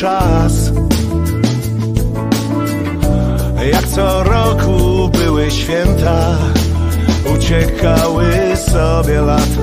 czas. Jak co roku były święta Uciekały sobie lata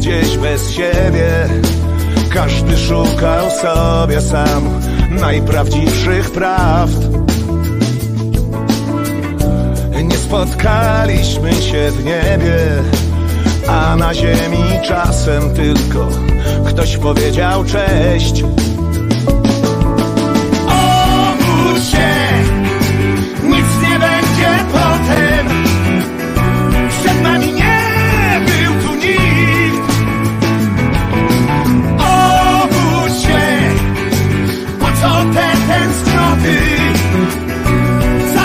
gdzieś bez siebie. Każdy szukał sobie sam Najprawdziwszych prawd. Nie spotkaliśmy się w niebie A na ziemi czasem tylko Ktoś powiedział cześć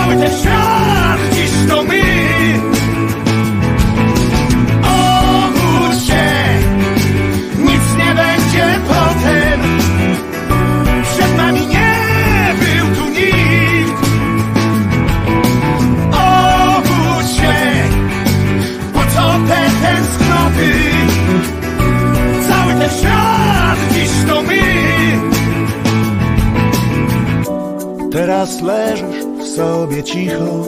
Cały ten świat dziś to my. Obudź się Nic nie będzie potem. Przed nami nie był tu nikt. Obudź się Po co te tęsknoty? Cały ten świat dziś to my. Teraz leżysz sobie cicho.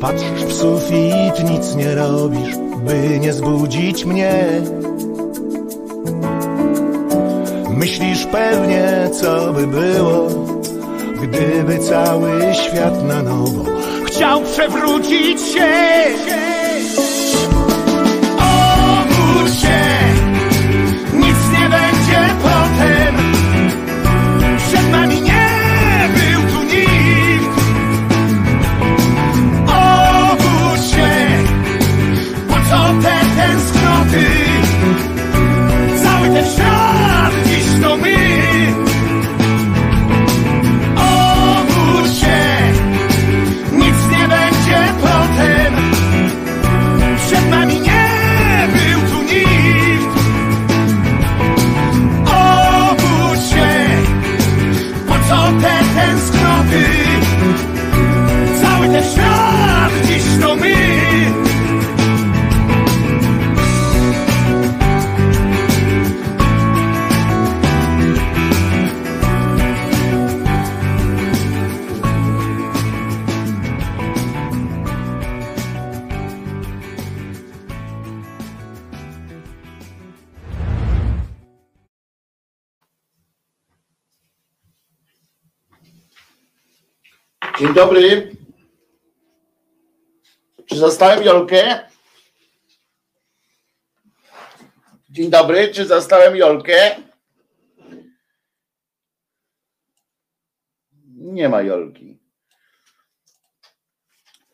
Patrzysz w sufit, nic nie robisz By nie zbudzić mnie. Myślisz pewnie, co by było Gdyby cały świat na nowo Chciał przewrócić się Cały ten dobry. Czy zastałem Jolkę? Dzień dobry, czy zastałem Jolkę? Nie ma Jolki.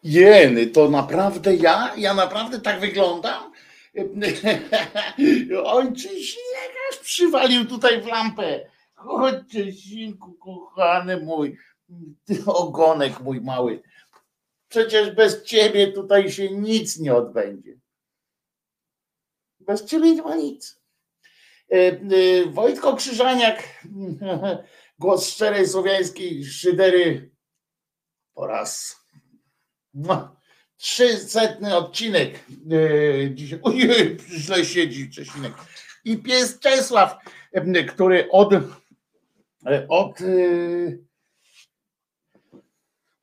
Jeny, to naprawdę ja? Ja naprawdę tak wyglądam? Ojczyś lekarz przywalił tutaj w lampę. Chodźcie, synku kochany mój, ogonek mój mały. Przecież bez ciebie tutaj się nic nie odbędzie. Bez ciebie nie ma nic. E, e, Wojtko Krzyżaniak, głos szczerej słowiańskiej szydery po raz trzysetny odcinek e, dzisiaj. Ojej, źle siedzi Czesinek. I pies Czesław, który od od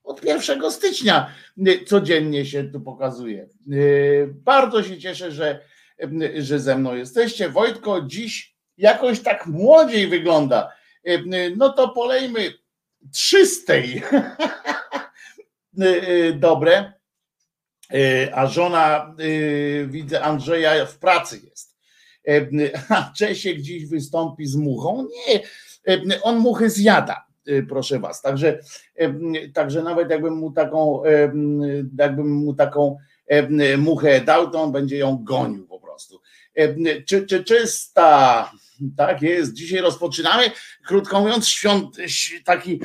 od 1 stycznia y, codziennie się tu pokazuje. Y, Bardzo się cieszę, że, y, że ze mną jesteście. Wojtko dziś jakoś tak młodziej wygląda. No to polejmy trzystej. Dobre. A żona, widzę, Andrzeja w pracy jest. A Czesiek dziś wystąpi z muchą. Nie, on muchy zjada proszę was. Także, także nawet jakbym mu taką, jakbym mu taką muchę dał, to on będzie ją gonił po prostu. czy, czy czysta. Tak jest. Dzisiaj rozpoczynamy, krótko mówiąc, świąt, taki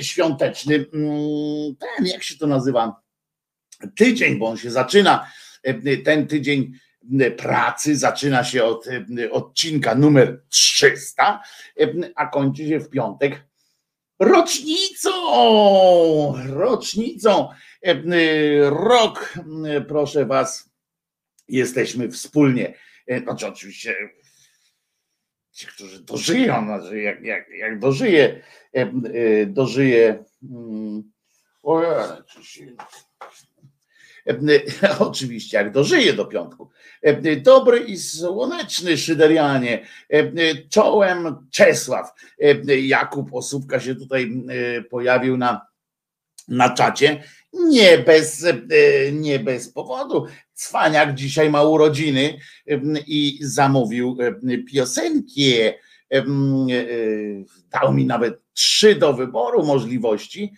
świąteczny, mm, ten, jak się to nazywa, tydzień, bo on się zaczyna, ten tydzień pracy zaczyna się od odcinka numer 300, a kończy się w piątek rocznicą, rocznicą. Rok, proszę Was, jesteśmy wspólnie, znaczy oczywiście ci, którzy dożyją, znaczy jak, jak, jak dożyje, dożyje, mm, o, Oczywiście, jak dożyje do piątku. Dobry i słoneczny Szyderianie, czołem Czesław. Jakub Osóbka się tutaj pojawił na, na czacie. Nie bez, nie bez powodu. Cwaniak dzisiaj ma urodziny i zamówił piosenki. Dał mi nawet trzy do wyboru możliwości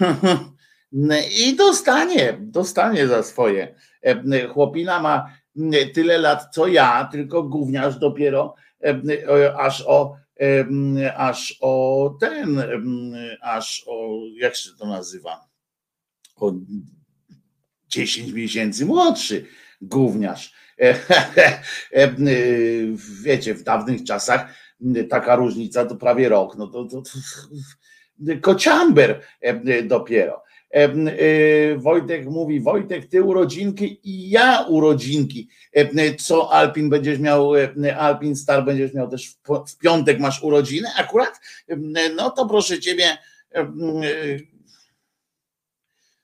I dostanie, dostanie za swoje. E, chłopina ma tyle lat co ja, tylko gówniarz dopiero e, aż o aż o ten, aż o, jak się to nazywa, o 10 miesięcy młodszy gówniarz. E, wiecie, w dawnych czasach taka różnica to prawie rok, no to, to, to kociamber e, dopiero. E, e, Wojtek mówi, Wojtek, ty urodzinki i ja urodzinki. Co Alpin będziesz miał, Alpin Star będziesz miał też w piątek masz urodziny akurat? No to proszę ciebie,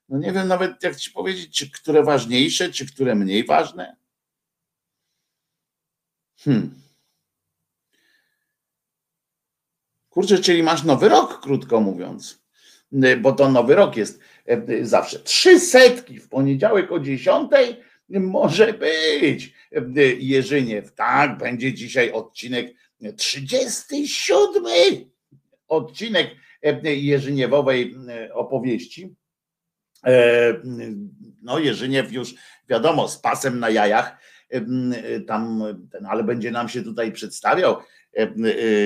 no nie wiem nawet jak ci powiedzieć, czy które ważniejsze, czy które mniej ważne. Hmm. Kurczę, czyli masz nowy rok, krótko mówiąc, y, bo to nowy rok jest y, y, zawsze. Trzy setki w poniedziałek o dziesiątej może być. Jerzyniew, tak, będzie dzisiaj odcinek 37 odcinek Jerzyniewowej opowieści. E, no, Jerzyniew już wiadomo, z pasem na jajach, tam, ale będzie nam się tutaj przedstawiał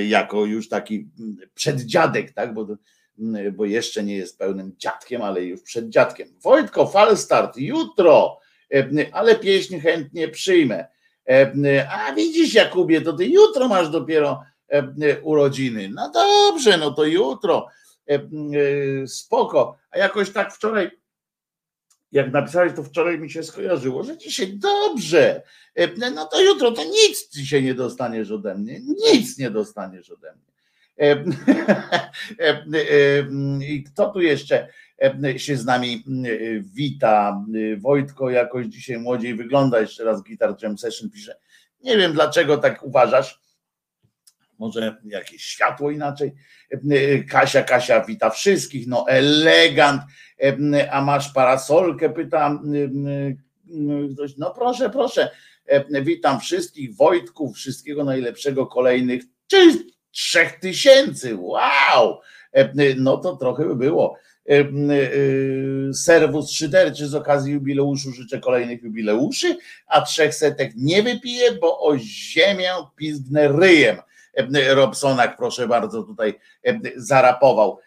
jako już taki przeddziadek, tak? Bo, bo jeszcze nie jest pełnym dziadkiem, ale już przed dziadkiem. Wojtko, falstart jutro, e, ale pieśń chętnie przyjmę. A widzisz, Jakubie, to ty jutro masz dopiero urodziny. No dobrze, no to jutro. Spoko. A jakoś tak wczoraj jak napisałeś, to wczoraj mi się skojarzyło, że dzisiaj dobrze. E, no to jutro to nic dzisiaj nie dostaniesz ode mnie. Nic nie dostaniesz ode mnie. E, e, I kto tu jeszcze się z nami wita? Wojtko jakoś dzisiaj młodziej wygląda. Jeszcze raz Guitar Jam Session pisze. Nie wiem dlaczego tak uważasz. Może jakieś światło inaczej. Kasia, Kasia wita wszystkich. No elegant a masz parasolkę? Pytam ktoś, no proszę, proszę, witam wszystkich, Wojtków, wszystkiego najlepszego, kolejnych trzech tysięcy, wow, no to trochę by było. Serwus szyderczy z okazji jubileuszu życzę kolejnych jubileuszy, a trzech setek nie wypiję, bo o ziemię pizgnę ryjem. Robsonak, proszę bardzo, tutaj zarapował.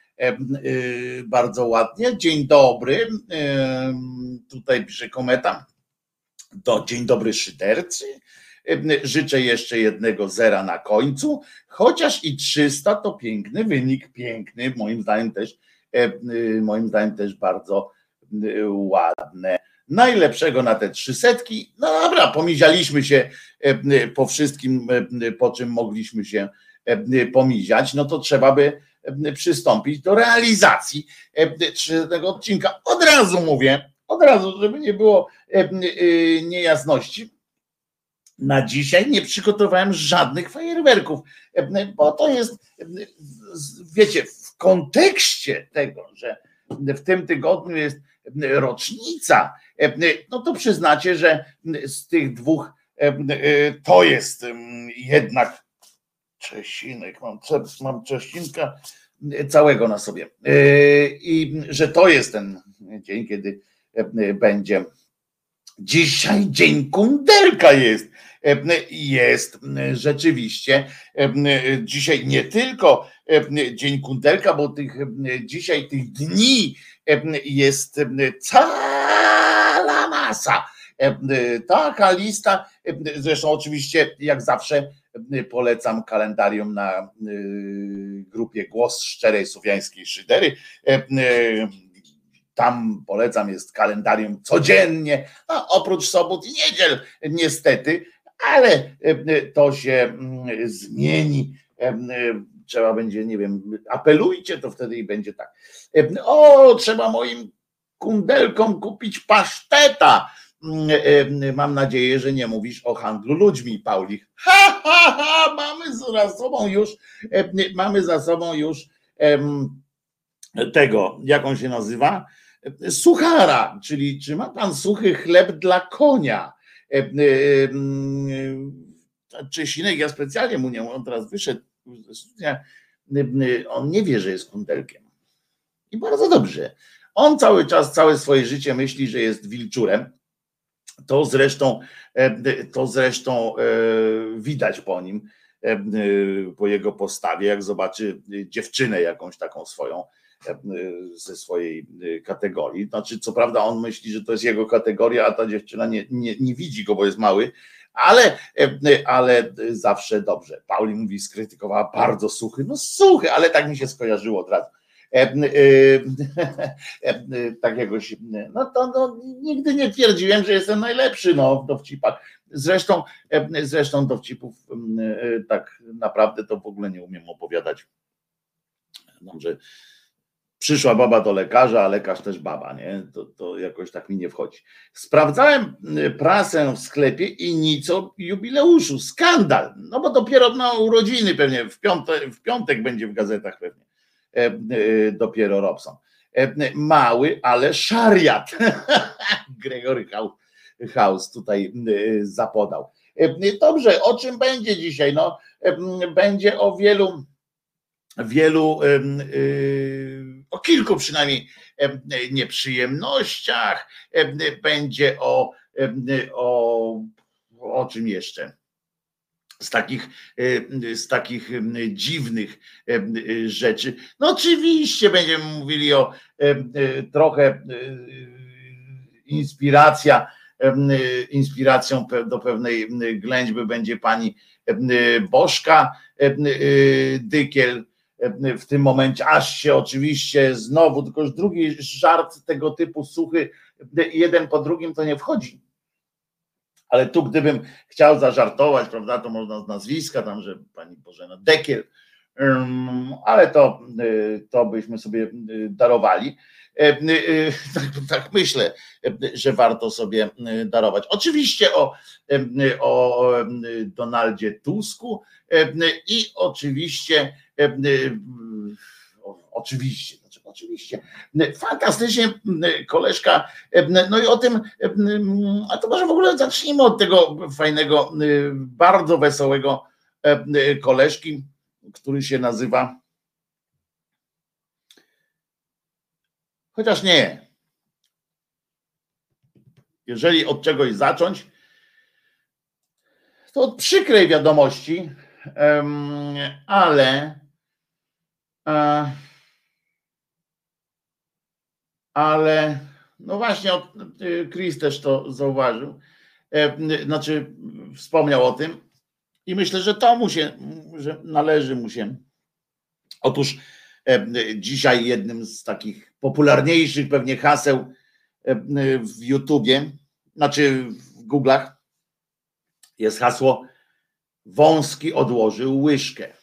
Y, bardzo ładnie. Dzień dobry. Tutaj pisze kometa. To dzień dobry szydercy. Życzę jeszcze jednego zera na końcu, chociaż i 300 to piękny wynik, piękny, moim zdaniem też, y, moim zdaniem też bardzo y, ładne. Najlepszego na te trzy setki. No dobra, pomizialiśmy się po wszystkim, po czym mogliśmy się pomiziać, no to trzeba by przystąpić do realizacji tego odcinka. Od razu mówię, od razu, żeby nie było y, niejasności. Na dzisiaj nie przygotowałem żadnych fajerwerków, bo to jest, wiecie, w kontekście tego, że w tym tygodniu jest rocznica, no to przyznacie, że z tych dwóch to jest jednak Czesinek, mam, mam Czesinka całego na sobie. E, I że to jest ten dzień, kiedy e, będzie Dzisiaj dzień kundelka jest. Jest rzeczywiście dzisiaj nie tylko dzień kundelka, bo tych, dzisiaj tych dni jest cała masa. Taka lista, zresztą oczywiście jak zawsze polecam kalendarium na grupie Głos Szczerej Słowiańskiej Szydery tam polecam, jest kalendarium codziennie, oprócz sobot i niedziel, niestety, ale to się zmieni. Trzeba będzie, nie wiem, apelujcie, to wtedy i będzie tak. O, trzeba moim kundelkom kupić paszteta. Mm, mam nadzieję, że nie mówisz o handlu ludźmi, Paulich. Ha, ha, ha, mamy za sobą już, mamy za sobą już tego, jak on się nazywa? suchara, czyli czy ma pan suchy chleb dla konia? E, e, e, Czesinek, ja specjalnie mu nie, on teraz wyszedł on nie wie, że jest kundelkiem. I bardzo dobrze. On cały czas, całe swoje życie myśli, że jest wilczurem. To zresztą, to zresztą widać po nim, po jego postawie, jak zobaczy dziewczynę jakąś taką swoją, ze swojej kategorii. Znaczy, co prawda, on myśli, że to jest jego kategoria, a ta dziewczyna nie, nie, nie widzi go, bo jest mały, ale, ale zawsze dobrze. Pauli mówi, skrytykowała bardzo suchy. No suchy, ale tak mi się skojarzyło od razu. tak jakoś, no to no, nigdy nie twierdziłem, że jestem najlepszy no, w dowcipach. Zresztą, zresztą dowcipów tak naprawdę to w ogóle nie umiem opowiadać. Dobrze, Przyszła baba do lekarza, a lekarz też baba, nie? To, to jakoś tak mi nie wchodzi. Sprawdzałem y, prasę w sklepie i nic o jubileuszu. Skandal. No bo dopiero na urodziny pewnie, w piątek, w piątek będzie w gazetach pewnie. E, e, dopiero Robson. E, mały, ale szariat. Gregory House tutaj zapodał. Dobrze, o czym będzie dzisiaj? No, będzie o wielu wielu, o kilku przynajmniej nieprzyjemnościach, będzie o, o, o czym jeszcze? Z takich, z takich dziwnych rzeczy. No oczywiście będziemy mówili o trochę inspiracja, inspiracją do pewnej ględźby będzie pani Bożka Dykiel, w tym momencie, aż się oczywiście znowu, tylko już drugi żart tego typu suchy, jeden po drugim to nie wchodzi. Ale tu gdybym chciał zażartować, prawda, to można z nazwiska, tam, że pani Bożena Dekiel, ale to, y, to byśmy sobie y, darowali. Y, tak, tak, myślę, że warto sobie darować. Oczywiście o, o Donaldzie Tusku i oczywiście oczywiście, oczywiście, fantastycznie koleżka, no i o tym, a to może w ogóle zacznijmy od tego fajnego, bardzo wesołego koleżki, który się nazywa chociaż nie. Jeżeli od czegoś zacząć, to od przykrej wiadomości, ale E, ale no właśnie, Chris też to zauważył, e, znaczy wspomniał o tym i myślę, że to mu się, że należy mu się. Otóż e, dzisiaj jednym z takich popularniejszych pewnie haseł w YouTubie, znaczy w Google'ach jest hasło Wąski odłożył łyżkę.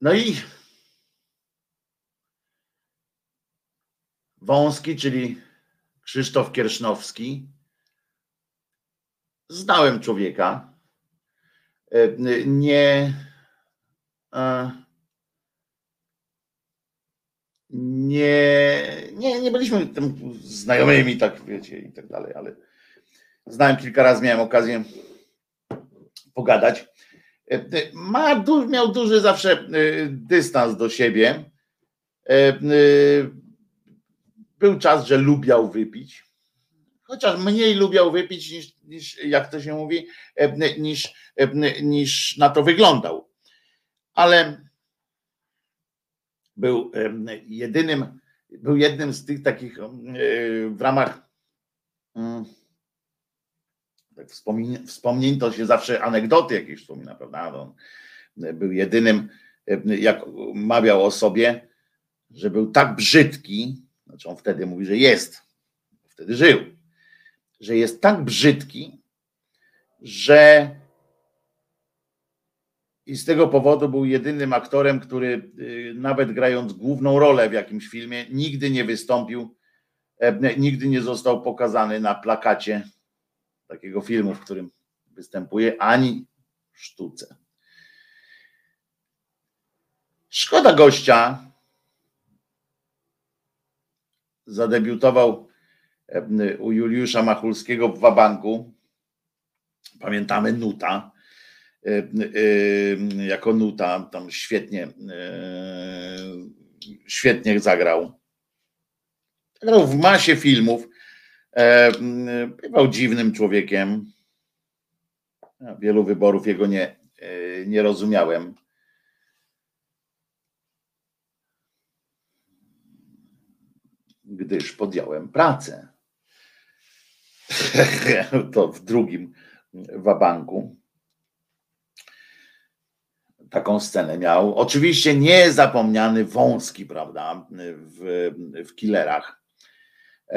No i Wąski, czyli Krzysztof Kiersznowski. Znałem człowieka. E, nie. E, nie, nie, nie byliśmy znajomymi, tak wiecie, i tak dalej, ale znałem kilka razy, miałem okazję pogadać. Ma, miał duży zawsze dystans do siebie. E, był czas, że lubiał wypić, chociaż mniej lubiał wypić niż, niż jak to się mówi, niż, niż na to wyglądał. Ale był jedynym, był jednym z tych takich w ramach mm, tak wspomnień, wspomnień to się zawsze anegdoty jakieś wspomina, prawda? On był jedynym, jak mawiał o sobie, że był tak brzydki, znaczy on wtedy mówi, że jest, wtedy żył, że jest tak brzydki, że i z tego powodu był jedynym aktorem, który y, nawet grając główną rolę w jakimś filmie, nigdy nie wystąpił, e, nigdy nie został pokazany na plakacie takiego filmu, w którym występuje, ani sztuce. Szkoda gościa. Zadebiutował e, u Juliusza Machulskiego w Wabanku. Pamiętamy Nuta E, e, jako nuta, tam świetnie, e, świetnie zagrał. Grał w masie filmów. Bywał dziwnym człowiekiem. Wielu wyborów jego nie, nie rozumiałem. Gdyż podjąłem pracę. to w drugim wabanku taką scenę miał. Oczywiście niezapomniany wąski, prawda, w, w killerach.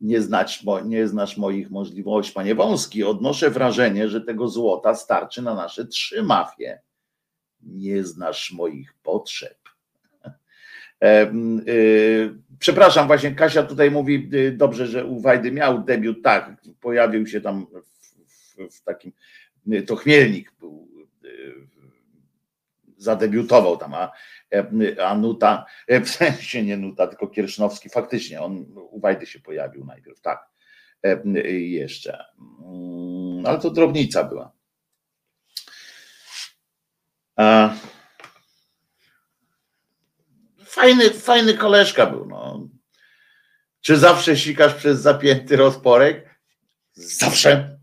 Nie, znać, nie znasz moich możliwości, panie wąski. Odnoszę wrażenie, że tego złota starczy na nasze trzy mafie. Nie znasz moich potrzeb. Y, przepraszam, właśnie Kasia tutaj mówi, y, dobrze, że u Wajdy miał debiut, tak, pojawił się tam w, w, takim to Chmielnik był, y, zadebiutował tam, a, a Nuta, e, w sensie nie Nuta, tylko Kiersznowski, faktycznie on u Wajdy się pojawił najpierw, tak, e, jeszcze. Mm, ale to drobnica była. Fajny, fajny koleżka był. No. Czy zawsze sikasz przez zapięty rozporek? Zawsze.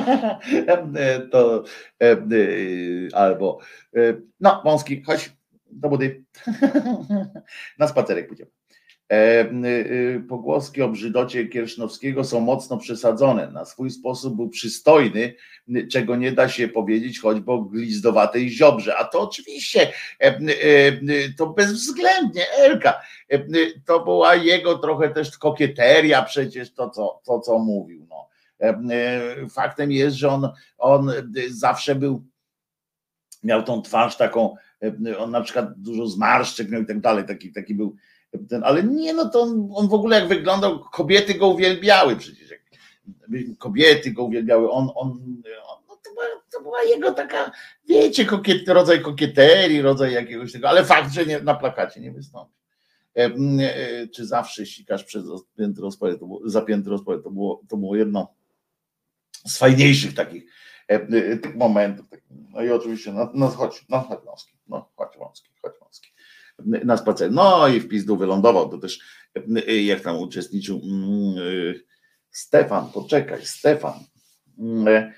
to e, e, albo e, no, wąski, chodź do budy. Na spacerek pójdziemy. Pogłoski o brzydocie Kiersznowskiego są mocno przesadzone. Na swój sposób był przystojny, czego nie da się powiedzieć choćby o glizdowatej ziobrze. A to oczywiście, to bezwzględnie Elka. To była jego trochę też kokieteria przecież to, co, to, co mówił. No E, faktem jest, że on, on zawsze był, miał tą twarz taką, e, on na przykład dużo zmarszczek miał i tak dalej, taki, taki był ten, ale nie, no to on, on w ogóle jak wyglądał, kobiety go uwielbiały przecież, kobiety go uwielbiały, on, on, on no to, była, to była jego taka, wiecie, kokiet, rodzaj kokieterii, rodzaj jakiegoś tego, ale fakt, że nie, na plakacie nie wystąpi. E, czy zawsze sikasz przez zapięty rozporek, to było, zapięty rozporek, to było, to było jedno z fajniejszych takich e, e, tych momentów. No i oczywiście, no, chodź Wąski, no chodź Wąski, chodź Wąski. Na spacer. No i w pizdu wylądował, to też e, jak tam uczestniczył mm, Stefan, poczekaj, Stefan. Mm,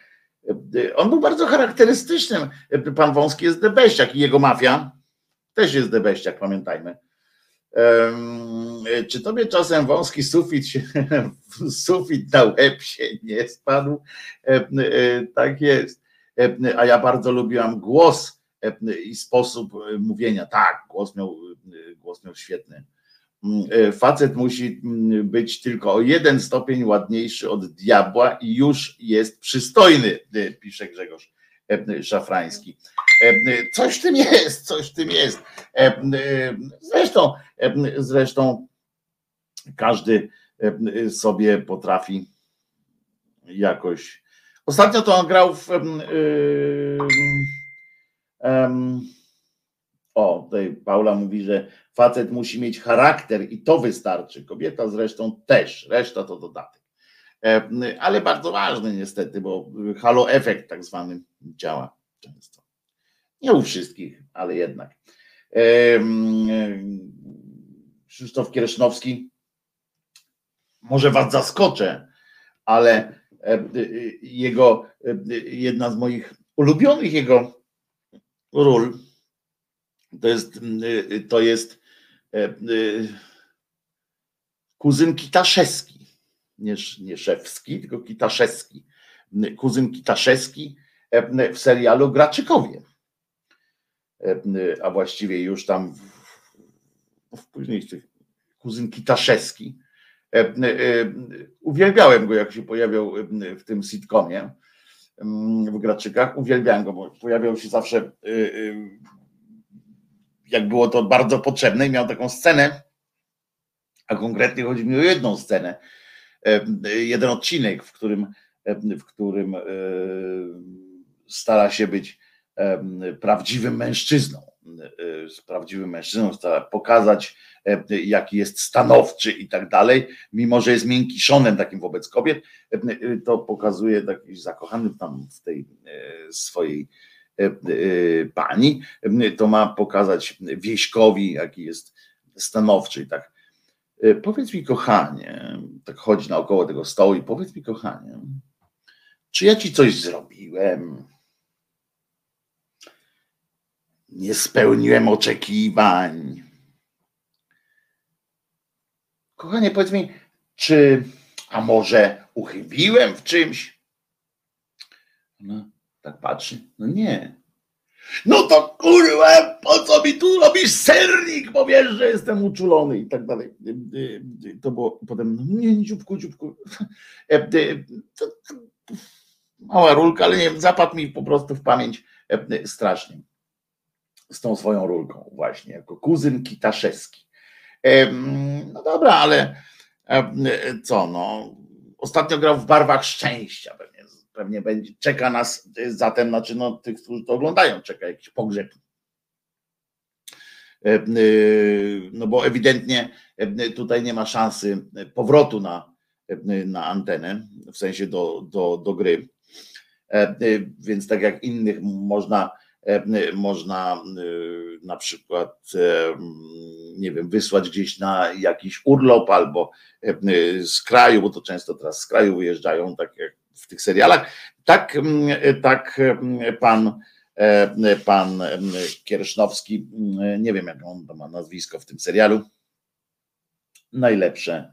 on był bardzo charakterystycznym. Pan Wąski jest debeściak i jego mafia też jest debeściak, pamiętajmy. Czy tobie czasem wąski sufit się, sufit na łeb się nie spadł? E, tak jest. A ja bardzo lubiłam głos i sposób mówienia. Tak, głos miał, głos miał świetny. Facet musi być tylko o jeden stopień ładniejszy od diabła i już jest przystojny, pisze Grzegorz Szafrański. Coś w tym jest, coś w tym jest. Zresztą, zresztą każdy sobie potrafi jakoś. Ostatnio to on grał w. o, tutaj Paula mówi, że facet musi mieć charakter i to wystarczy. Kobieta zresztą też, reszta to dodatek. Ale bardzo ważny niestety, bo halo efekt tak zwany działa często. Nie u wszystkich, ale jednak. Krzysztof Kieresznowski, może was zaskoczę, ale jego, jedna z moich ulubionych jego ról to jest, to jest kuzyn Kitaszewski, nie, nie Szewski, tylko Kitaszewski. Kuzyn Kitaszewski w serialu Graczykowie. A właściwie już tam w, w późniejszych kuzyn Kitaszewski. Uwielbiałem go, jak się pojawiał w tym sitcomie w Graczykach. Uwielbiałem go, bo pojawiał się zawsze, y, y, jak było to bardzo potrzebne i miał taką scenę, a konkretnie chodzi mi o jedną scenę, jeden odcinek, w którym, w którym stara się być prawdziwym mężczyzną. E, z prawdziwym mężczyzną pokazać, jaki jest stanowczy i tak dalej, mimo że jest miękkiszonem takim wobec kobiet, to pokazuje taki zakochany tam w tej e, swojej pani, to ma pokazać wieśkowi, jaki jest stanowczy i tak powiedz mi, kochanie, tak chodzi naokoło tego stołu i powiedz mi, kochanie, czy ja ci coś zrobiłem? Nie spełniłem oczekiwań. Kochanie, powiedz mi, czy, a może uchybiłem w czymś? No, tak patrzy. No nie. No to kurwa, po co mi tu robisz sernik, bo wiesz, że jestem uczulony i tak dalej. To było potem, no nie, dzióbku, dzióbku. Mała rulka, ale nie zapadł mi po prostu w pamięć strasznie z tą swoją rulką właśnie, jako kuzyn Kitaszewski. No dobra, ale co no, ostatnio grał w Barwach Szczęścia, pewnie będzie, czeka nas zatem, znaczy no, tych, którzy to oglądają, czeka jakiś pogrzeb. E, no bo ewidentnie tutaj nie ma szansy powrotu na, na antenę, w sensie do, do, do gry. Więc tak jak innych można, można na przykład nie wiem, wysłać gdzieś na jakiś urlop albo z kraju, bo to często teraz z kraju wyjeżdżają, tak jak w tych serialach. Tak, tak pan, e, pan Kiersznowski, nie wiem jak on ma nazwisko w tym serialu, najlepsze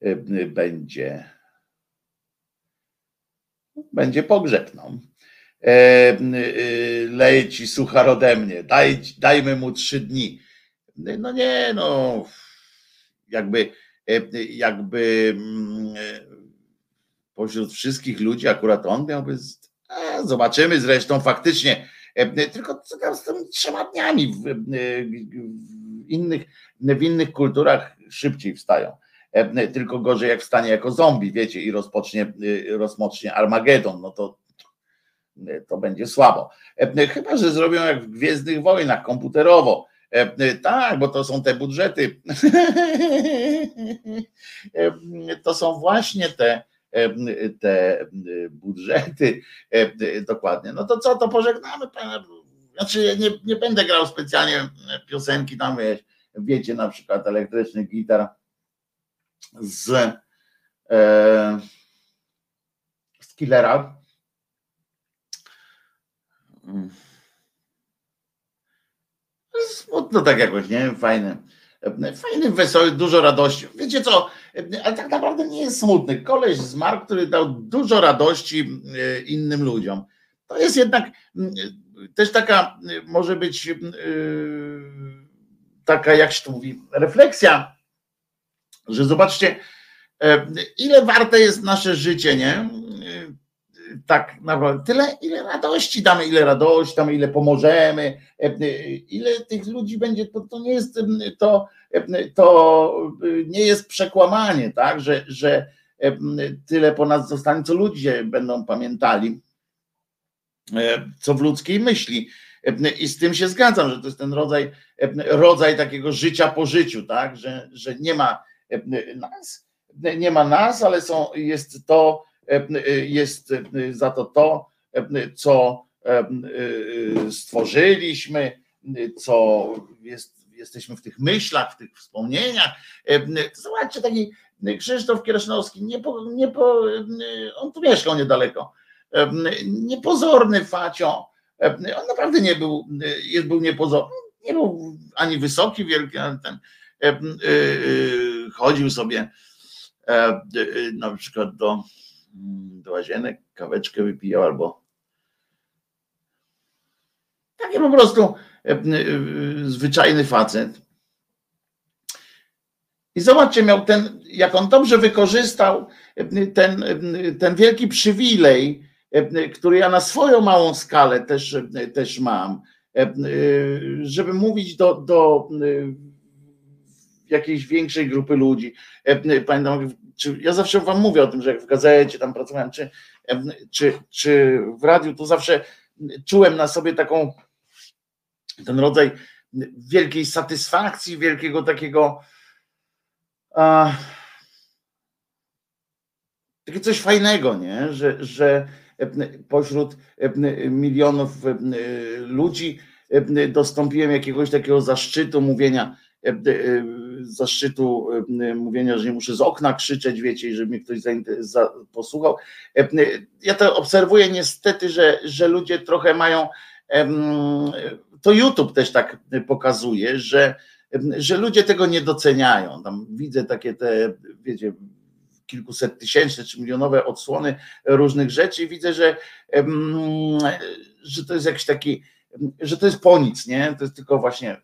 e, będzie będzie pogrzebną. E, leje ci suchar ode mnie, daj, dajmy mu trzy dni. No nie, no jakby, jakby pośród wszystkich ludzi akurat on miałby. A, zobaczymy zresztą faktycznie. E, tylko co tam z tymi trzema dniami w, e, w, innych, w innych kulturach szybciej wstają. E, tylko gorzej jak wstanie jako zombie, wiecie, i rozpocznie, rozpocznie Armagedon, no to to będzie słabo. Chyba, że zrobią jak w Gwiezdnych Wojnach komputerowo. Tak, bo to są te budżety. To są właśnie te te budżety dokładnie. No to co, to pożegnamy pana. Znaczy nie, nie będę grał specjalnie piosenki tam, wiecie, na przykład elektryczny gitar z, e, z Killera. Smutno tak jakoś, nie? Fajne. Fajny, wesoły, dużo radości. Wiecie co, ale tak naprawdę nie jest smutny. Koleś zmarł, który dał dużo radości e, innym ludziom. To jest jednak też taka, może być e, taka, jak się to mówi, refleksja, że zobaczcie, e, ile warte jest nasze życie, nie? Tak naprawdę tyle, ile radości damy, ile radości damy, ile pomożemy, ile tych ludzi będzie, to, to nie jest to, to nie jest przekłamanie, tak, że, że tyle po nas zostanie, co ludzie będą pamiętali, co w ludzkiej myśli. I z tym się zgadzam, że to jest ten rodzaj, rodzaj takiego życia po życiu, tak, że, że nie ma nas, nie ma nas, ale są, jest to, jest za to to, co stworzyliśmy, co jest jesteśmy w tych myślach, w tych wspomnieniach. Zobaczcie, taki Krzysztof Kieresznowski, nie po, nie po, on tu mieszkał niedaleko, niepozorny facio, on naprawdę nie był, był niepozorny, nie był ani wysoki, wielki, ale ten. Chodził sobie na przykład do, do łazienek, kaweczkę wypijał albo taki po prostu zwyczajny facet. I zobaczcie, miał ten, jak on dobrze wykorzystał ten, ten wielki przywilej, który ja na swoją małą skalę też, też mam, żeby mówić do, do jakiejś większej grupy ludzi. Pamiętam, czy ja zawsze wam mówię o tym, że jak w gazecie tam pracowałem, czy, czy, czy w radiu, to zawsze czułem na sobie taką ten rodzaj wielkiej satysfakcji, wielkiego takiego a, takie coś fajnego, nie? Że, że pośród milionów ludzi dostąpiłem jakiegoś takiego zaszczytu mówienia, zaszczytu mówienia, że nie muszę z okna krzyczeć, wiecie, i żeby mnie ktoś posłuchał. Ja to obserwuję niestety, że, że ludzie trochę mają to YouTube też tak pokazuje, że, że ludzie tego nie doceniają. Tam widzę takie te, wiecie, kilkuset tysięczne czy milionowe odsłony różnych rzeczy i widzę, że, że to jest jakiś taki, że to jest po nic, nie? To jest tylko właśnie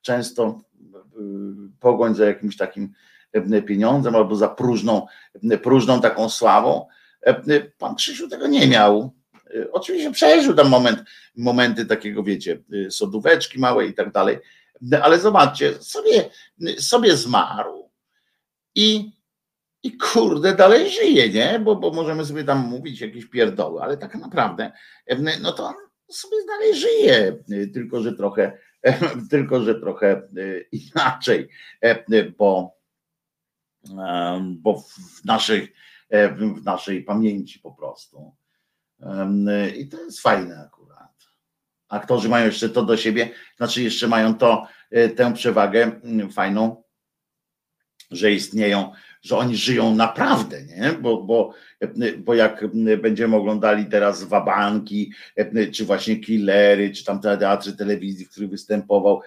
często pogoń za jakimś takim pieniądzem albo za próżną, próżną taką sławą. Pan Krzysiu tego nie miał. Oczywiście przeżył tam moment, momenty takiego, wiecie, sodóweczki małe i tak dalej, ale zobaczcie, sobie, sobie zmarł i, i kurde dalej żyje, nie? Bo, bo możemy sobie tam mówić jakieś pierdoły, ale tak naprawdę, no to on sobie dalej żyje, tylko że trochę, tylko że trochę inaczej, bo, bo w naszej, w naszej pamięci po prostu. I to jest fajne akurat. Aktorzy mają jeszcze to do siebie, znaczy jeszcze mają to, e, tę przewagę mm, fajną, że istnieją że oni żyją naprawdę, nie? Bo, bo, bo jak będziemy oglądali teraz wabanki, czy właśnie killery, czy tam teatry telewizji, w których występował,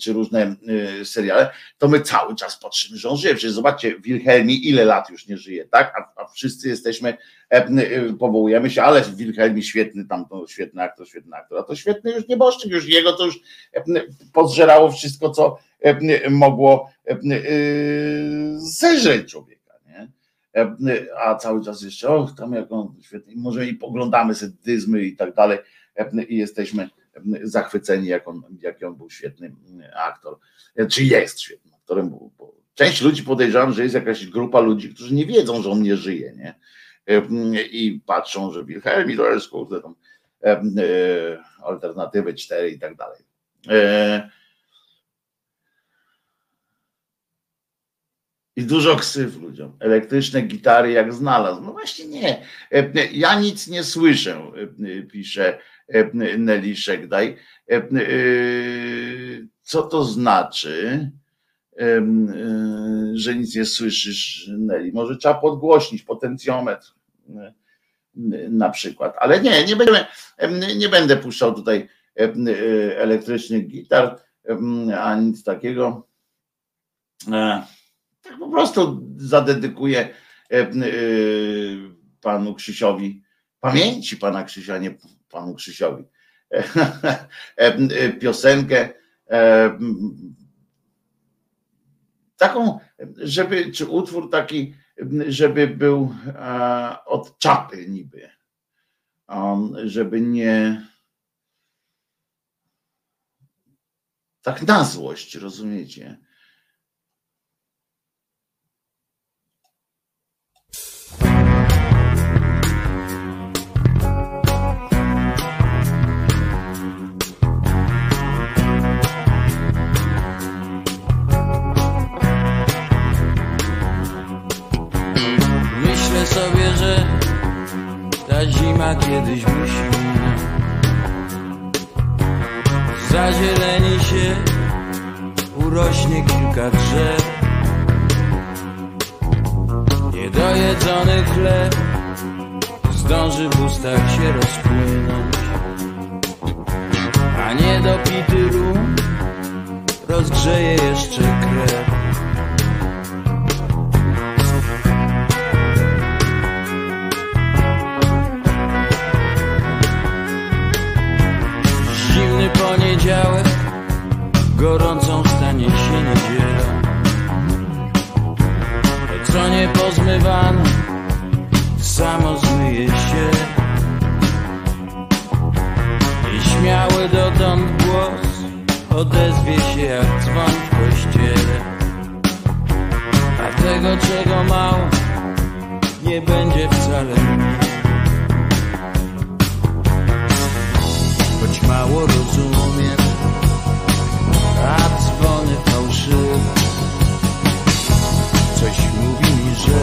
czy różne y, seriale, to my cały czas patrzymy, że on żyje. Przecież zobaczcie, Wilhelmi ile lat już nie żyje, tak? A, a wszyscy jesteśmy, y, powołujemy się, ale Wilhelmi świetny, tam to świetny aktor, świetny aktor, a to świetny już nieboszczyk, już jego to już pozżerało wszystko, co mogło zeżreć człowieka, nie? A cały czas jeszcze, och, tam jak on świetnie, może i poglądamy sedyzmy i tak dalej i jesteśmy zachwyceni, jak on, jak on był świetny aktor, czy jest świetnym aktorem, bo, bo część ludzi podejrzewam, że jest jakaś grupa ludzi, którzy nie wiedzą, że on nie żyje, nie? I patrzą, że Wilhelmi to jest kurde, tam, alternatywy 4 i tak dalej. I dużo ksyw ludziom. Elektryczne gitary jak znalazł. No właśnie nie. Ja nic nie słyszę, pisze Nelly Szegdaj. Co to znaczy, że nic nie słyszysz, Nelly? Może trzeba podgłośnić potencjometr na przykład. Ale nie, nie, będziemy, nie będę puszczał tutaj elektrycznych gitar, a nic takiego. Po prostu zadedykuję e, e, panu Krzysiowi, pamięci pana Krzysia, nie panu Krzysiowi, e, piosenkę taką, żeby, czy utwór taki, żeby był od czapy niby, żeby nie tak na złość, rozumiecie? Zima kiedyś minąć Zazieleni się rośnie kilka drzew. Niedojedzony chleb Zdąży w ustach się rozpłynąć. A niedopity rum Rozgrzeje jeszcze krew Gorącą stanie się niedziela co nie pozmywane Samo zmyje się. I śmiały dotąd głos Odezwie się jak dzwon w kościele. A tego czego mało Nie będzie wcale. Mniej choć mało rozumiem, a dzwony fałszywe. Coś mówi mi, że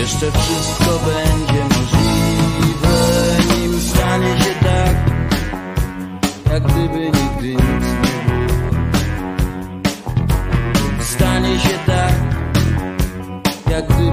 jeszcze wszystko będzie możliwe, nim stanie się tak, jak gdyby nigdy nic nie było. Stanie się tak, jak gdyby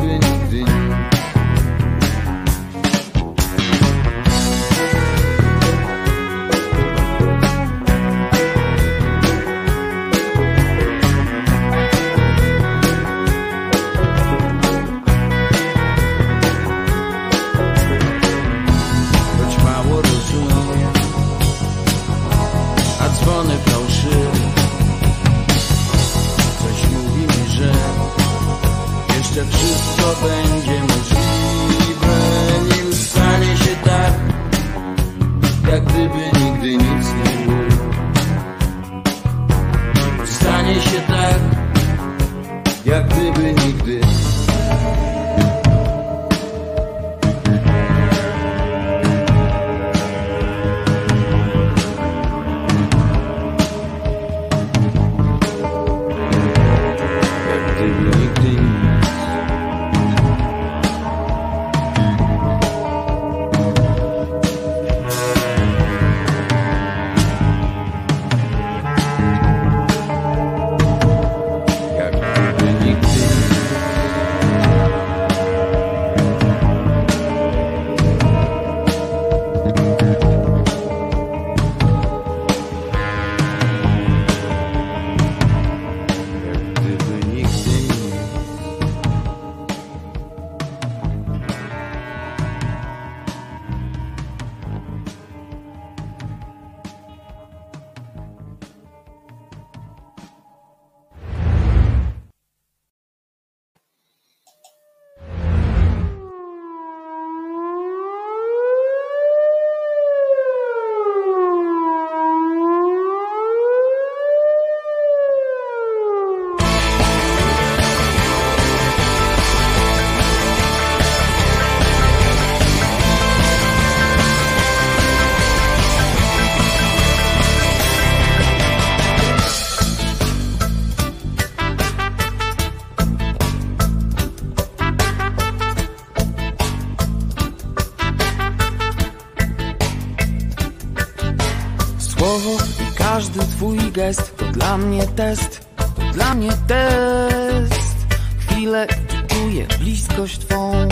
gest to dla mnie test, to dla mnie test. Chwilę czuję bliskość twą.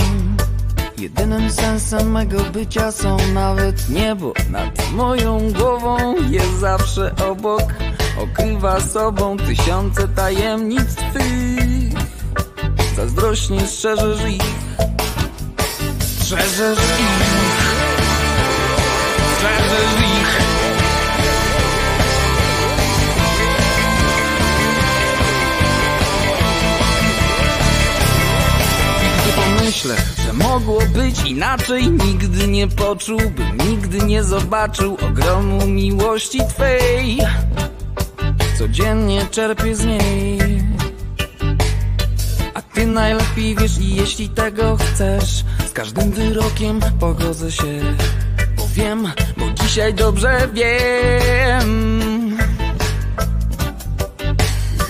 Jedynym sensem mego bycia są nawet niebo nad moją głową. Jest zawsze obok, okrywa sobą tysiące tajemnic twych. Zazdrośnie strzeżesz ich, strzeżesz ich, strzeżesz ich. Gdy pomyślę, że mogło być inaczej. Nigdy nie poczułbym, nigdy nie zobaczył Ogromu miłości Twej. Codziennie czerpię z niej. A Ty najlepiej wiesz i jeśli tego chcesz Z każdym wyrokiem pogodzę się Bo wiem, bo dzisiaj dobrze wiem.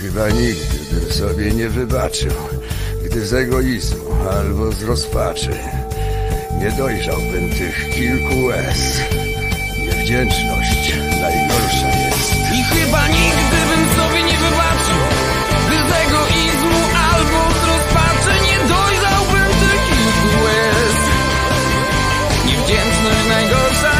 Chyba nigdy bym sobie nie wybaczył, gdy z egoizmu albo z rozpaczy. Nie dojrzałbym tych kilku łez. Niewdzięczność najgorsza jest. I chyba nigdy bym sobie nie wybaczył gryznego izmu albo z rozpaczy. Nie dojrzałbym tych kilku łez. Niewdzięczność najgorsza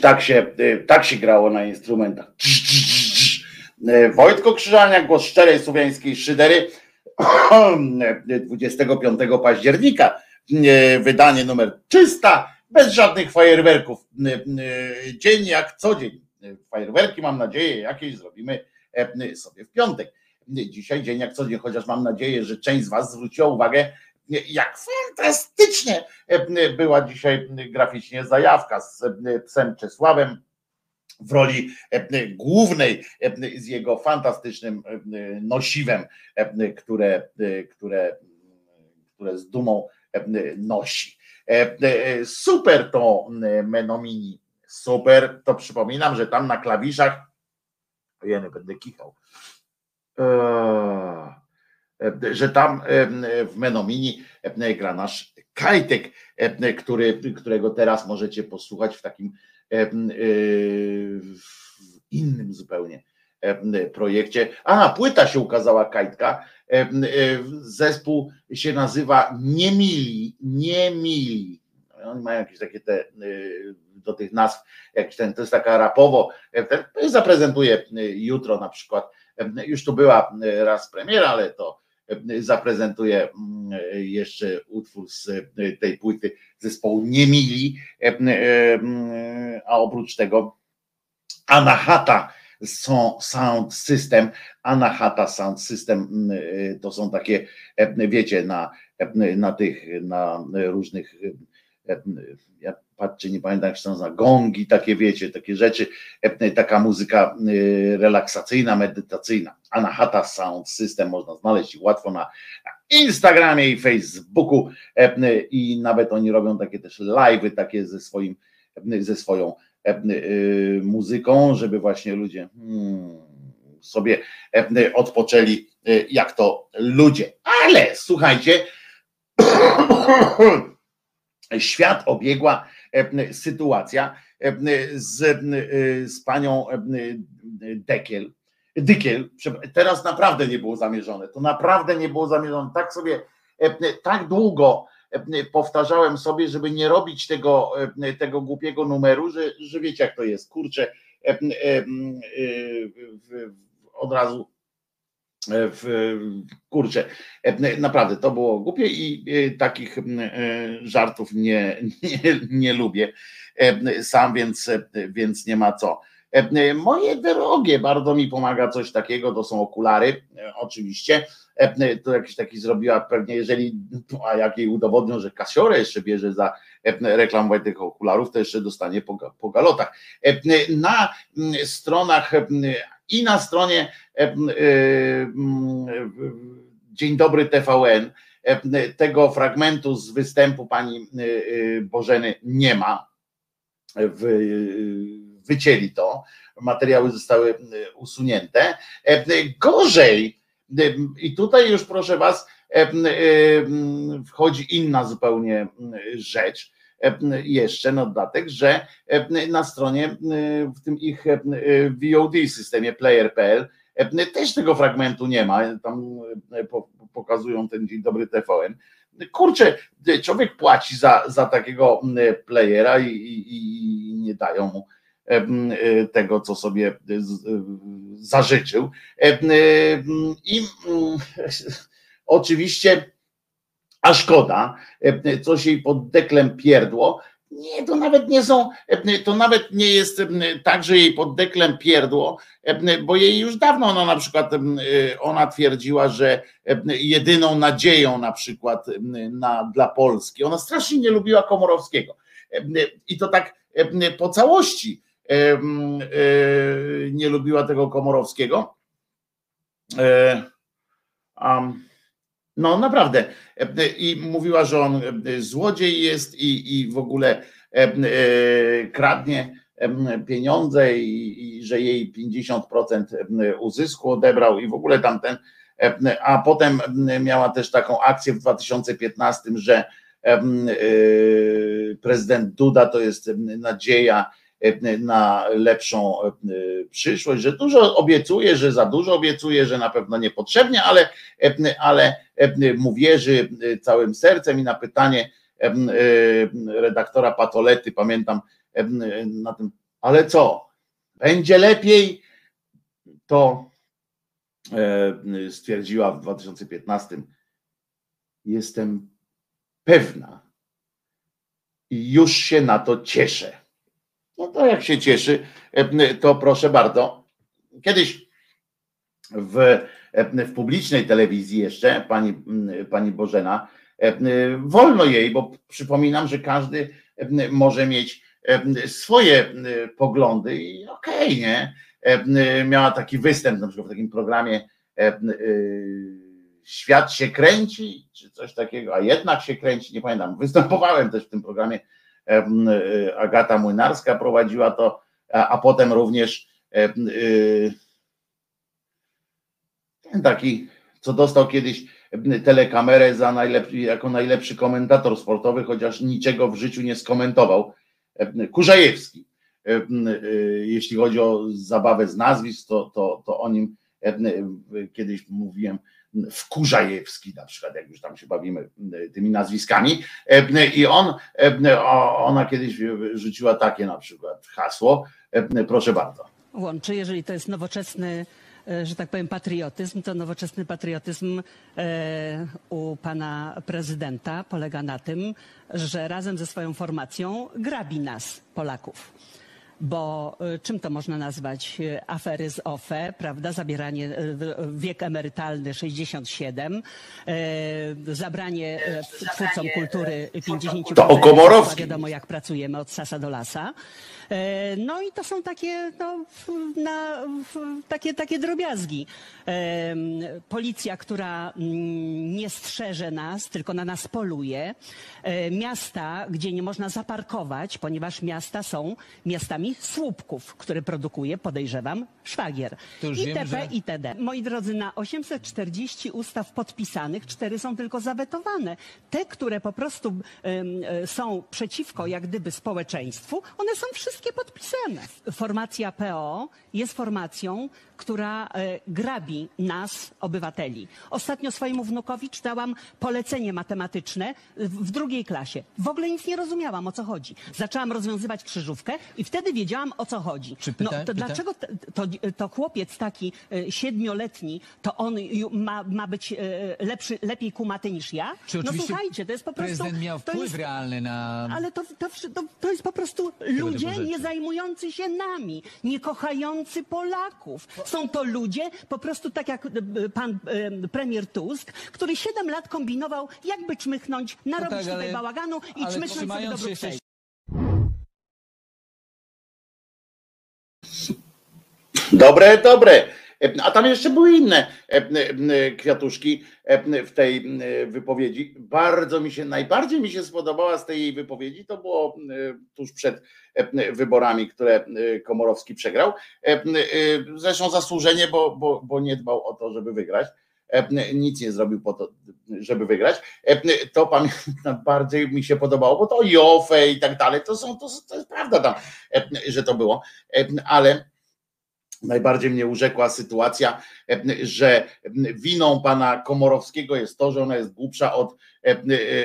Tak się, y, tak się grało na instrumentach. Y, Wojtko Krzyżaniak, głos szczerej słowiańskiej szydery 25 października. Y, Wydanie numer 300, bez żadnych fajerwerków. Dzień jak co dzień. Fajerwerki mam nadzieję jakieś zrobimy e, sobie w piątek. Dzisiaj dzień jak co dzień, chociaż mam nadzieję, że część z Was zwróciła uwagę, jak fantastycznie była dzisiaj graficznie zajawka z psem Czesławem w roli głównej z jego fantastycznym nosiwem, które, które, które z dumą nosi. Super to Menomini, super. To przypominam, że tam na klawiszach, jeny będę kichał, eee, że tam w Menomini gra nasz Kajtek, który, którego teraz możecie posłuchać w takim w innym zupełnie projekcie. A, płyta się ukazała Kajtka. Zespół się nazywa Niemili, Niemili. Oni mają jakieś takie te do tych nazw, jakiś ten, to jest taka rapowo, zaprezentuję jutro na przykład, już tu była raz premiera, ale to zaprezentuję jeszcze utwór z tej płyty zespołu Niemili, a oprócz tego Anahata Sound System, Anahata Sound System to są takie, wiecie, na, na tych, na różnych ja patrzę, nie pamiętam jak się nazywa, gongi, takie wiecie, takie rzeczy, taka muzyka relaksacyjna, medytacyjna. Anahata Sound System można znaleźć łatwo na Instagramie i Facebooku i nawet oni robią takie też live'y takie ze swoim, ze swoją muzyką, żeby właśnie ludzie hmm, sobie odpoczęli jak to ludzie. Ale słuchajcie, świat obiegła sytuacja z, z panią Dekiel. Dykiel, teraz naprawdę nie było zamierzone, to naprawdę nie było zamierzone. Tak sobie, tak długo powtarzałem sobie, żeby nie robić tego, tego głupiego numeru, że, że wiecie jak to jest, kurczę, od razu w, kurczę, naprawdę to było głupie i takich żartów nie, nie, nie lubię sam, więc, więc nie ma co. Moje drogie, bardzo mi pomaga coś takiego, to są okulary, oczywiście. To jakiś taki zrobiła pewnie, jeżeli, a jak jej udowodnią, że Kasiorę jeszcze bierze za reklamę tych okularów, to jeszcze dostanie po, po galotach. Na stronach i na stronie Dzień dobry TVN tego fragmentu z występu pani Bożeny nie ma. Wycięli to, materiały zostały usunięte. Gorzej, i tutaj już proszę Was, wchodzi inna zupełnie rzecz jeszcze na dodatek, że na stronie w tym ich VOD systemie player.pl też tego fragmentu nie ma. Tam pokazują ten dzień dobry TVN. Kurczę, człowiek płaci za, za takiego playera i, i, i nie dają mu tego, co sobie zażyczył. I oczywiście a szkoda, coś jej pod deklem pierdło, Nie, to nawet nie są, to nawet nie jest tak, że jej pod deklem pierdło, bo jej już dawno ona na przykład, ona twierdziła, że jedyną nadzieją na przykład na, dla Polski, ona strasznie nie lubiła Komorowskiego i to tak po całości nie lubiła tego Komorowskiego. No naprawdę. I mówiła, że on złodziej jest i, i w ogóle kradnie pieniądze i, i że jej 50% uzysku odebrał i w ogóle tamten. A potem miała też taką akcję w 2015, że prezydent Duda to jest nadzieja na lepszą przyszłość, że dużo obiecuje, że za dużo obiecuje, że na pewno niepotrzebnie, ale, ale mu wierzy całym sercem. I na pytanie redaktora Patolety, pamiętam na tym, ale co, będzie lepiej, to stwierdziła w 2015, jestem pewna i już się na to cieszę no to jak się cieszy, e, to proszę bardzo. Kiedyś w, e, w publicznej telewizji jeszcze, pani, pani Bożena, e, wolno jej, bo przypominam, że każdy może mieć swoje poglądy i okej, okay, nie? Miała taki występ na przykład w takim programie Świat się kręci, czy coś takiego, a jednak się kręci, nie pamiętam. Występowałem też w tym programie Agata Młynarska prowadziła to, a, potem również e, ten taki, co dostał kiedyś telekamerę za najlepszy, jako najlepszy komentator sportowy, chociaż niczego w życiu nie skomentował. Kurzajewski. Jeśli chodzi o zabawę z nazwisk, to, to, to o nim kiedyś mówiłem Wkurzajewski na przykład, jak już tam się bawimy e, tymi nazwiskami. E, I on, e, ona kiedyś rzuciła takie na przykład hasło, proszę bardzo. Łączy, jeżeli to jest nowoczesny że tak powiem, patriotyzm, to nowoczesny patriotyzm u pana prezydenta polega na tym, że razem ze swoją formacją grabi nas, Polaków bo y, czym to można nazwać? Y, afery z OFE, prawda? Zabieranie, y, wiek emerytalny 67, zabranie twórcom kultury 50%. To o Komorowskim. Wiadomo, jak pracujemy od sasa do lasa. E, no i to są takie, no, na, takie, takie drobiazgi. E, policja, która nie strzeże nas, tylko na nas poluje. E, miasta, gdzie nie można zaparkować, ponieważ miasta są miastami słupków, które produkuje, podejrzewam, szwagier. ITP, że... itd. Moi drodzy, na 840 ustaw podpisanych, cztery są tylko zawetowane. Te, które po prostu są przeciwko jak gdyby społeczeństwu, one są wszystkie podpisane. Formacja PO jest formacją, która e, grabi nas, obywateli. Ostatnio swojemu wnukowi czytałam polecenie matematyczne w drugiej klasie. W ogóle nic nie rozumiałam, o co chodzi. Zaczęłam rozwiązywać krzyżówkę i wtedy wiedziałam, o co chodzi. No to dlaczego to, to, chłopiec taki e, siedmioletni, to on ma, ma być e, lepszy, lepiej kumaty niż ja? No słuchajcie, to jest po prostu... Prezydent miał wpływ jest, realny na... Ale to, to, to, to jest po prostu ludzie nie zajmujący się nami, nie kochający Polaków. Są to ludzie, po prostu tak jak e, pan e, premier Tusk, który siedem lat kombinował, jakby czmychnąć, narobić no tak, tutaj ale, bałaganu i czmychnąć sobie do Brukseli. Dobre, dobre. A tam jeszcze były inne e, kwiatuszki w tej wypowiedzi. Bardzo mi się, najbardziej mi się spodobała z tej wypowiedzi, to było tuż przed wyborami, które Komorowski przegrał. Zresztą zasłużenie, bo, bo, bo nie dbał o to, żeby wygrać nic nie zrobił po to, żeby wygrać. To pamiętam, bardziej mi się podobało, bo to Jofe i tak dalej, to są, to, to jest prawda tam, że to było, ale Najbardziej mnie urzekła sytuacja, że winą pana Komorowskiego jest to, że ona jest głupsza od,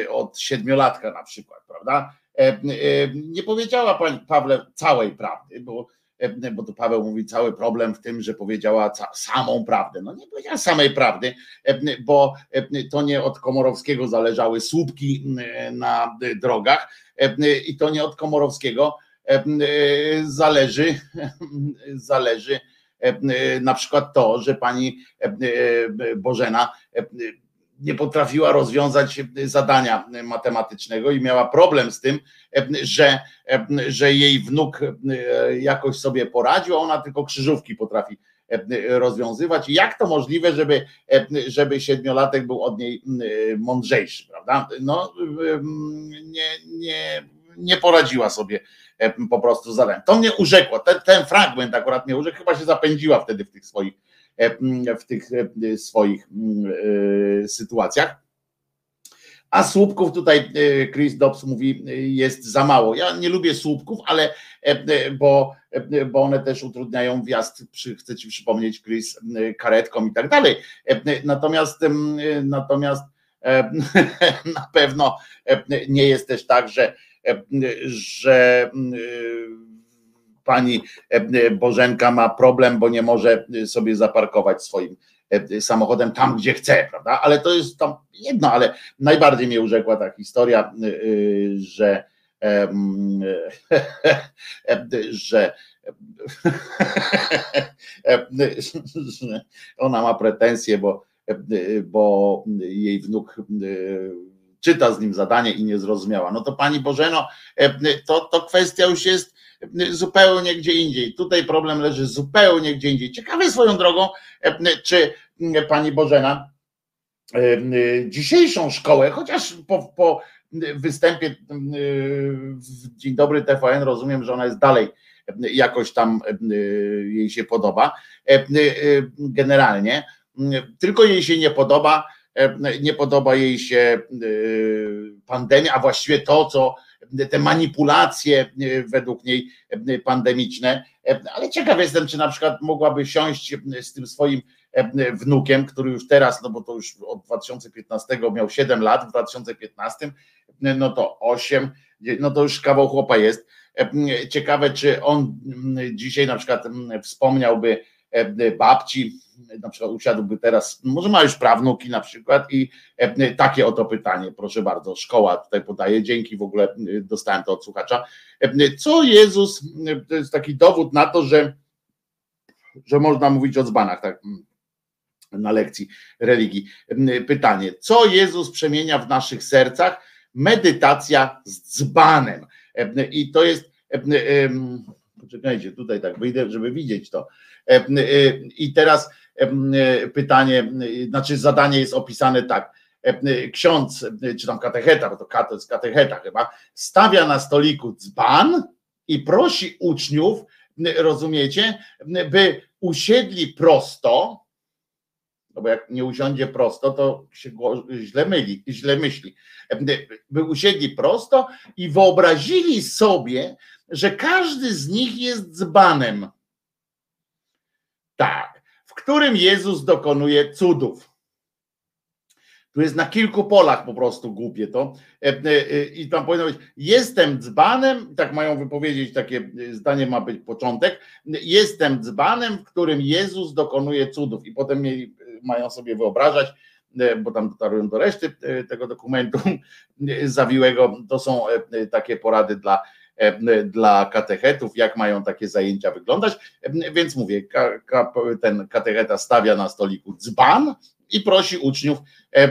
od siedmiolatka na przykład, prawda? Nie powiedziała pani Pawle całej prawdy, bo bo tu Paweł mówi, cały problem w tym, że powiedziała samą prawdę. No nie powiedziała samej prawdy, bo to nie od Komorowskiego zależały słupki na drogach i to nie od Komorowskiego zależy, zależy na przykład to, że pani Bożena nie potrafiła rozwiązać zadania matematycznego i miała problem z tym, że, że jej wnuk jakoś sobie poradził, a ona tylko krzyżówki potrafi rozwiązywać. Jak to możliwe, żeby, żeby siedmiolatek był od niej mądrzejszy, prawda? No, nie, nie, nie poradziła sobie po prostu zadań. To mnie urzekło, ten, ten fragment akurat mnie urzekł, chyba się zapędziła wtedy w tych swoich w tych swoich sytuacjach. A słupków tutaj Chris Dobbs mówi jest za mało. Ja nie lubię słupków, ale bo, bo one też utrudniają wjazd, chcę ci przypomnieć Chris, karetką i tak dalej. Natomiast natomiast na pewno nie jest też tak, że, że pani e, Bożenka ma problem, bo nie może sobie zaparkować swoim e, samochodem tam, gdzie chce, prawda? Ale to jest tam jedno, ale najbardziej mnie urzekła ta historia, e, że że ona ma pretensje, bo, bo jej wnuk czyta z nim zadanie i nie zrozumiała. No to pani Bożeno, to, to kwestia już jest zupełnie gdzie indziej. Tutaj problem leży zupełnie gdzie indziej. Ciekawe swoją drogą, czy pani Bożena dzisiejszą szkołę, chociaż po, po występie w Dzień Dobry TVN rozumiem, że ona jest dalej jakoś tam jej się podoba. Generalnie, tylko jej się nie podoba, nie podoba jej się pandemia, a właściwie to, co te manipulacje e, według niej e, pandemiczne, e, ale ciekaw jestem, czy na przykład mogłaby siąść z tym swoim wnukiem, który już teraz, no bo to już od 2015 miał 7 lat, w 2015, no to 8, no to już kawał chłopa jest. Ciekawe, czy on dzisiaj na przykład wspomniałby babci, na przykład usiadłby teraz, może ma już prawnuki na przykład i e, takie oto pytanie, proszę bardzo, szkoła tutaj podaje, dzięki w ogóle e, dostałem to od słuchacza. E, co Jezus, to jest taki dowód na to, że, że można mówić o dzbanach, tak na lekcji religii. Pytanie, co Jezus przemienia w naszych sercach? Medytacja z dzbanem. I to jest, poczekajcie, tutaj tak wyjdę, żeby widzieć to. I teraz pytanie, znaczy zadanie jest opisane tak. Ksiądz, czy tam katecheta, bo to katecheta chyba, stawia na stoliku dzban i prosi uczniów, rozumiecie, by usiedli prosto, no bo jak nie usiądzie prosto, to się źle myli, źle myśli. By usiedli prosto i wyobrazili sobie, że każdy z nich jest dzbanem. Tak, w którym Jezus dokonuje cudów. Tu jest na kilku polach po prostu głupie to. E, e, e, I tam powinno być, jestem dzbanem, tak mają wypowiedzieć, takie zdanie ma być początek, jestem dzbanem, w którym Jezus dokonuje cudów. I potem mieli, mają sobie wyobrażać, bo tam dotarują do reszty tego dokumentu zawiłego, to są takie porady dla dla katechetów, jak mają takie zajęcia wyglądać. E, więc mówię, ten katecheta stawia na stoliku dzban i prosi uczniów, e,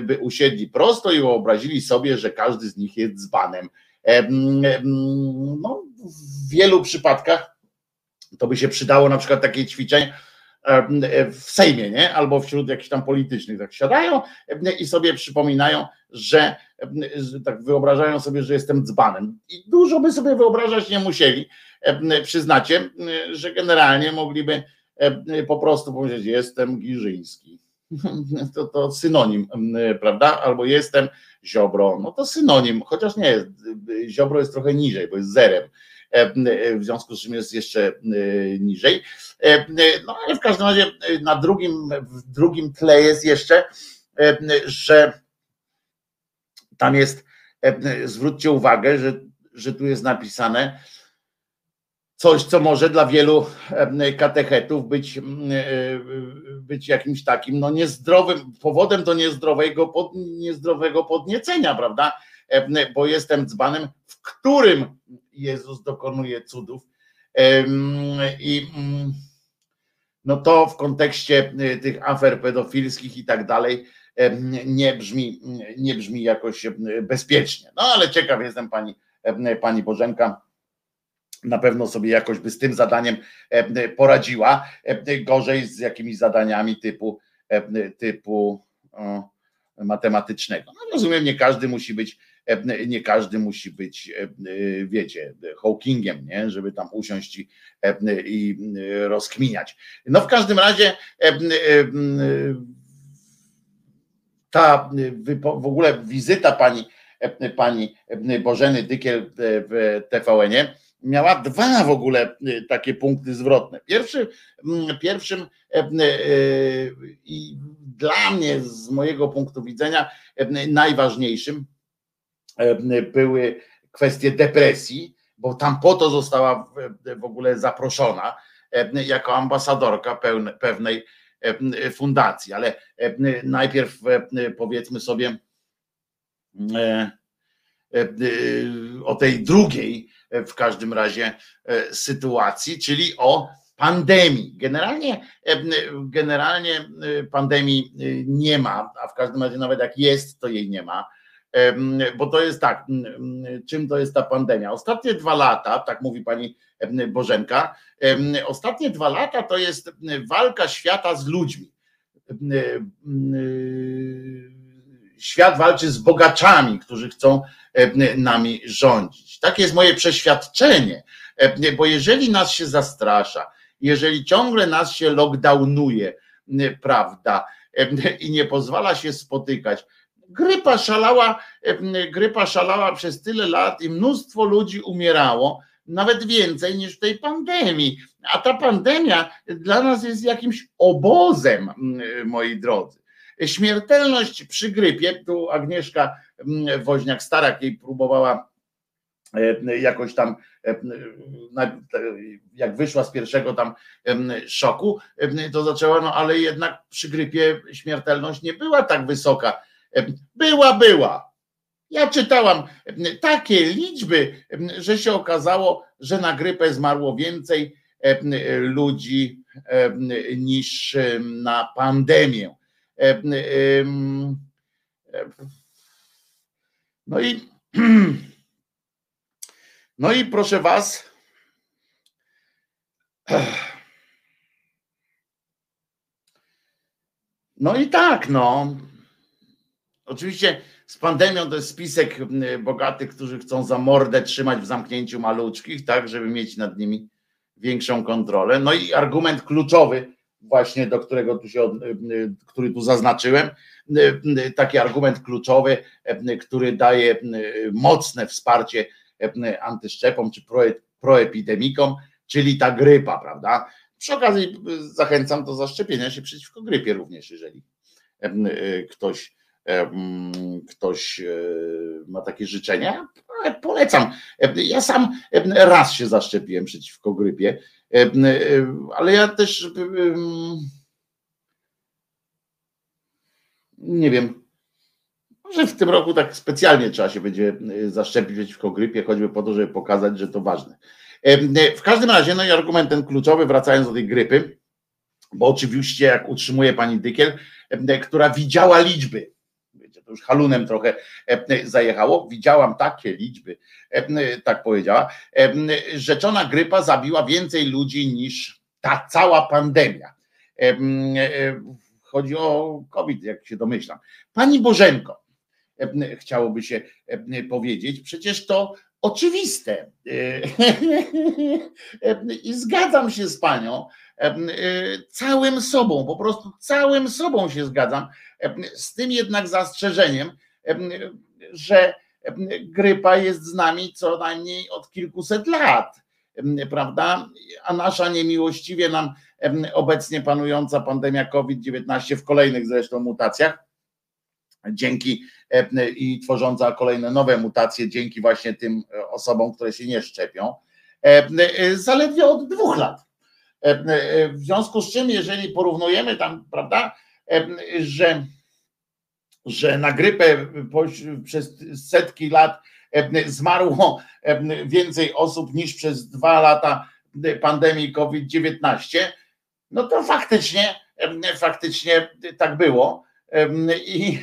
by usiedli prosto i wyobrazili sobie, że każdy z nich jest dzbanem. No, w wielu przypadkach to by się przydało na przykład takie ćwiczenie, w Sejmie, nie? albo wśród jakichś tam politycznych, tak siadają i sobie przypominają, że, tak wyobrażają sobie, że jestem dzbanem. I dużo by sobie wyobrażać nie musieli. Przyznacie, że generalnie mogliby po prostu powiedzieć, jestem Giżyński. To, to synonim, prawda? Albo jestem Ziobro, no to synonim, chociaż nie, Ziobro jest trochę niżej, bo jest zerem w związku z czym jest jeszcze niżej. No ale w każdym razie na drugim, w drugim tle jest jeszcze, że tam jest, zwróćcie uwagę, że, że tu jest napisane, coś, co może dla wielu katechetów być, być jakimś takim no niezdrowym, powodem do niezdrowego, pod, niezdrowego podniecenia, prawda? Bo jestem dzbanem, w którym Jezus dokonuje cudów. I no to w kontekście tych afer pedofilskich i tak dalej nie brzmi, nie brzmi jakoś bezpiecznie. No ale ciekaw jestem pani, pani Bożenka, na pewno sobie jakoś by z tym zadaniem poradziła. Gorzej z jakimiś zadaniami typu, typu matematycznego. No rozumiem, nie każdy musi być, nie każdy musi być, wiecie, Hawkingiem, nie? żeby tam usiąść i, i rozkminiać. No w każdym razie ta w ogóle wizyta pani, pani Bożeny Dykiel w TVN-ie miała dwa w ogóle takie punkty zwrotne. Pierwszy, pierwszym i dla mnie z mojego punktu widzenia najważniejszym były kwestie depresji, bo tam po to została w ogóle zaproszona jako ambasadorka pewnej fundacji, ale najpierw powiedzmy sobie o tej drugiej w każdym razie sytuacji, czyli o pandemii. Generalnie, generalnie pandemii nie ma, a w każdym razie nawet jak jest, to jej nie ma. Bo to jest tak, czym to jest ta pandemia? Ostatnie dwa lata, tak mówi pani Bożenka, ostatnie dwa lata to jest walka świata z ludźmi. Świat walczy z bogaczami, którzy chcą nami rządzić. Takie jest moje przeświadczenie, bo jeżeli nas się zastrasza, jeżeli ciągle nas się lockdownuje, prawda, i nie pozwala się spotykać, grypa szalała, grypa szalała przez tyle lat i mnóstwo ludzi umierało, nawet więcej niż w tej pandemii. A ta pandemia dla nas jest jakimś obozem, moi drodzy. Śmiertelność przy grypie, tu Agnieszka Woźniak-Starak jej próbowała e, jakoś tam, e, jak wyszła z pierwszego tam szoku, to zaczęła, no ale jednak przy grypie śmiertelność nie była tak wysoka. Była, była, ja czytałam takie liczby, że się okazało, że na grypę zmarło więcej ludzi niż na pandemię. No i no i proszę was. No i tak, no. Oczywiście z pandemią to jest spisek bogatych, którzy chcą za mordę trzymać w zamknięciu maluczkich, tak, żeby mieć nad nimi większą kontrolę. No i argument kluczowy, właśnie do którego tu się, który tu zaznaczyłem, taki argument kluczowy, który daje mocne wsparcie antyszczepom czy proepidemikom, czyli ta grypa, prawda? Przy okazji zachęcam do zaszczepienia się przeciwko grypie również, jeżeli ktoś ktoś e, ma takie życzenia, polecam. Ja sam raz się zaszczepiłem przeciwko grypie, ale ja też nie wiem, może w tym roku tak specjalnie trzeba się będzie zaszczepić przeciwko grypie, choćby po to, żeby pokazać, że to ważne. W każdym razie, no i argument ten kluczowy, wracając do tej grypy, bo oczywiście, jak utrzymuje pani Dykiel, która widziała liczby, już halunem trochę e, zajechało. Widziałam takie liczby, e, tak powiedziała. E, rzeczona grypa zabiła więcej ludzi niż ta cała pandemia. Chodzi o COVID, jak się domyślam. Pani Bożenko, chciałoby się powiedzieć, przecież to oczywiste. I zgadzam się z panią całym sobą, po prostu całym sobą się zgadzam, z tym jednak zastrzeżeniem, że grypa jest z nami co najmniej od kilkuset lat, prawda? A nasza niemiłościwie nam obecnie panująca pandemia COVID-19 w kolejnych zresztą mutacjach, dzięki i tworząca kolejne nowe mutacje dzięki właśnie tym osobom, które się nie szczepią, zaledwie od dwóch lat. W związku z czym, jeżeli porównujemy tam, prawda, że, że na grypę przez setki lat zmarło więcej osób niż przez dwa lata pandemii COVID-19, no to faktycznie, faktycznie tak było. I,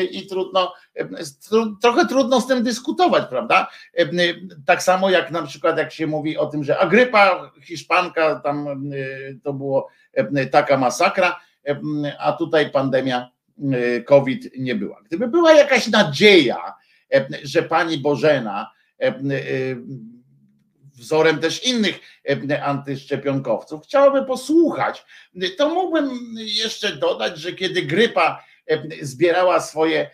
i trudno, trochę trudno z tym dyskutować, prawda? Tak samo jak na przykład, jak się mówi o tym, że agrypa hiszpanka, tam to było taka masakra, a tutaj pandemia COVID nie była. Gdyby była jakaś nadzieja, że pani Bożena wzorem też innych antyszczepionkowców. Chciałbym posłuchać. To mógłbym jeszcze dodać, że kiedy grypa zbierała swoje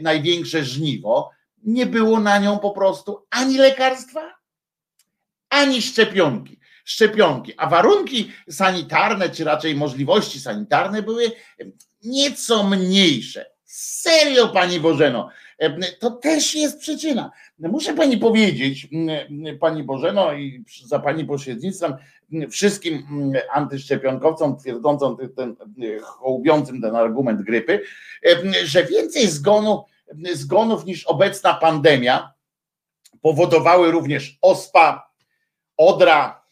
największe żniwo, nie było na nią po prostu ani lekarstwa, ani szczepionki. Szczepionki, a warunki sanitarne, czy raczej możliwości sanitarne były nieco mniejsze. Serio, pani Bożeno, to też jest przyczyna. Muszę pani powiedzieć, pani Bożeno, i za pani pośrednictwem wszystkim antyszczepionkowcom twierdzącym ten, hołubiącym ten argument grypy, że więcej zgonów niż obecna pandemia powodowały również ospa, odra,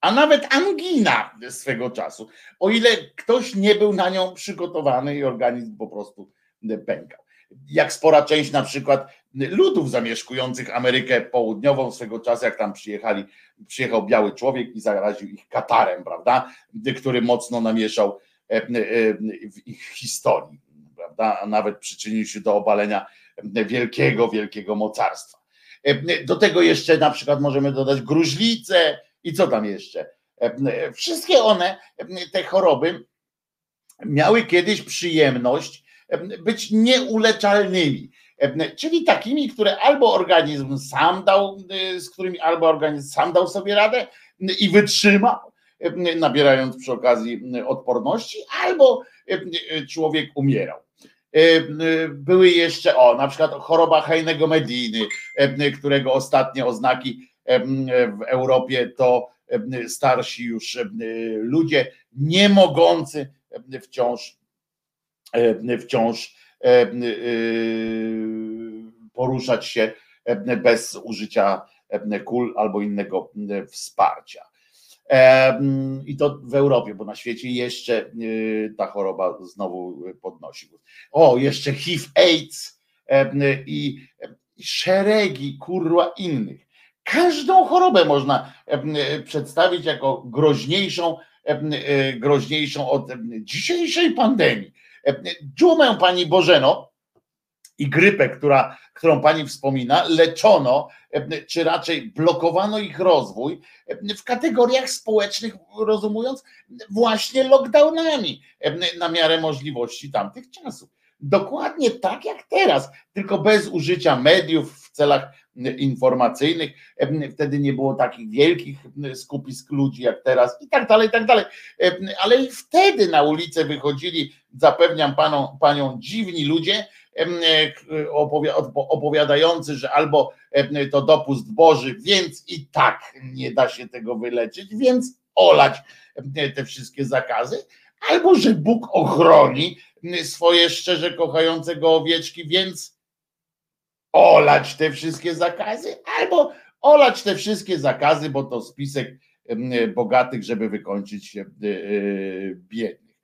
a nawet angina swego czasu. O ile ktoś nie był na nią przygotowany i organizm po prostu pękał. Jak spora część na przykład ludów zamieszkujących Amerykę Południową swego czasu, jak tam przyjechali, przyjechał biały człowiek i zaraził ich katarem, prawda, który mocno namieszał e, e, w ich historii, prawda, a nawet przyczynił się do obalenia wielkiego, wielkiego mocarstwa. E, do tego jeszcze na przykład możemy dodać gruźlicę i co tam jeszcze. Wszystkie one, te choroby, miały kiedyś przyjemność być nieuleczalnymi. Czyli takimi, które albo organizm sam dał, y, z którymi albo organizm sam dał sobie radę i wytrzymał, nabierając przy okazji odporności, albo człowiek umierał. Były jeszcze, o, na przykład choroba Heinego Mediny, którego ostatnie oznaki w Europie to starsi już ludzie, nie mogący wciąż wciąż e, e, poruszać się bez użycia kul albo innego wsparcia. I to w Europie, bo na świecie jeszcze ta choroba znowu podnosi. O, jeszcze HIV, AIDS i szeregi kurwa innych. Każdą chorobę można przedstawić jako groźniejszą, groźniejszą od dzisiejszej pandemii dżumę pani Bożeno i grypę, która, którą pani wspomina, leczono, czy raczej blokowano ich rozwój w kategoriach społecznych, rozumując, właśnie lockdownami na miarę możliwości tamtych czasów. Dokładnie tak jak teraz, tylko bez użycia mediów w celach informacyjnych. Wtedy nie było takich wielkich skupisk ludzi jak teraz i tak dalej, i tak dalej. Ale i wtedy na ulicę wychodzili, zapewniam paną, panią, dziwni ludzie, opowiadający, że albo to dopust Boży, więc i tak nie da się tego wyleczyć, więc olać te wszystkie zakazy, albo że Bóg ochroni swoje szczerze kochające go owieczki, więc olać te wszystkie zakazy, albo olać te wszystkie zakazy, bo to spisek bogatych, żeby wykończyć się e, biednych.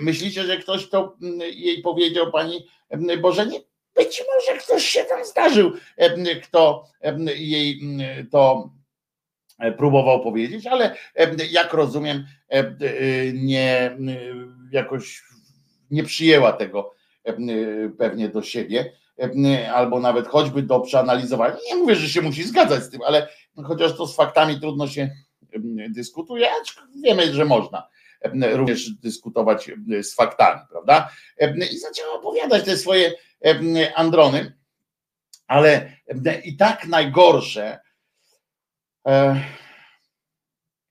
Myślicie, że ktoś to jej powiedział, pani Bożenie? Być może ktoś się tam zdarzył, kto jej to próbował powiedzieć, ale jak rozumiem, nie jakoś nie przyjęła tego pewnie do siebie albo nawet choćby do przeanalizowania. Nie mówię, że się musi zgadzać z tym, ale chociaż to z faktami trudno się dyskutuje, wiemy, że można również dyskutować z faktami, prawda? I zaczęła opowiadać te swoje androny, ale i tak najgorsze. E,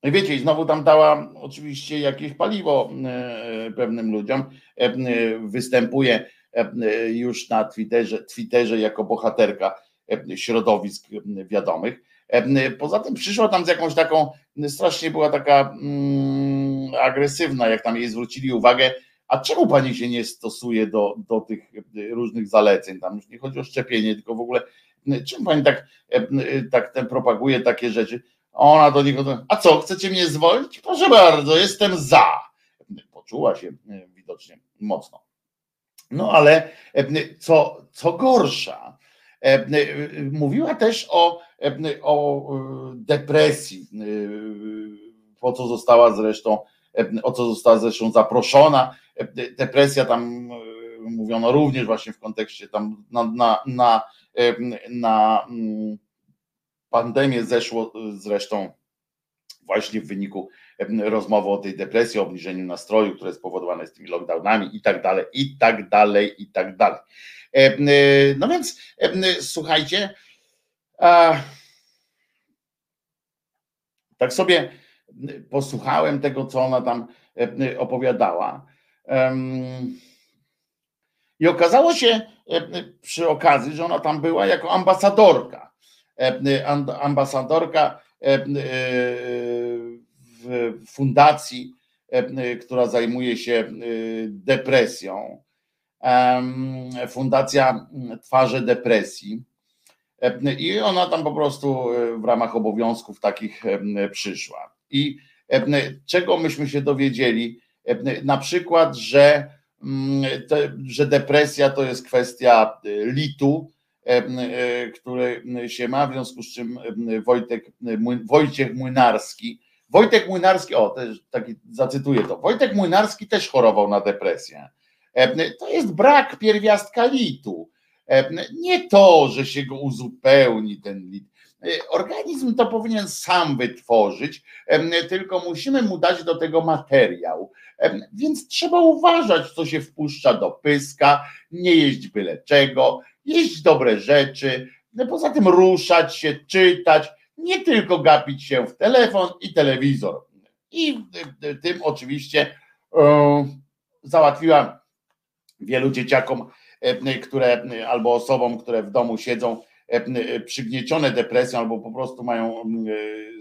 wiecie, i znowu tam dała oczywiście jakieś paliwo e, pewnym ludziom. Występuje już na Twitterze, Twitterze jako bohaterka środowisk wiadomych. Poza tym przyszła tam z jakąś taką, strasznie była taka mm, agresywna, jak tam jej zwrócili uwagę, a czemu pani się nie stosuje do, do tych różnych zaleceń? Tam już nie chodzi o szczepienie, tylko w ogóle czemu pani tak, tak ten propaguje takie rzeczy? Ona do niego, a co, chcecie mnie zwolnić? Proszę bardzo, jestem za. Poczuła się widocznie mocno. No ale co, co gorsza, mówiła też o, o depresji, po co została zresztą, o co została zresztą zaproszona. Depresja tam mówiono również właśnie w kontekście tam na, na, na, na mm, pandemię zeszło zresztą właśnie w wyniku rozmowy o tej depresji, obniżeniu nastroju, które jest spowodowane jest tymi lockdownami i tak dalej, i tak dalej, i tak dalej. No więc słuchajcie, tak sobie posłuchałem tego, co ona tam opowiadała. I okazało się przy okazji, że ona tam była jako ambasadorka. Ambasadorka fundacji, która zajmuje się depresją. Fundacja Twarze Depresji. I ona tam po prostu w ramach obowiązków takich przyszła. I czego myśmy się dowiedzieli? Na przykład, że, że depresja to jest kwestia litu, który się ma, w związku z czym Wojtek, Wojciech Młynarski, Wojtek Młynarski, o, też taki zacytuję to. Wojtek Młynarski też chorował na depresję. To jest brak pierwiastka litu. Nie to, że się go uzupełni ten lit. Organizm to powinien sam wytworzyć, tylko musimy mu dać do tego materiał. Więc trzeba uważać, co się wpuszcza do pyska, nie jeść byle czego, jeść dobre rzeczy, poza tym ruszać się, czytać, nie tylko gapić się w telefon i telewizor. I tym oczywiście załatwiłam wielu dzieciakom, które albo osobom, które w domu siedzą, przygniecione depresją albo po prostu mają,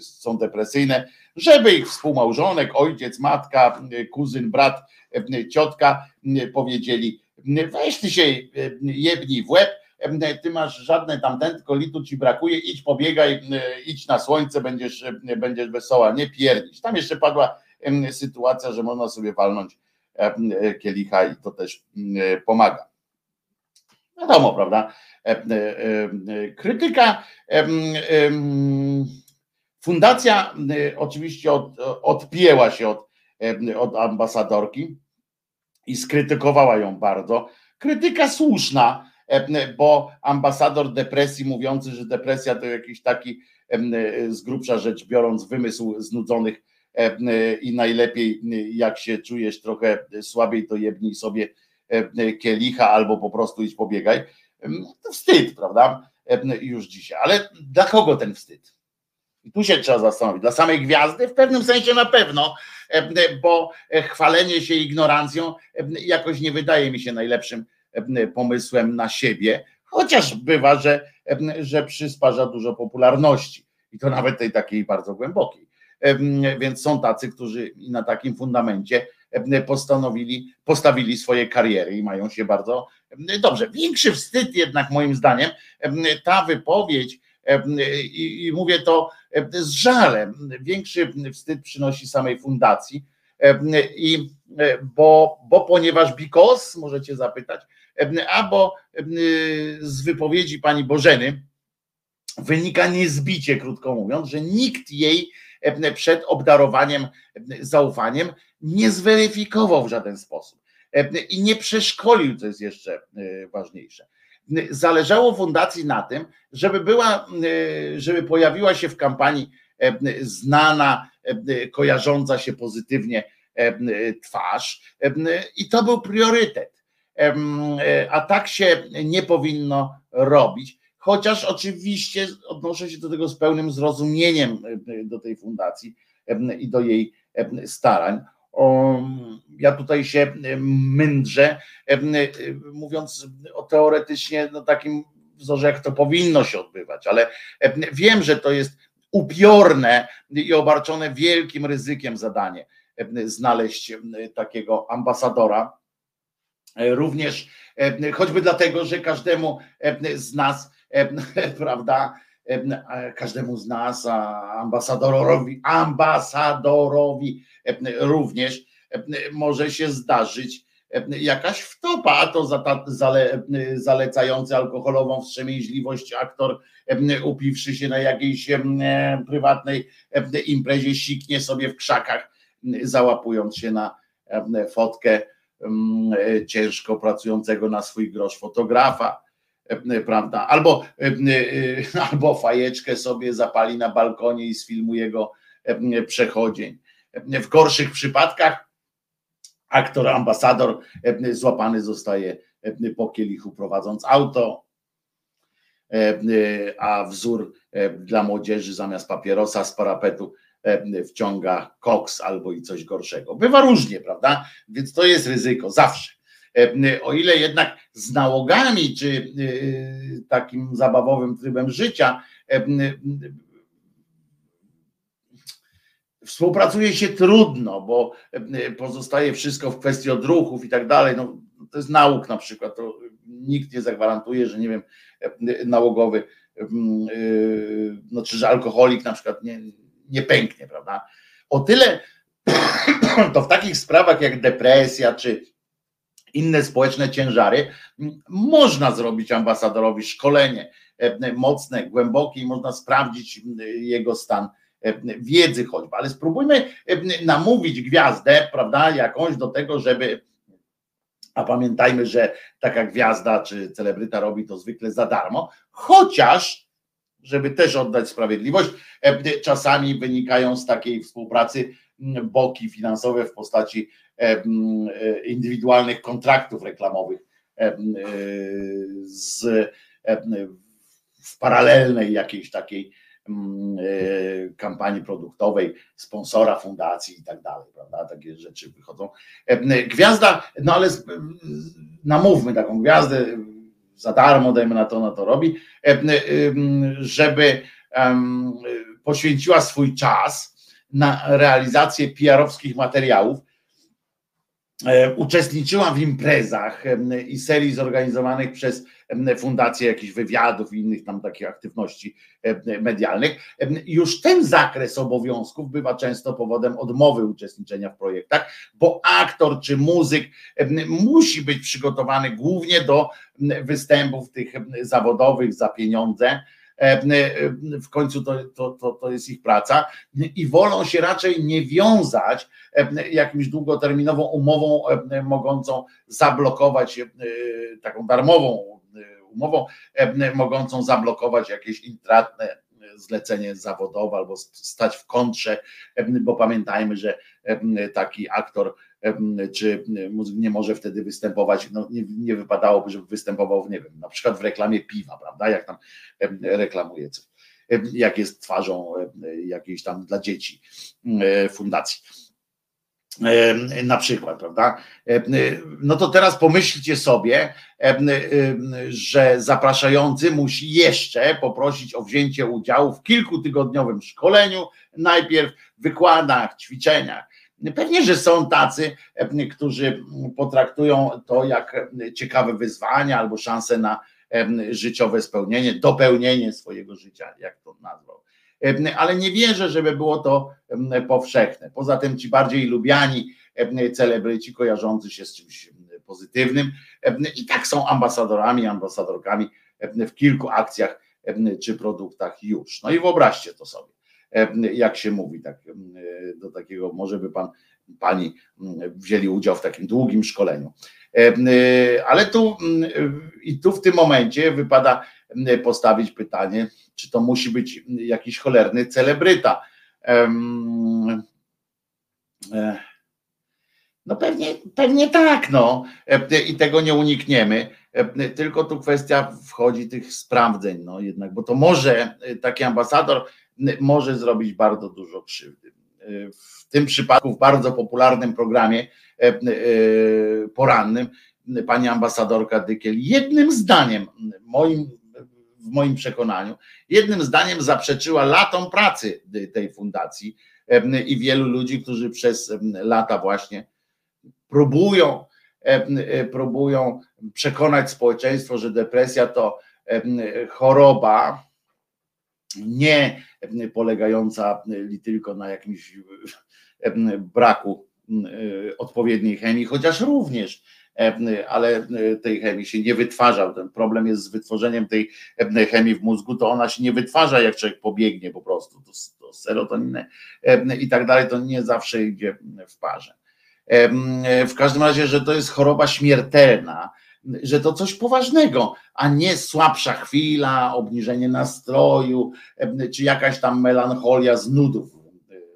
są depresyjne, żeby ich współmałżonek, ojciec, matka, kuzyn, brat, ciotka powiedzieli, weź ty się jebnij w łeb, ty masz żadne tamten, tylko litu ci brakuje, idź pobiegaj, idź na słońce, będziesz, będziesz wesoła, nie pierdzić. Tam jeszcze padła sytuacja, że można sobie walnąć kielicha i to też pomaga. Wiadomo, prawda? Krytyka. Fundacja oczywiście od, odpięła się od, od ambasadorki i skrytykowała ją bardzo. Krytyka słuszna, bo ambasador depresji mówiący, że depresja to jakiś taki z grubsza rzecz biorąc wymysł znudzonych i najlepiej jak się czujesz trochę słabiej, to jebnij sobie kielicha albo po prostu idź pobiegaj. To wstyd, prawda? Już dzisiaj. Ale dla kogo ten wstyd? I tu się trzeba zastanowić. Dla samej gwiazdy? W pewnym sensie na pewno, bo chwalenie się ignorancją jakoś nie wydaje mi się najlepszym pomysłem na siebie, chociaż bywa, że, że przysparza dużo popularności i to nawet tej takiej bardzo głębokiej. Więc są tacy, którzy na takim fundamencie postanowili, postawili swoje kariery i mają się bardzo dobrze. Większy wstyd jednak moim zdaniem ta wypowiedź i, i mówię to z żalem, większy wstyd przynosi samej fundacji i bo, bo ponieważ bikos, możecie zapytać, albo z wypowiedzi pani Bożeny wynika niezbicie, krótko mówiąc, że nikt jej przed obdarowaniem zaufaniem nie zweryfikował w żaden sposób i nie przeszkolił, co jest jeszcze ważniejsze. Zależało fundacji na tym, żeby była, żeby pojawiła się w kampanii znana, kojarząca się pozytywnie twarz i to był priorytet. E, a tak się nie powinno robić. Chociaż oczywiście odnoszę się do tego z pełnym zrozumieniem e, do tej fundacji i do jej starań. Ja tutaj się mędrzę, mówiąc o teoretycznie no takim wzorze, jak to powinno się odbywać, ale wiem, że to jest upiorne i obarczone wielkim ryzykiem zadanie znaleźć takiego ambasadora. Również choćby dlatego, że każdemu z nas, prawda, każdemu z nas, ambasadorowi, ambasadorowi również może się zdarzyć jakaś wtopa, a to za, zale, zalecający alkoholową wstrzemięźliwość aktor upiwszy się na jakiejś prywatnej imprezie siknie sobie w krzakach, załapując się na fotkę ciężko pracującego na swój grosz fotografa prawda? Albo, albo fajeczkę sobie zapali na balkonie i sfilmuje go przechodzień. W gorszych przypadkach aktor, ambasador złapany zostaje po kielichu prowadząc auto, a wzór dla młodzieży zamiast papierosa z parapetu wciąga koks albo i coś gorszego. Bywa różnie, prawda? Więc to jest ryzyko zawsze. O ile jednak z nałogami czy takim zabawowym trybem życia Współpracuje się trudno, bo e, pozostaje wszystko w kwestii odruchów i tak dalej. No, to jest nauk na przykład. To nikt nie zagwarantuje, że nie wiem, e, nałogowy, e, znaczy, że alkoholik na przykład nie, nie pęknie, prawda? O tyle to w takich sprawach jak depresja czy inne społeczne ciężary można zrobić ambasadorowi szkolenie mocne, głębokie i można sprawdzić jego stan E, wiedzy choćby, ale spróbujmy e, namówić gwiazdę, prawda, jakąś do tego, żeby a pamiętajmy, że taka gwiazda czy celebryta robi to zwykle za darmo, chociaż, żeby też oddać sprawiedliwość, e, czasami wynikają z takiej współpracy boki finansowe w postaci indywidualnych kontraktów reklamowych z, w paralelnej jakiejś takiej e, kampanii produktowej, sponsora fundacji i tak dalej, prawda? Takie rzeczy wychodzą. E, gwiazda, no ale namówmy taką gwiazdę, za darmo, dajmy na to, na to robi, e, żeby poświęciła swój czas na realizację PR-owskich materiałów, uczestniczyła w imprezach i serii zorganizowanych przez fundacje jakichś wywiadów i innych tam takich aktywności medialnych. Już ten zakres obowiązków bywa często powodem odmowy uczestniczenia w projektach, bo aktor czy muzyk musi być przygotowany głównie do występów tych zawodowych za pieniądze w końcu to, to, to, jest ich praca i wolą się raczej nie wiązać jakimś długoterminową umową mogącą zablokować taką darmową umową, e, mogącą zablokować jakieś intratne zlecenie zawodowe albo stać w kontrze, e, bo pamiętajmy, że e, taki aktor czy nie może wtedy występować, no nie, nie wypadałoby, żeby występował, nie wiem, na przykład w reklamie piwa, prawda, jak tam reklamuje coś, jak jest twarzą jakiejś tam dla dzieci fundacji na przykład, prawda? No to teraz pomyślcie sobie, że zapraszający musi jeszcze poprosić o wzięcie udziału w kilkutygodniowym szkoleniu, najpierw wykładach, ćwiczeniach. Pewnie, że są tacy, którzy potraktują to jak ciekawe wyzwanie albo szansę na życiowe spełnienie, dopełnienie swojego życia, jak to nazwał ale nie wierzę, żeby było to powszechne. Poza tym ci bardziej lubiani celebryci kojarzący się z czymś pozytywnym i tak są ambasadorami, ambasadorkami w kilku akcjach czy produktach już. No i wyobraźcie to sobie, jak się mówi, tak, do takiego, może by pan, pani wzięli udział w takim długim szkoleniu. Ale tu i tu w tym momencie wypada postawić pytanie, czy to musi być jakiś cholerny celebryta. E, no pewnie, pewnie tak, no e, i tego nie unikniemy, e, tylko tu kwestia wchodzi tych sprawdzeń, no jednak, bo to może taki ambasador może zrobić bardzo dużo krzywdy. W tym przypadku w bardzo popularnym programie porannym pani ambasadorka Dykiel jednym zdaniem, moim w moim przekonaniu, jednym zdaniem zaprzeczyła latom pracy tej fundacji i wielu ludzi, którzy przez lata właśnie próbują, próbują przekonać społeczeństwo, że depresja to choroba nie polegająca tylko na jakimś braku odpowiedniej chemii, chociaż również ale tej chemii się nie wytwarza. Ten problem jest z wytworzeniem tej chemii w mózgu, to ona się nie wytwarza, jak człowiek pobiegnie po prostu. To, to serotoninę i tak dalej, to nie zawsze idzie w parze. W każdym razie, że to jest choroba śmiertelna, że to coś poważnego, a nie słabsza chwila, obniżenie nastroju, czy jakaś tam melancholia z nudów,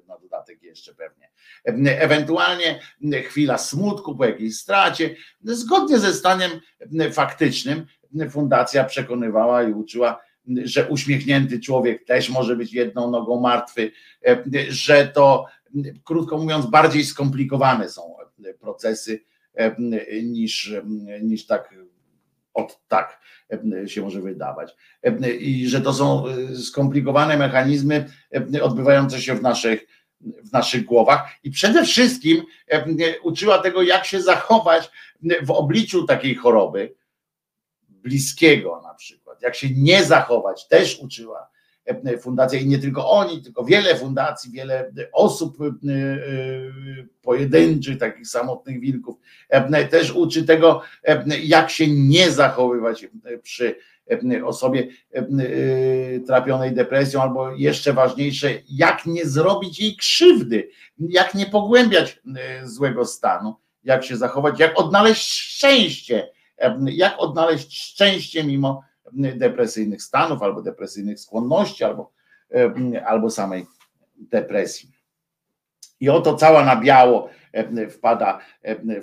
na dodatek jeszcze pewnie. Ewentualnie chwila smutku po jakiejś stracie. Zgodnie ze stanem faktycznym, fundacja przekonywała i uczyła, że uśmiechnięty człowiek też może być jedną nogą martwy, że to, krótko mówiąc, bardziej skomplikowane są procesy niż, niż tak od tak się może wydawać. I że to są skomplikowane mechanizmy odbywające się w naszych, w naszych głowach i przede wszystkim uczyła tego, jak się zachować w obliczu takiej choroby bliskiego na przykład, jak się nie zachować, też uczyła E, fundacja i nie tylko oni, tylko wiele fundacji, wiele osób e, e, pojedynczych, takich samotnych wilków, też uczy tego, jak się nie zachowywać przy osobie trapionej depresją, albo jeszcze ważniejsze, jak nie zrobić jej krzywdy, jak nie pogłębiać złego stanu, jak się zachować, jak odnaleźć szczęście, jak odnaleźć szczęście mimo depresyjnych stanów, albo depresyjnych skłonności, albo, albo samej depresji. I oto cała na biało wpada,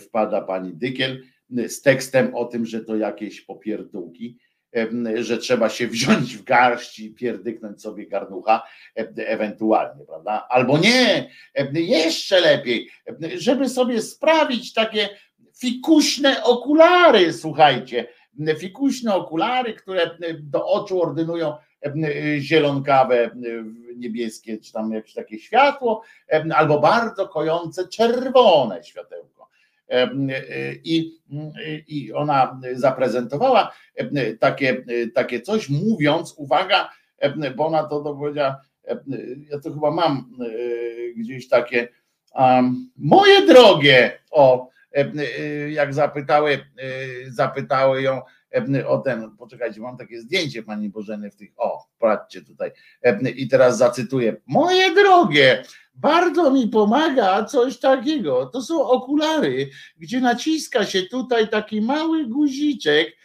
wpada pani Dykiel z tekstem o tym, że to jakieś popierdółki, że trzeba się wziąć w garść i pierdyknąć sobie garnucha, ewentualnie, prawda? Albo nie, jeszcze lepiej, żeby sobie sprawić takie fikuśne okulary, słuchajcie, fikuśne okulary, które do oczu ordynują zielonkawe, niebieskie, czy tam jakieś takie światło, albo bardzo kojące czerwone światełko. I, I ona zaprezentowała takie, takie coś, mówiąc, uwaga, bo ona to, to powiedziała, ja to chyba mam gdzieś takie, moje drogie, o, E, e, jak zapytały, e, zapytały ją o ten, poczekajcie, mam takie zdjęcie pani Bożeny w tych, o, patrzcie tutaj. I teraz zacytuję. Moje drogie, bardzo mi pomaga coś takiego. To są okulary, gdzie naciska się tutaj taki mały guziczek,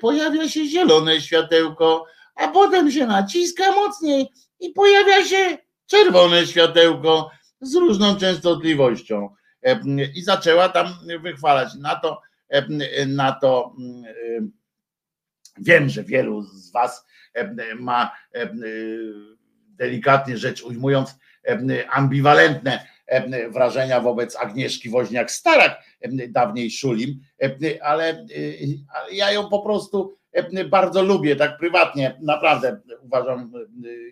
pojawia się zielone światełko, a potem się naciska mocniej i pojawia się czerwone światełko z różną częstotliwością. E, i zaczęła tam wychwalać. Na to, e, na to e, wiem, że wielu z Was ma delikatnie rzecz ujmując ambiwalentne wrażenia wobec Agnieszki Woźniak-Starak, dawniej Szulim, ale ja ją po prostu bardzo lubię, tak prywatnie, naprawdę uważam,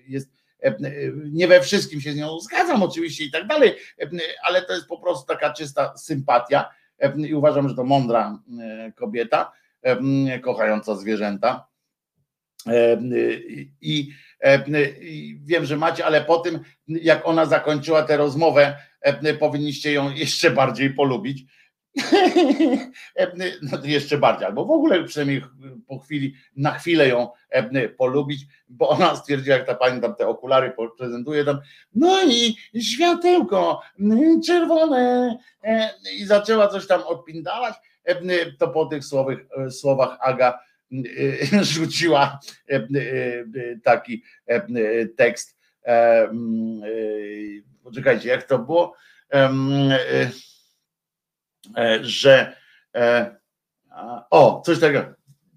jest nie we wszystkim się z nią zgadzam oczywiście i tak dalej, e, ale to jest po prostu taka czysta sympatia e, i uważam, że to mądra kobieta, kochająca zwierzęta. I wiem, że macie, ale po tym, jak ona zakończyła tę rozmowę, powinniście ją jeszcze bardziej polubić no jeszcze bardziej, albo w ogóle przynajmniej po chwili, na chwilę ją polubić, bo ona stwierdziła, jak ta pani tam te okulary prezentuje tam, no i światełko czerwone i zaczęła coś tam odpindalać, to po tych słowach, słowach Aga rzuciła taki tekst, poczekajcie, jak to było, E, że e, o, coś takiego.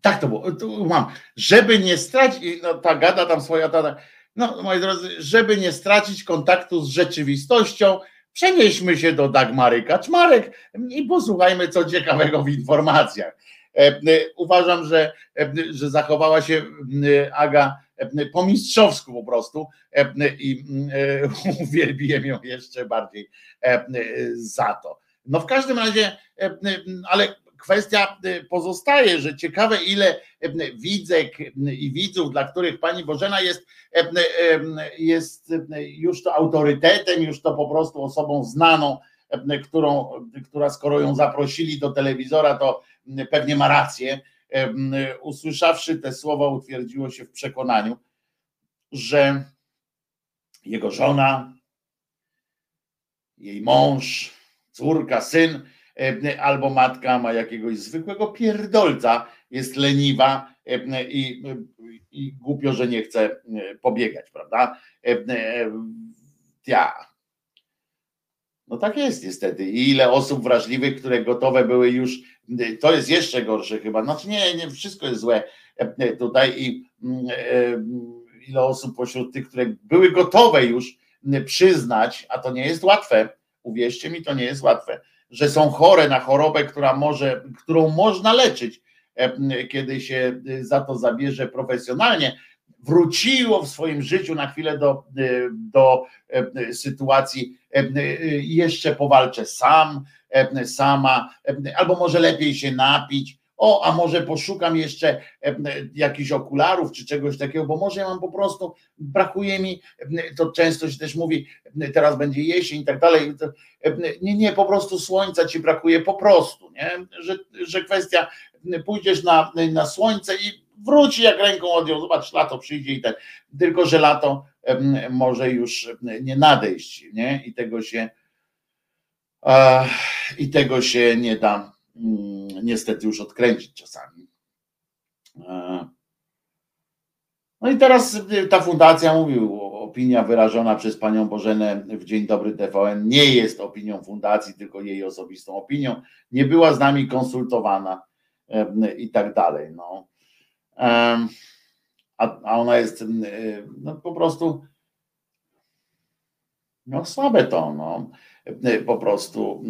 Tak to było, mam. Żeby nie stracić, no ta gada tam swoja tata. No, moi drodzy, żeby nie stracić kontaktu z rzeczywistością, przenieśmy się do Dagmary Kaczmarek i posłuchajmy, co ciekawego w informacjach. Uważam, że, że zachowała się Aga po mistrzowsku po prostu i uwielbiłem ją jeszcze bardziej za to. No w każdym razie, ale kwestia pozostaje, że ciekawe ile widzek i widzów, dla których pani Bożena jest, jest już to autorytetem, już to po prostu osobą znaną, którą, która skoro ją zaprosili do telewizora, to pewnie ma rację. Usłyszawszy te słowa, utwierdziło się w przekonaniu, że jego żona, jej mąż, córka, syn albo matka ma jakiegoś zwykłego pierdolca, jest leniwa i, i głupio, że nie chce pobiegać, prawda? Ja, no tak jest niestety. I ile osób wrażliwych, które gotowe były już, to jest jeszcze gorsze chyba. Znaczy nie, nie wszystko jest złe e, tutaj i e, ile osób pośród tych, które były gotowe już przyznać, a to nie jest łatwe, uwierzcie mi, to nie jest łatwe, że są chore na chorobę, która może, którą można leczyć, e, kiedy się za to zabierze profesjonalnie, wróciło w swoim życiu na chwilę do, do sytuacji jeszcze powalczę sam, sama, albo może lepiej się napić, o, a może poszukam jeszcze jakichś okularów czy czegoś takiego, bo może ja mam po prostu, brakuje mi, to często się też mówi, teraz będzie jesień i tak dalej. Nie, nie, po prostu słońca ci brakuje po prostu, nie? Że, że kwestia, pójdziesz na, na słońce i wróci jak ręką odjął, zobacz, lato przyjdzie i tak, tylko że lato może już nie nadejść, nie? I tego się i tego się nie da niestety już odkręcić czasami. No i teraz ta fundacja mówił, opinia wyrażona przez panią Bożenę w Dzień Dobry TVN nie jest opinią fundacji, tylko jej osobistą opinią. Nie była z nami konsultowana i tak dalej. No a, ona jest no, po prostu no słabe to, no. Po prostu,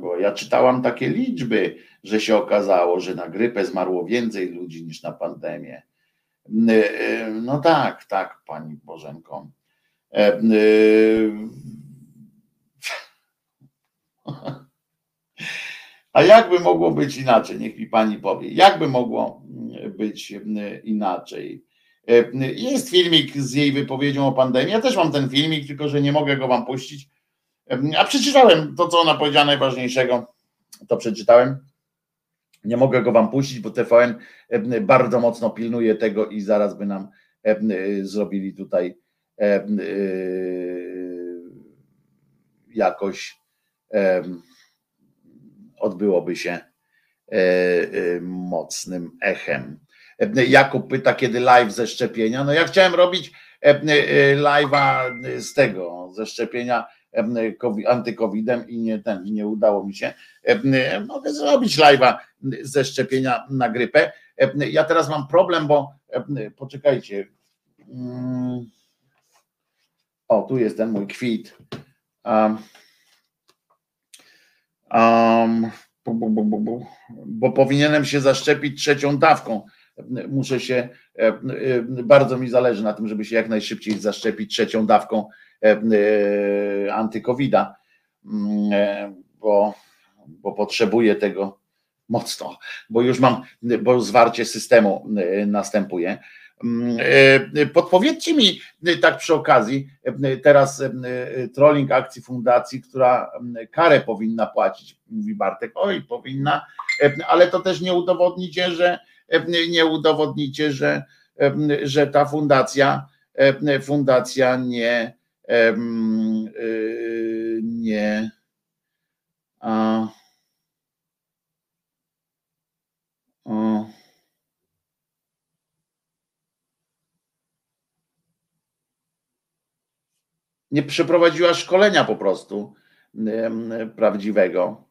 bo ja czytałam takie liczby, że się okazało, że na grypę zmarło więcej ludzi niż na pandemię. No tak, tak, pani Bożenko. A jakby mogło być inaczej? Niech mi pani powie. Jakby mogło być inaczej? Jest filmik z jej wypowiedzią o pandemii. Ja też mam ten filmik, tylko że nie mogę go wam puścić. A przeczytałem to, co ona powiedziała najważniejszego. To przeczytałem. Nie mogę go wam puścić, bo TVN bardzo mocno pilnuje tego i zaraz by nam zrobili tutaj jakoś odbyłoby się e, e, mocnym echem. E, Jakub pyta, kiedy live ze szczepienia. No ja chciałem robić live'a z tego, ze szczepienia antykowidem i nie, ten, nie udało mi się. Mogę zrobić live'a ze szczepienia na grypę. Ja teraz mam problem, bo poczekajcie. Mm. O, tu jest ten mój kwit. Um, bo, bo, bo, bo, powinienem się zaszczepić trzecią dawką. Muszę się, e, e, bardzo mi zależy na tym, żeby się jak najszybciej zaszczepić trzecią dawką e, antykowida, mm, bo, bo potrzebuję tego mocno, bo już mam, bo zwarcie systemu następuje. Mm, podpowiedzcie mi tak przy okazji, teraz trolling akcji fundacji, która karę powinna płacić, mówi Bartek, oj, powinna, ale to też nie udowodnicie, że nie udowodnicie, że, że ta fundacja, fundacja nie, nie, a, a nie przeprowadziła szkolenia po prostu prawdziwego.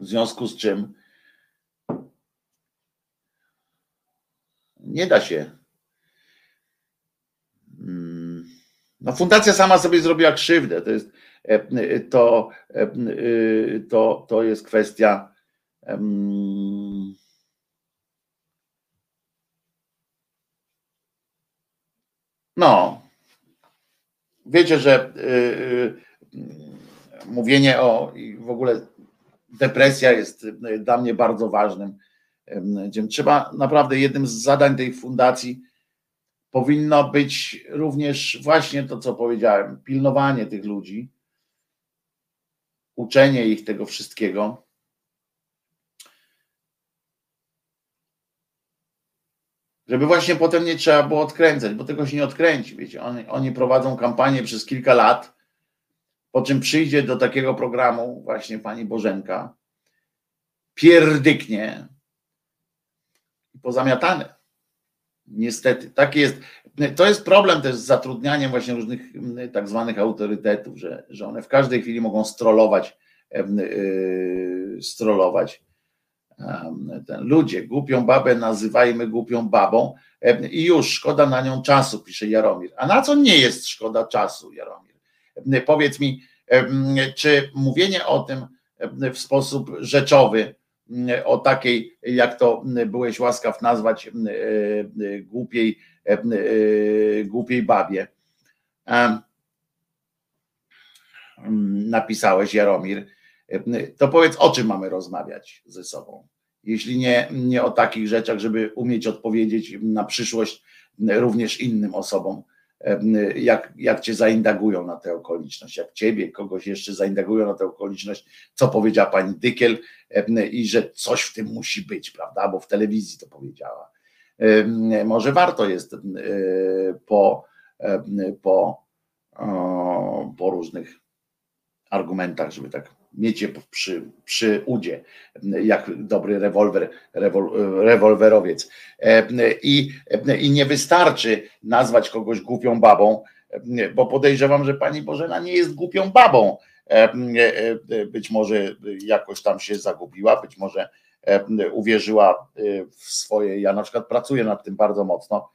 W związku z czym Nie da się. Mm. No, fundacja sama sobie zrobiła krzywdę. To jest, e, e, to, e, to, to jest kwestia. No, wiecie, że mówienie o i w ogóle depresja jest dla mnie bardzo ważnym Trzeba naprawdę jednym z zadań tej fundacji powinno być również właśnie to, co powiedziałem, pilnowanie tych ludzi, uczenie ich tego wszystkiego. Żeby właśnie potem nie trzeba było odkręcać, bo tego się nie odkręci. Wiecie, oni, oni prowadzą kampanię przez kilka lat, po czym przyjdzie do takiego programu właśnie pani Bożenka, pierdyknie pozamiatane. Niestety, tak jest. To jest problem też z zatrudnianiem właśnie różnych tak zwanych autorytetów, że, że one w każdej chwili mogą strollować, yy, strollować ten, ludzie, głupią babę nazywajmy głupią babą i już szkoda na nią czasu, pisze Jaromir. A na co nie jest szkoda czasu, Jaromir? Powiedz mi, czy mówienie o tym w sposób rzeczowy, o takiej, jak to byłeś łaskaw nazwać, głupiej, głupiej babie. Napisałeś, Jaromir. To powiedz, o czym mamy rozmawiać ze sobą? Jeśli nie, nie o takich rzeczach, żeby umieć odpowiedzieć na przyszłość również innym osobom, jak, jak cię zaindagują na tę okoliczność, jak ciebie, kogoś jeszcze zaindagują na tę okoliczność, co powiedziała pani Dykiel i że coś w tym musi być, prawda, bo w telewizji to powiedziała. Może warto jest po, po, po różnych argumentach, żeby tak mieć je przy, przy udzie, jak dobry rewolwer, rewol, rewolwerowiec. I, I nie wystarczy nazwać kogoś głupią babą, bo podejrzewam, że pani Bożena nie jest głupią babą. Być może jakoś tam się zagubiła, być może uwierzyła w swoje. Ja na przykład pracuję nad tym bardzo mocno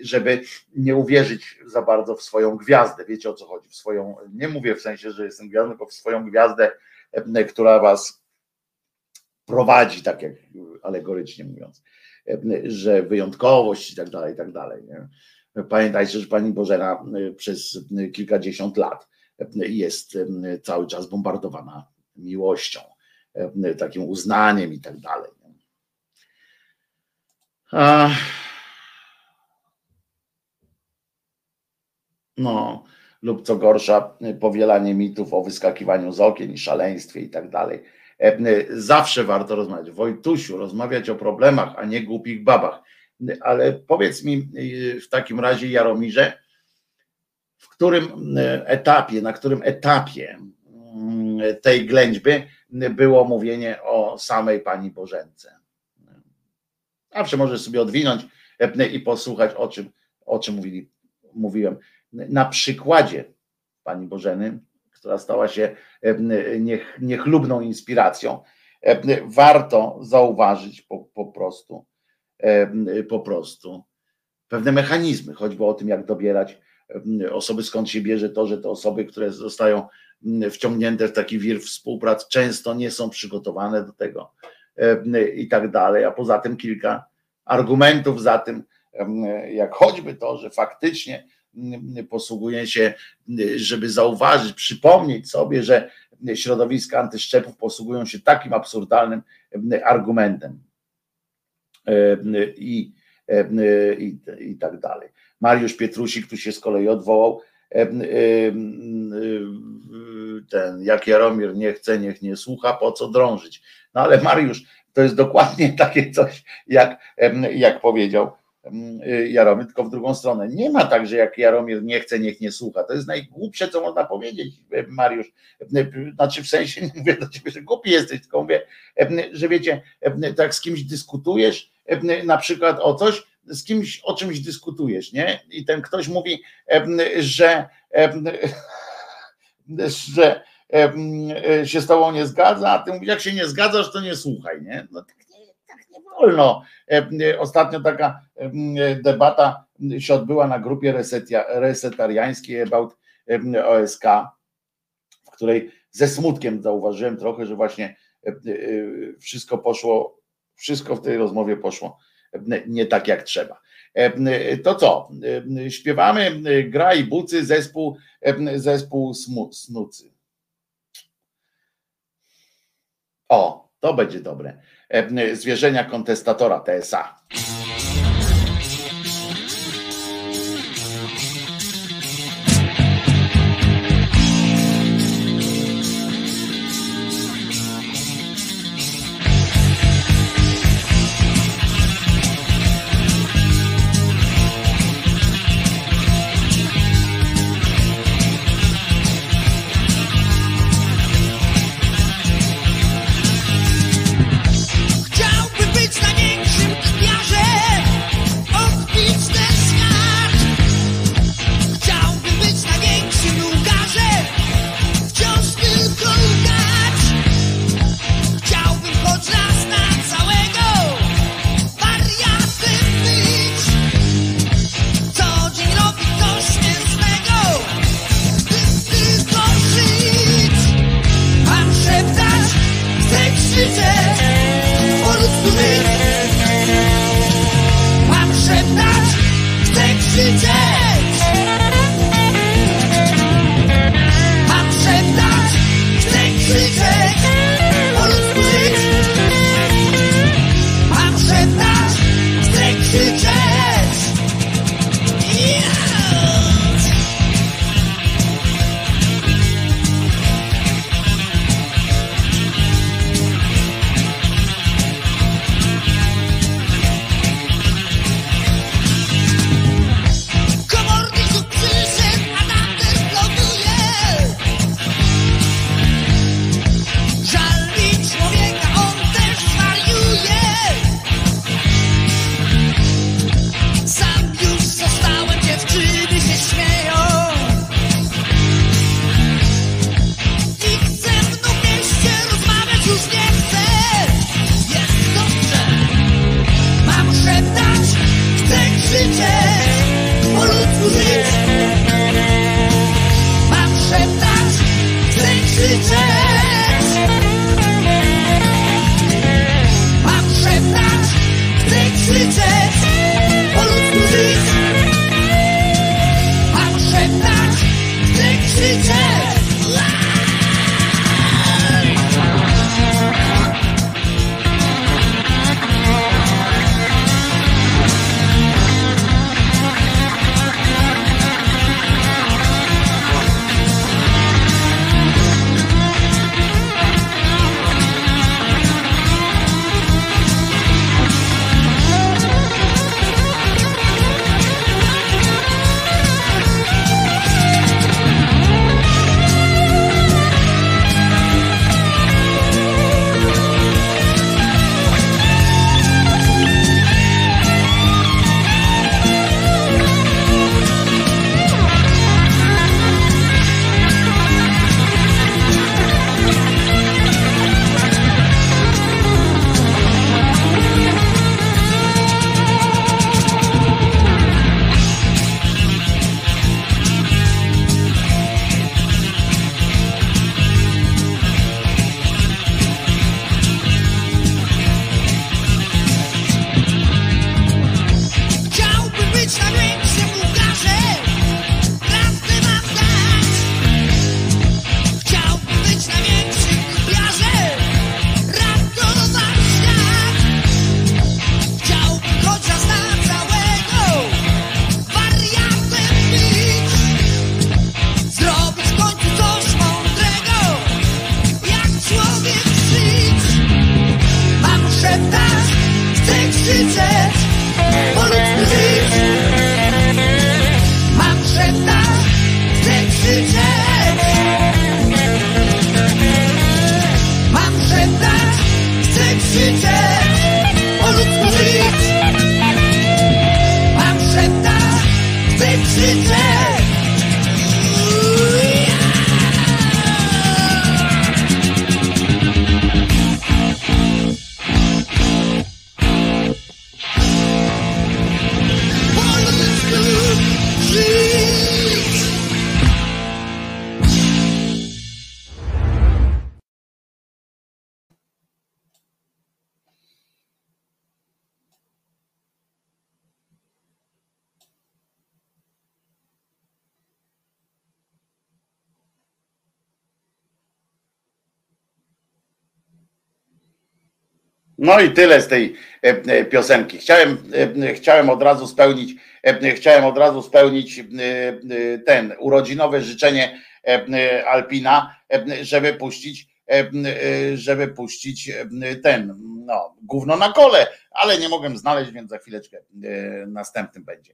żeby nie uwierzyć za bardzo w swoją gwiazdę. Wiecie o co chodzi? W swoją, nie mówię w sensie, że jestem gwiazdą, tylko w swoją gwiazdę, e, która was prowadzi, tak jak alegorycznie mówiąc, e, że wyjątkowość i tak dalej, i tak dalej. Nie? Pamiętajcie, że pani Bożena e, przez kilkadziesiąt lat jest cały czas bombardowana miłością, takim uznaniem i tak dalej. No, lub co gorsza, powielanie mitów o wyskakiwaniu z okien i szaleństwie i tak dalej. E, zawsze warto rozmawiać. Wojtusiu, rozmawiać o problemach, a nie głupich babach. Ale powiedz mi y, w takim razie, Jaromirze, w którym etapie, na którym etapie tej ględźby było mówienie o samej Pani Bożence? Zawsze możesz sobie odwinąć i posłuchać, o czym, o czym mówili, mówiłem na przykładzie Pani Bożeny, która stała się niechlubną inspiracją, warto zauważyć po, po prostu po prostu pewne mechanizmy, choćby o tym, jak dobierać osoby, skąd się bierze to, że te osoby, które zostają wciągnięte w taki wir współprac, często nie są przygotowane do tego i tak dalej, a poza tym kilka argumentów za tym, jak choćby to, że faktycznie posługuje się, żeby zauważyć, przypomnieć sobie, że środowiska antyszczepów posługują się takim absurdalnym argumentem i, i, i tak dalej. Mariusz Pietrusi, który się z kolei odwołał, ten, jak Jaromir nie chce, niech nie słucha, po co drążyć. No ale Mariusz, to jest dokładnie takie coś, jak, jak powiedział Jaromir, tylko w drugą stronę. Nie ma tak, że jak Jaromir nie chce, niech nie słucha. To jest najgłupsze, co można powiedzieć, y, Mariusz. Y, znaczy w sensie, nie mówię do ciebie, że głupi jesteś, tylko mówię, że wiecie, tak z kimś dyskutujesz, na przykład o coś, z kimś o czymś dyskutujesz, nie? I ten ktoś mówi, że, że się z tobą nie zgadza, a ty mówisz, jak się nie zgadzasz, to nie słuchaj, nie? No tak nie, tak nie wolno. Ostatnio taka debata się odbyła na grupie resetariańskiej about OSK, w której ze smutkiem zauważyłem trochę, że właśnie wszystko poszło, wszystko w tej rozmowie poszło nie tak jak trzeba. To co? Śpiewamy Gra i Bucy, zespół, zespół Snucy. O, to będzie dobre. Zwierzenia kontestatora TSA. No i tyle z tej piosenki. Chciałem, chciałem od razu spełnić, chciałem od razu spełnić ten urodzinowe życzenie Alpina, żeby puścić, żeby puścić ten, no, gówno na kole, ale nie mogłem znaleźć, więc za chwileczkę następnym będzie.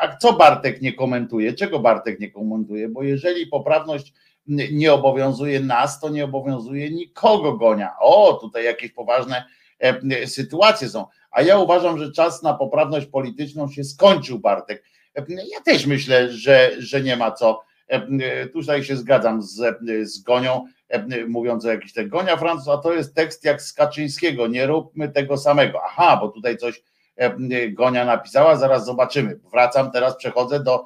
A co Bartek nie komentuje? Czego Bartek nie komentuje? Bo jeżeli poprawność nie obowiązuje nas, to nie obowiązuje nikogo gonia. O, tutaj jakieś poważne e, sytuacje są. A ja uważam, że czas na poprawność polityczną się skończył, Bartek. E, ja też myślę, że, że nie ma co. E, tutaj się zgadzam z, z Gonią, mówiąc o jakiś tak Gonia Francuz, a to jest tekst jak z Kaczyńskiego, nie róbmy tego samego. Aha, bo tutaj coś Gonia napisała, zaraz zobaczymy. Wracam, teraz przechodzę do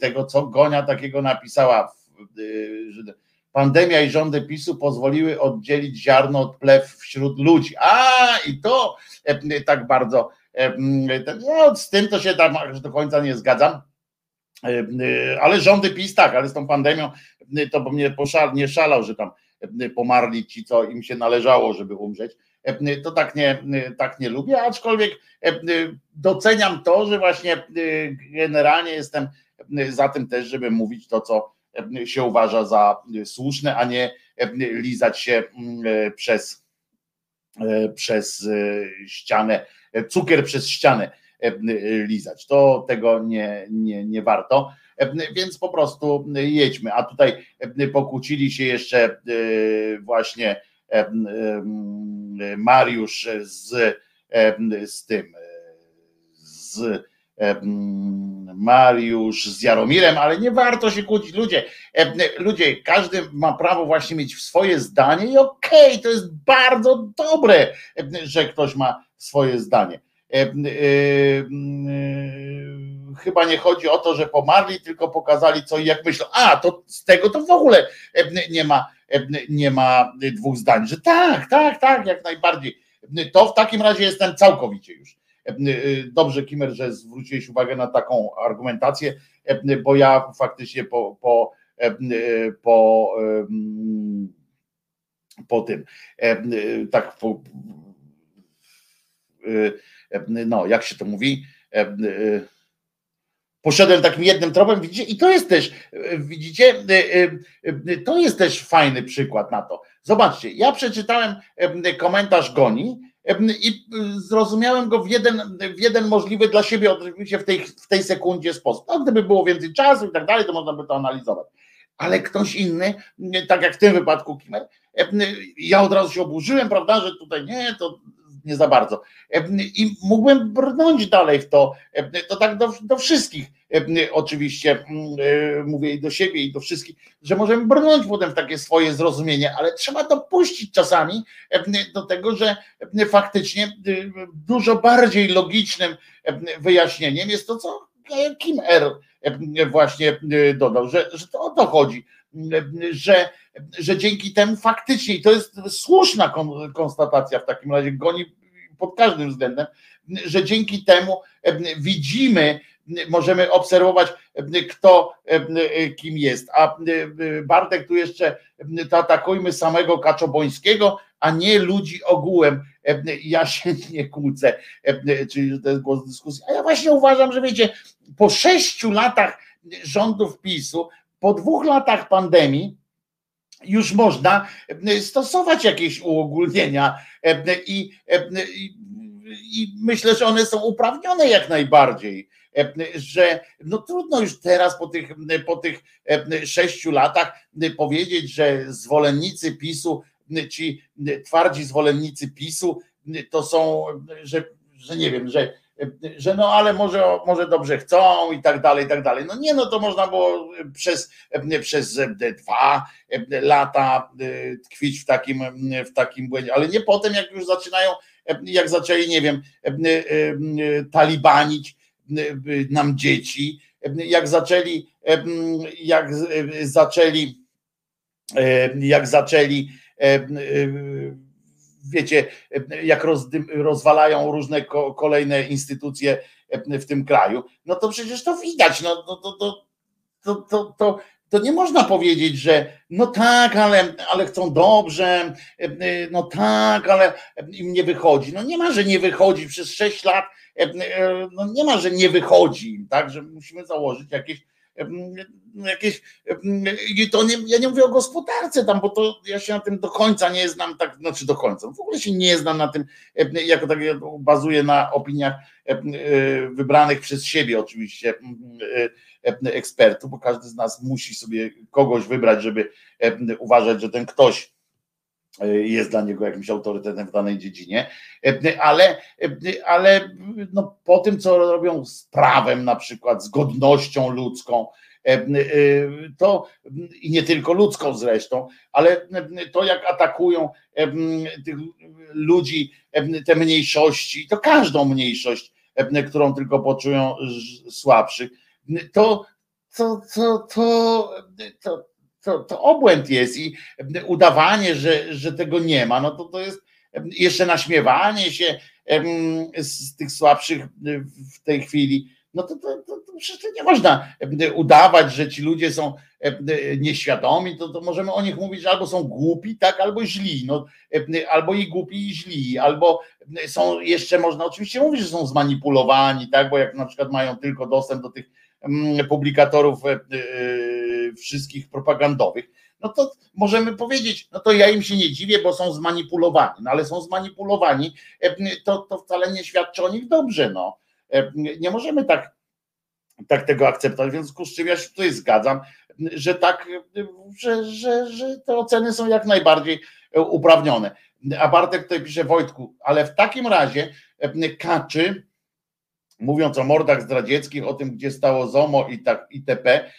tego, co Gonia takiego napisała pandemia i rządy PiSu pozwoliły oddzielić ziarno od plew wśród ludzi. A i to e, tak bardzo, e, no, z tym to się tam do końca nie zgadzam. E, ale rządy PiS tak, ale z tą pandemią to bo mnie poszal, nie szalał, że tam pomarli ci, co im się należało, żeby umrzeć. To tak nie, tak nie lubię, aczkolwiek doceniam to, że właśnie generalnie jestem za tym też, żeby mówić to, co się uważa za słuszne, a nie lizać się mm, przez, przez ścianę, cukier przez ścianę lizać. To tego nie, nie, nie warto. Więc po prostu jedźmy. A tutaj pokłócili się jeszcze właśnie Mariusz z, z tym, z Mariusz z Jaromirem, ale nie warto się kłócić. Ludzie, ludzie, każdy ma prawo właśnie mieć swoje zdanie i okej, okay, to jest bardzo dobre, że ktoś ma swoje zdanie. Chyba nie chodzi o to, że pomarli, tylko pokazali co i jak myślą. A, to z tego to w ogóle nie ma, nie ma dwóch zdań, że tak, tak, tak, jak najbardziej. To w takim razie jestem całkowicie już dobrze, Kimer, że zwróciłeś uwagę na taką argumentację, bo ja faktycznie po, po, po, po tym, tak po, no, jak się to mówi, poszedłem takim jednym tropem, widzicie, i to jest też, widzicie, to jest też fajny przykład na to. Zobaczcie, ja przeczytałem komentarz Goni, i y, zrozumiałem go w jeden, w jeden możliwy dla siebie oczywiście w tej, w tej sekundzie sposób. No, gdyby było więcej czasu i tak dalej, to można by to analizować. Ale ktoś inny, tak jak w tym wypadku Kimer, ja od razu się oburzyłem, prawda, że tutaj nie, to nie za bardzo. I mógłbym brnąć dalej w to, to tak do, do wszystkich oczywiście mówię i do siebie i do wszystkich, że możemy brnąć potem w takie swoje zrozumienie, ale trzeba dopuścić czasami do tego, że faktycznie dużo bardziej logicznym wyjaśnieniem jest to, co Kim R właśnie dodał, że, że to o to chodzi, że, że dzięki temu faktycznie, i to jest słuszna konstatacja w takim razie, goni pod każdym względem, że dzięki temu widzimy, możemy obserwować, kto kim jest. A Bartek tu jeszcze to atakujmy samego Kaczobońskiego, a nie ludzi ogółem. Ja się nie kłócę, czyli to jest głos dyskusji. A ja właśnie uważam, że wiecie, po sześciu latach rządów PiSu, po dwóch latach pandemii, już można stosować jakieś uogólnienia i, i, i myślę, że one są uprawnione jak najbardziej że no trudno już teraz po tych, po tych sześciu latach powiedzieć, że zwolennicy PiSu, ci twardzi zwolennicy PiSu to są, że, że nie wiem, że że no ale może, może dobrze chcą i tak dalej, i tak dalej. No nie, no to można było przez, przez dwa lata tkwić w takim, w takim błędzie, ale nie potem, jak już zaczynają, jak zaczęli, nie wiem, talibanić nam dzieci, jak zaczęli, jak zaczęli, jak zaczęli wiecie, jak rozwalają różne kolejne instytucje w tym kraju, no to przecież to widać, no to, to, to, to, to to nie można powiedzieć, że no tak, ale, ale chcą dobrze, no tak, ale im nie wychodzi. No nie ma, że nie wychodzi przez 6 lat, no nie ma, że nie wychodzi, tak, że musimy założyć jakieś jakieś, i to nie, ja nie mówię o gospodarce tam, bo to ja się na tym do końca nie znam, tak, znaczy do końca, w ogóle się nie znam na tym, jako tak ja bazuję na opiniach wybranych przez siebie oczywiście ekspertów, bo każdy z nas musi sobie kogoś wybrać, żeby uważać, że ten ktoś jest dla niego jakimś autorytetem w danej dziedzinie, ale, ale no, po tym, co robią z prawem, na przykład z godnością ludzką, to i nie tylko ludzką zresztą, ale to jak atakują tych ludzi, te mniejszości, to każdą mniejszość, którą tylko poczują słabszych, to, to, to, to, to, to, to obłęd jest i udawanie, że, że tego nie ma, no to to jest jeszcze naśmiewanie się z tych słabszych w tej chwili. No to, to, to, to przecież nie można udawać, że ci ludzie są nieświadomi, to, to możemy o nich mówić, że albo są głupi, tak, albo źli, no, albo i głupi i źli, albo są jeszcze, można oczywiście mówić, że są zmanipulowani, tak, bo jak na przykład mają tylko dostęp do tych publikatorów wszystkich propagandowych, no to możemy powiedzieć, no to ja im się nie dziwię, bo są zmanipulowani, no ale są zmanipulowani, to, to wcale nie świadczy o nich dobrze, no. Nie możemy tak, tak tego akceptować, w związku z czym ja się tutaj zgadzam, że tak, że, że, że te oceny są jak najbardziej uprawnione. A Bartek tutaj pisze Wojtku, ale w takim razie Kaczy mówiąc o mordach zdradzieckich, o tym, gdzie stało ZOMO i tak, itp.,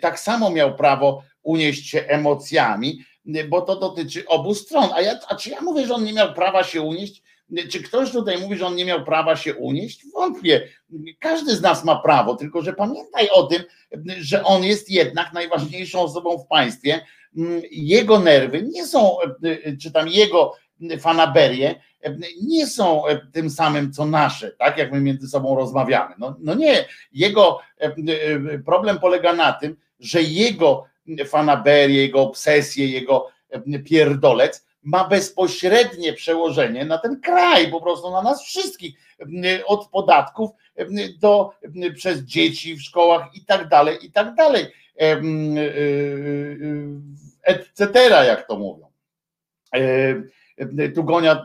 tak samo miał prawo unieść się emocjami, bo to dotyczy obu stron. A, ja, a czy ja mówię, że on nie miał prawa się unieść? Czy ktoś tutaj mówi, że on nie miał prawa się unieść? Wątpię. Każdy z nas ma prawo, tylko że pamiętaj o tym, że on jest jednak najważniejszą osobą w państwie. Jego nerwy nie są, czy tam jego fanaberie nie są tym samym co nasze, tak jak my między sobą rozmawiamy. No, no nie, jego problem polega na tym, że jego fanaberie, jego obsesje, jego pierdolec ma bezpośrednie przełożenie na ten kraj, po prostu na nas wszystkich, od podatków do przez dzieci w szkołach i tak dalej, i tak dalej, etc., jak to mówią. Tugonia,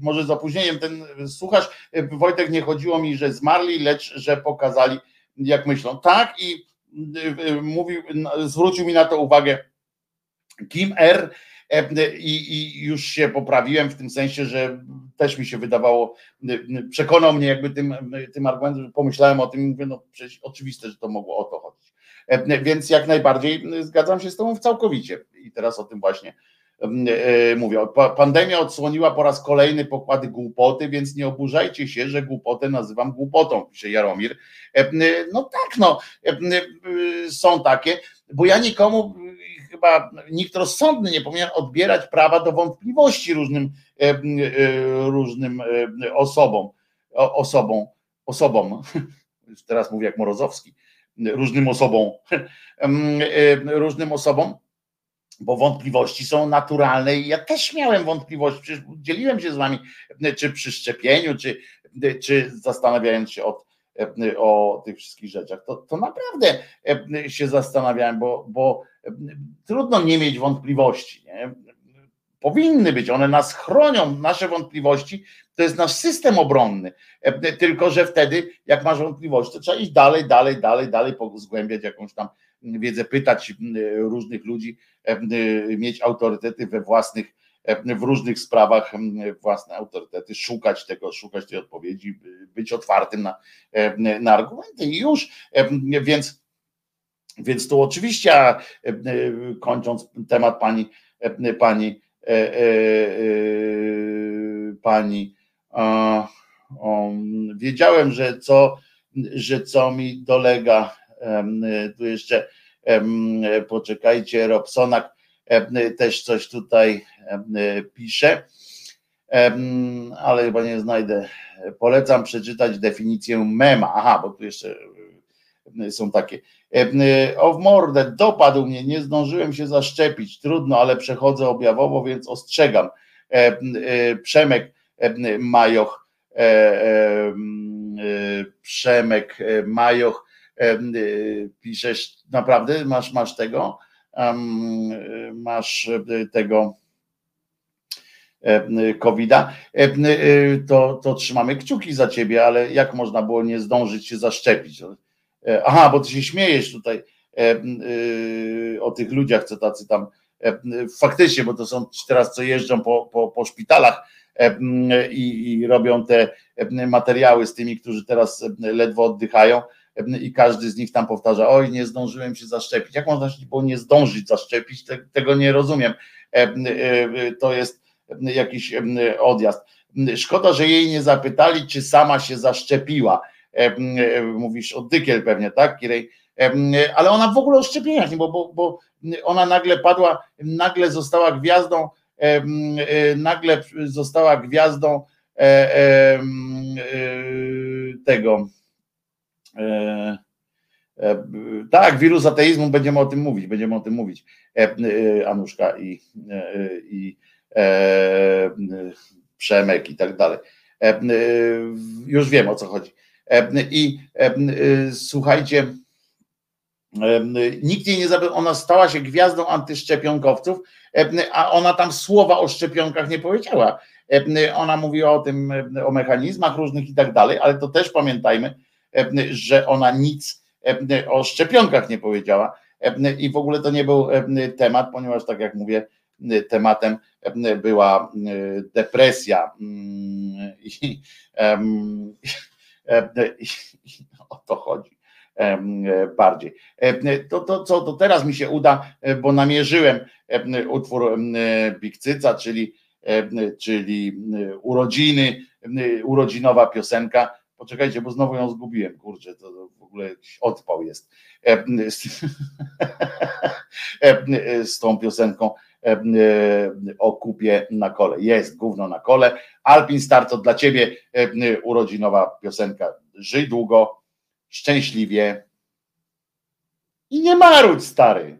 może z opóźnieniem ten słuchasz, Wojtek, nie chodziło mi, że zmarli, lecz że pokazali, jak myślą. Tak i mówił, zwrócił mi na to uwagę Kim R. I, I, już się poprawiłem w tym sensie, że też mi się wydawało, przekonał mnie jakby tym, tym argumentem, że pomyślałem o tym, mówię, no przecież oczywiste, że to mogło o to chodzić. Więc jak najbardziej zgadzam się z Tobą całkowicie. I teraz o tym właśnie E, mówię, pandemia odsłoniła po raz kolejny pokłady głupoty, więc nie oburzajcie się, że głupotę nazywam głupotą, pisze Jaromir. E, no tak, no, e, są takie, bo ja nikomu, chyba nikt rozsądny nie powinien odbierać prawa do wątpliwości różnym, różnym osobom, osobom, osobom, teraz mówię jak Morozowski, różnym osobom, różnym osobom, bo wątpliwości są naturalne i ja też miałem wątpliwości, przecież dzieliłem się z wami, czy przy szczepieniu, czy, czy zastanawiając się o, o tych wszystkich rzeczach, to, to naprawdę się zastanawiałem, bo, bo trudno nie mieć wątpliwości. Nie? Powinny być, one nas chronią, nasze wątpliwości, to jest nasz system obronny. Tylko, że wtedy, jak masz wątpliwości, to trzeba iść dalej, dalej, dalej, dalej, zgłębiać jakąś tam wiedzę, pytać różnych ludzi, mieć autorytety we własnych, w różnych sprawach, własne autorytety, szukać tego, szukać tej odpowiedzi, być otwartym na, na argumenty. I już, więc, więc tu oczywiście, kończąc temat pani, pani, e, e, e, pani, wiedziałem, że co, że co mi dolega, tu jeszcze poczekajcie, Robsonak też coś tutaj pisze, ale chyba nie znajdę. Polecam przeczytać definicję mema. Aha, bo tu jeszcze są takie. O w mordę, dopadł mnie, nie zdążyłem się zaszczepić, trudno, ale przechodzę objawowo, więc ostrzegam. Przemek Majoch, Przemek Majoch, piszesz, naprawdę masz, masz tego, masz tego COVID-a, to, to trzymamy kciuki za ciebie, ale jak można było nie zdążyć się zaszczepić? Aha, bo ty się śmiejesz tutaj o tych ludziach, co tacy tam faktycznie, bo to są teraz, co jeżdżą po, po, po szpitalach i, i robią te materiały z tymi, którzy teraz ledwo oddychają i każdy z nich tam powtarza, oj, nie zdążyłem się zaszczepić. Jak można się nie zdążyć zaszczepić? Tego nie rozumiem. To jest jakiś odjazd. Szkoda, że jej nie zapytali, czy sama się zaszczepiła. Mówisz o Dykiel pewnie, tak, Kirej? Ale ona w ogóle o szczepieniach, bo, bo, bo ona nagle padła, nagle została gwiazdą, nagle została gwiazdą tego tak, wirus ateizmu, będziemy o tym mówić, będziemy o tym mówić. Anuszka i, i Przemek i tak dalej. Już wiem o co chodzi. I słuchajcie, nikt jej nie zabrał, ona stała się gwiazdą antyszczepionkowców, a ona tam słowa o szczepionkach nie powiedziała. Ona mówiła o tym, o mechanizmach różnych i tak dalej, ale to też pamiętajmy, że ona nic o szczepionkach nie powiedziała i w ogóle to nie był temat, ponieważ tak jak mówię, tematem była depresja i, o to chodzi bardziej. To, to co to teraz mi się uda, bo namierzyłem utwór Bikcyca, czyli, czyli urodziny, urodzinowa piosenka Poczekajcie, bo znowu ją zgubiłem, kurczę, to w ogóle jakiś odpał jest z tą piosenką o kupie na kole. Jest gówno na kole. Alpin Star to dla ciebie urodzinowa piosenka. Żyj długo, szczęśliwie i nie marudź, stary.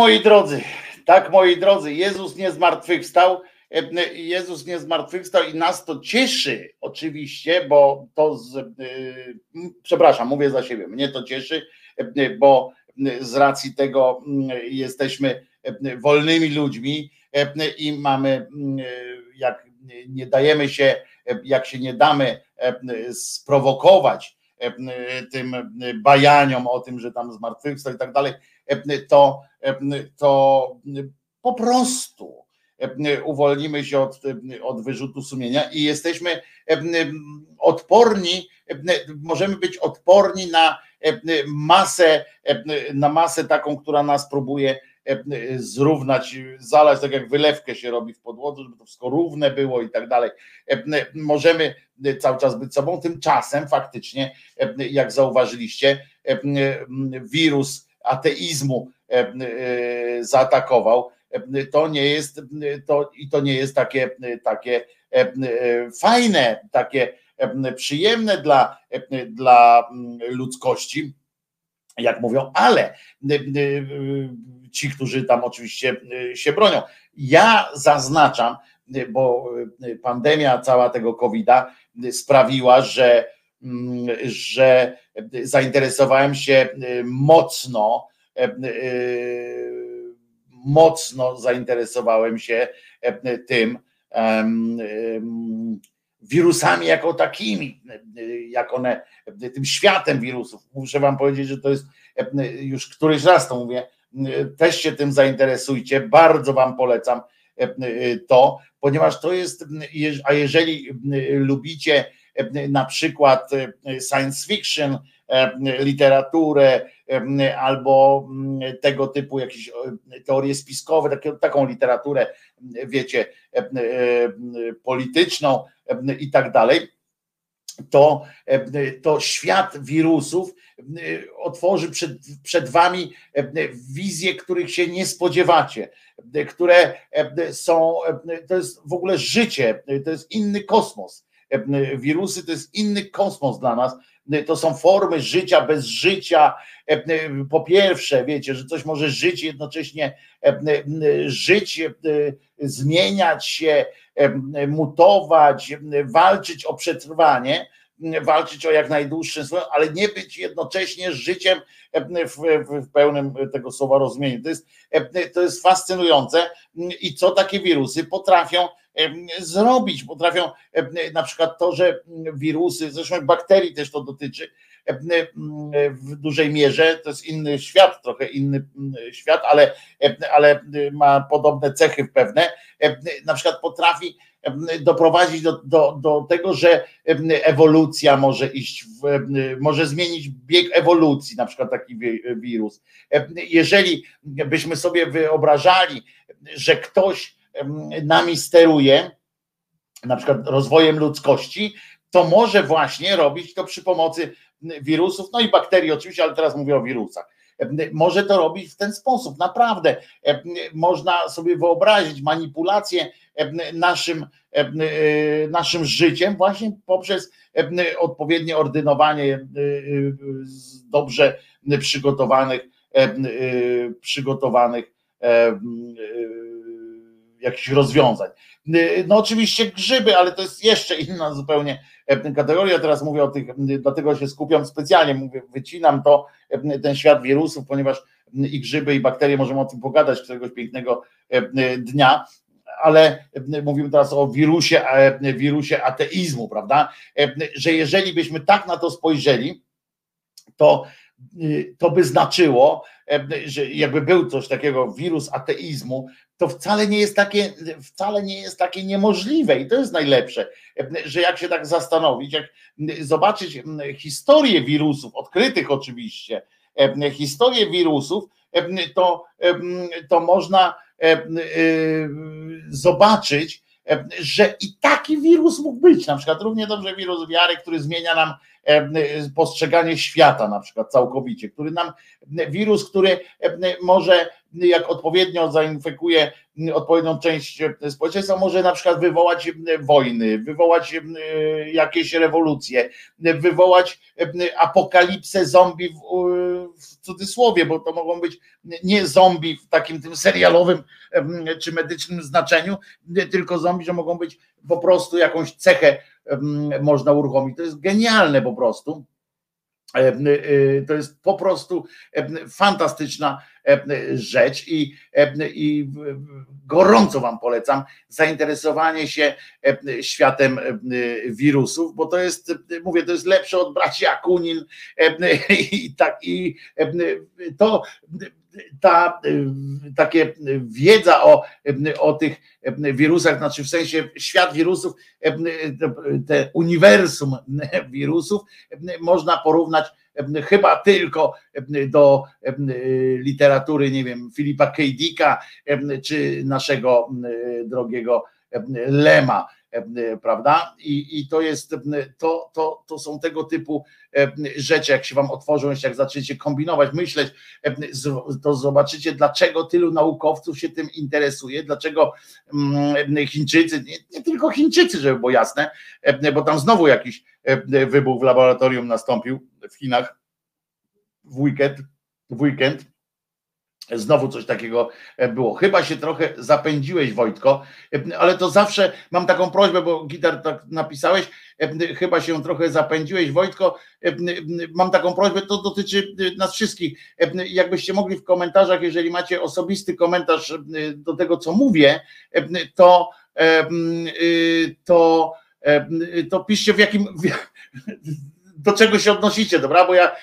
Moi drodzy, tak, moi drodzy, Jezus nie zmartwychwstał. Jezus nie zmartwychwstał i nas to cieszy oczywiście, bo to z, yy, przepraszam, mówię za siebie, mnie to cieszy, bo z racji tego jesteśmy wolnymi ludźmi i mamy, jak nie dajemy się, jak się nie damy sprowokować tym bajaniom o tym, że tam zmartwychwstał i tak dalej, to, to po prostu uwolnimy się od, od wyrzutu sumienia i jesteśmy odporni, możemy być odporni na masę, na masę taką, która nas próbuje zrównać, zalać, tak jak wylewkę się robi w podłodze, żeby to wszystko równe było i tak dalej. Możemy cały czas być sobą, tymczasem faktycznie, jak zauważyliście, wirus ateizmu zaatakował to nie jest to i to nie jest takie, takie fajne, takie przyjemne dla, dla ludzkości, jak mówią, ale ci, którzy tam oczywiście się bronią. Ja zaznaczam, bo pandemia cała tego COVID-a sprawiła, że, że zainteresowałem się mocno mocno zainteresowałem się tym wirusami jako takimi, jak one, tym światem wirusów. Muszę wam powiedzieć, że to jest już któryś raz to mówię, też się tym zainteresujcie, bardzo wam polecam to, ponieważ to jest, a jeżeli lubicie na przykład science fiction, literaturę, albo mm, tego typu jakieś e, teorie spiskowe, taką literaturę, wiecie, polityczną i tak dalej, to, to świat wirusów otworzy przed, przed wami wizje, których się nie spodziewacie, które są, to jest w ogóle życie, to jest inny kosmos. Wirusy to jest inny kosmos dla nas, to są formy życia bez życia. E, e, po pierwsze, wiecie, że coś może żyć, jednocześnie e, żyć, zmieniać się, mutować, walczyć o przetrwanie, walczyć o jak najdłuższe swoje, ale nie być jednocześnie życiem w, w, w, pełnym tego słowa rozumieniu. To jest, to jest fascynujące i co takie wirusy potrafią zrobić. Potrafią na przykład to, że wirusy, zresztą bakterii też to dotyczy, w dużej mierze, to jest inny świat, trochę inny świat, ale, ale ma podobne cechy pewne, na przykład potrafi doprowadzić do, do, do tego, że ewolucja może iść, w, może zmienić bieg ewolucji, na przykład taki wirus. Jeżeli byśmy sobie wyobrażali, że ktoś nami steruje, na przykład rozwojem ludzkości, to może właśnie robić to przy pomocy wirusów, no i bakterii oczywiście, ale teraz mówię o wirusach. Może to robić w ten sposób. Naprawdę można sobie wyobrazić manipulację naszym, naszym życiem właśnie poprzez odpowiednie ordynowanie dobrze przygotowanych przygotowanych jakichś rozwiązań. No oczywiście grzyby, ale to jest jeszcze inna zupełnie e, kategoria. Teraz mówię o tych, dlatego się skupiam specjalnie, mówię, wycinam to, e, ten świat wirusów, ponieważ i grzyby, i bakterie, możemy o tym pogadać któregoś pięknego e, dnia, ale mówimy teraz o wirusie, wirusie ateizmu, prawda? Że jeżeli byśmy tak na to spojrzeli, to, to by znaczyło, że jakby był coś takiego, wirus ateizmu, to wcale nie jest takie, wcale nie jest takie niemożliwe i to jest najlepsze, że jak się tak zastanowić, jak zobaczyć historię wirusów, odkrytych oczywiście, historię wirusów, to, to można zobaczyć, że i taki wirus mógł być, na przykład równie dobrze wirus wiary, który zmienia nam postrzeganie świata na przykład całkowicie, który nam, wirus, który może jak odpowiednio zainfekuje odpowiednią część społeczeństwa, może na przykład wywołać wojny, wywołać jakieś rewolucje, wywołać apokalipsę zombie w, w cudzysłowie, bo to mogą być nie zombie w takim tym serialowym czy medycznym znaczeniu, tylko zombie, że mogą być po prostu jakąś cechę można uruchomić. To jest genialne po prostu. To jest po prostu fantastyczna rzecz i, i gorąco Wam polecam zainteresowanie się światem wirusów, bo to jest, mówię, to jest lepsze od braci Akunin i tak i to ta takie wiedza o, o tych wirusach, znaczy w sensie świat wirusów, te uniwersum wirusów można porównać chyba tylko do literatury, nie wiem, Filipa K. Dicka czy naszego drogiego Lema prawda? I, i to jest, to, to, to są tego typu rzeczy, jak się wam otworzą, jak zaczniecie kombinować, myśleć, to zobaczycie, dlaczego tylu naukowców się tym interesuje, dlaczego Chińczycy, nie, nie tylko Chińczycy, żeby było jasne, bo tam znowu jakiś wybuch w laboratorium nastąpił w Chinach w weekend, w weekend Znowu coś takiego e, było. Chyba się trochę zapędziłeś, Wojtko, e, ale to zawsze mam taką prośbę, bo gitar tak napisałeś, e, chyba się trochę zapędziłeś, Wojtko. Mam taką prośbę, to dotyczy nas wszystkich. Jakbyście mogli w komentarzach, jeżeli macie osobisty komentarz do tego, co mówię, to to, to piszcie w jakim do czego się odnosicie, dobra? Bo ja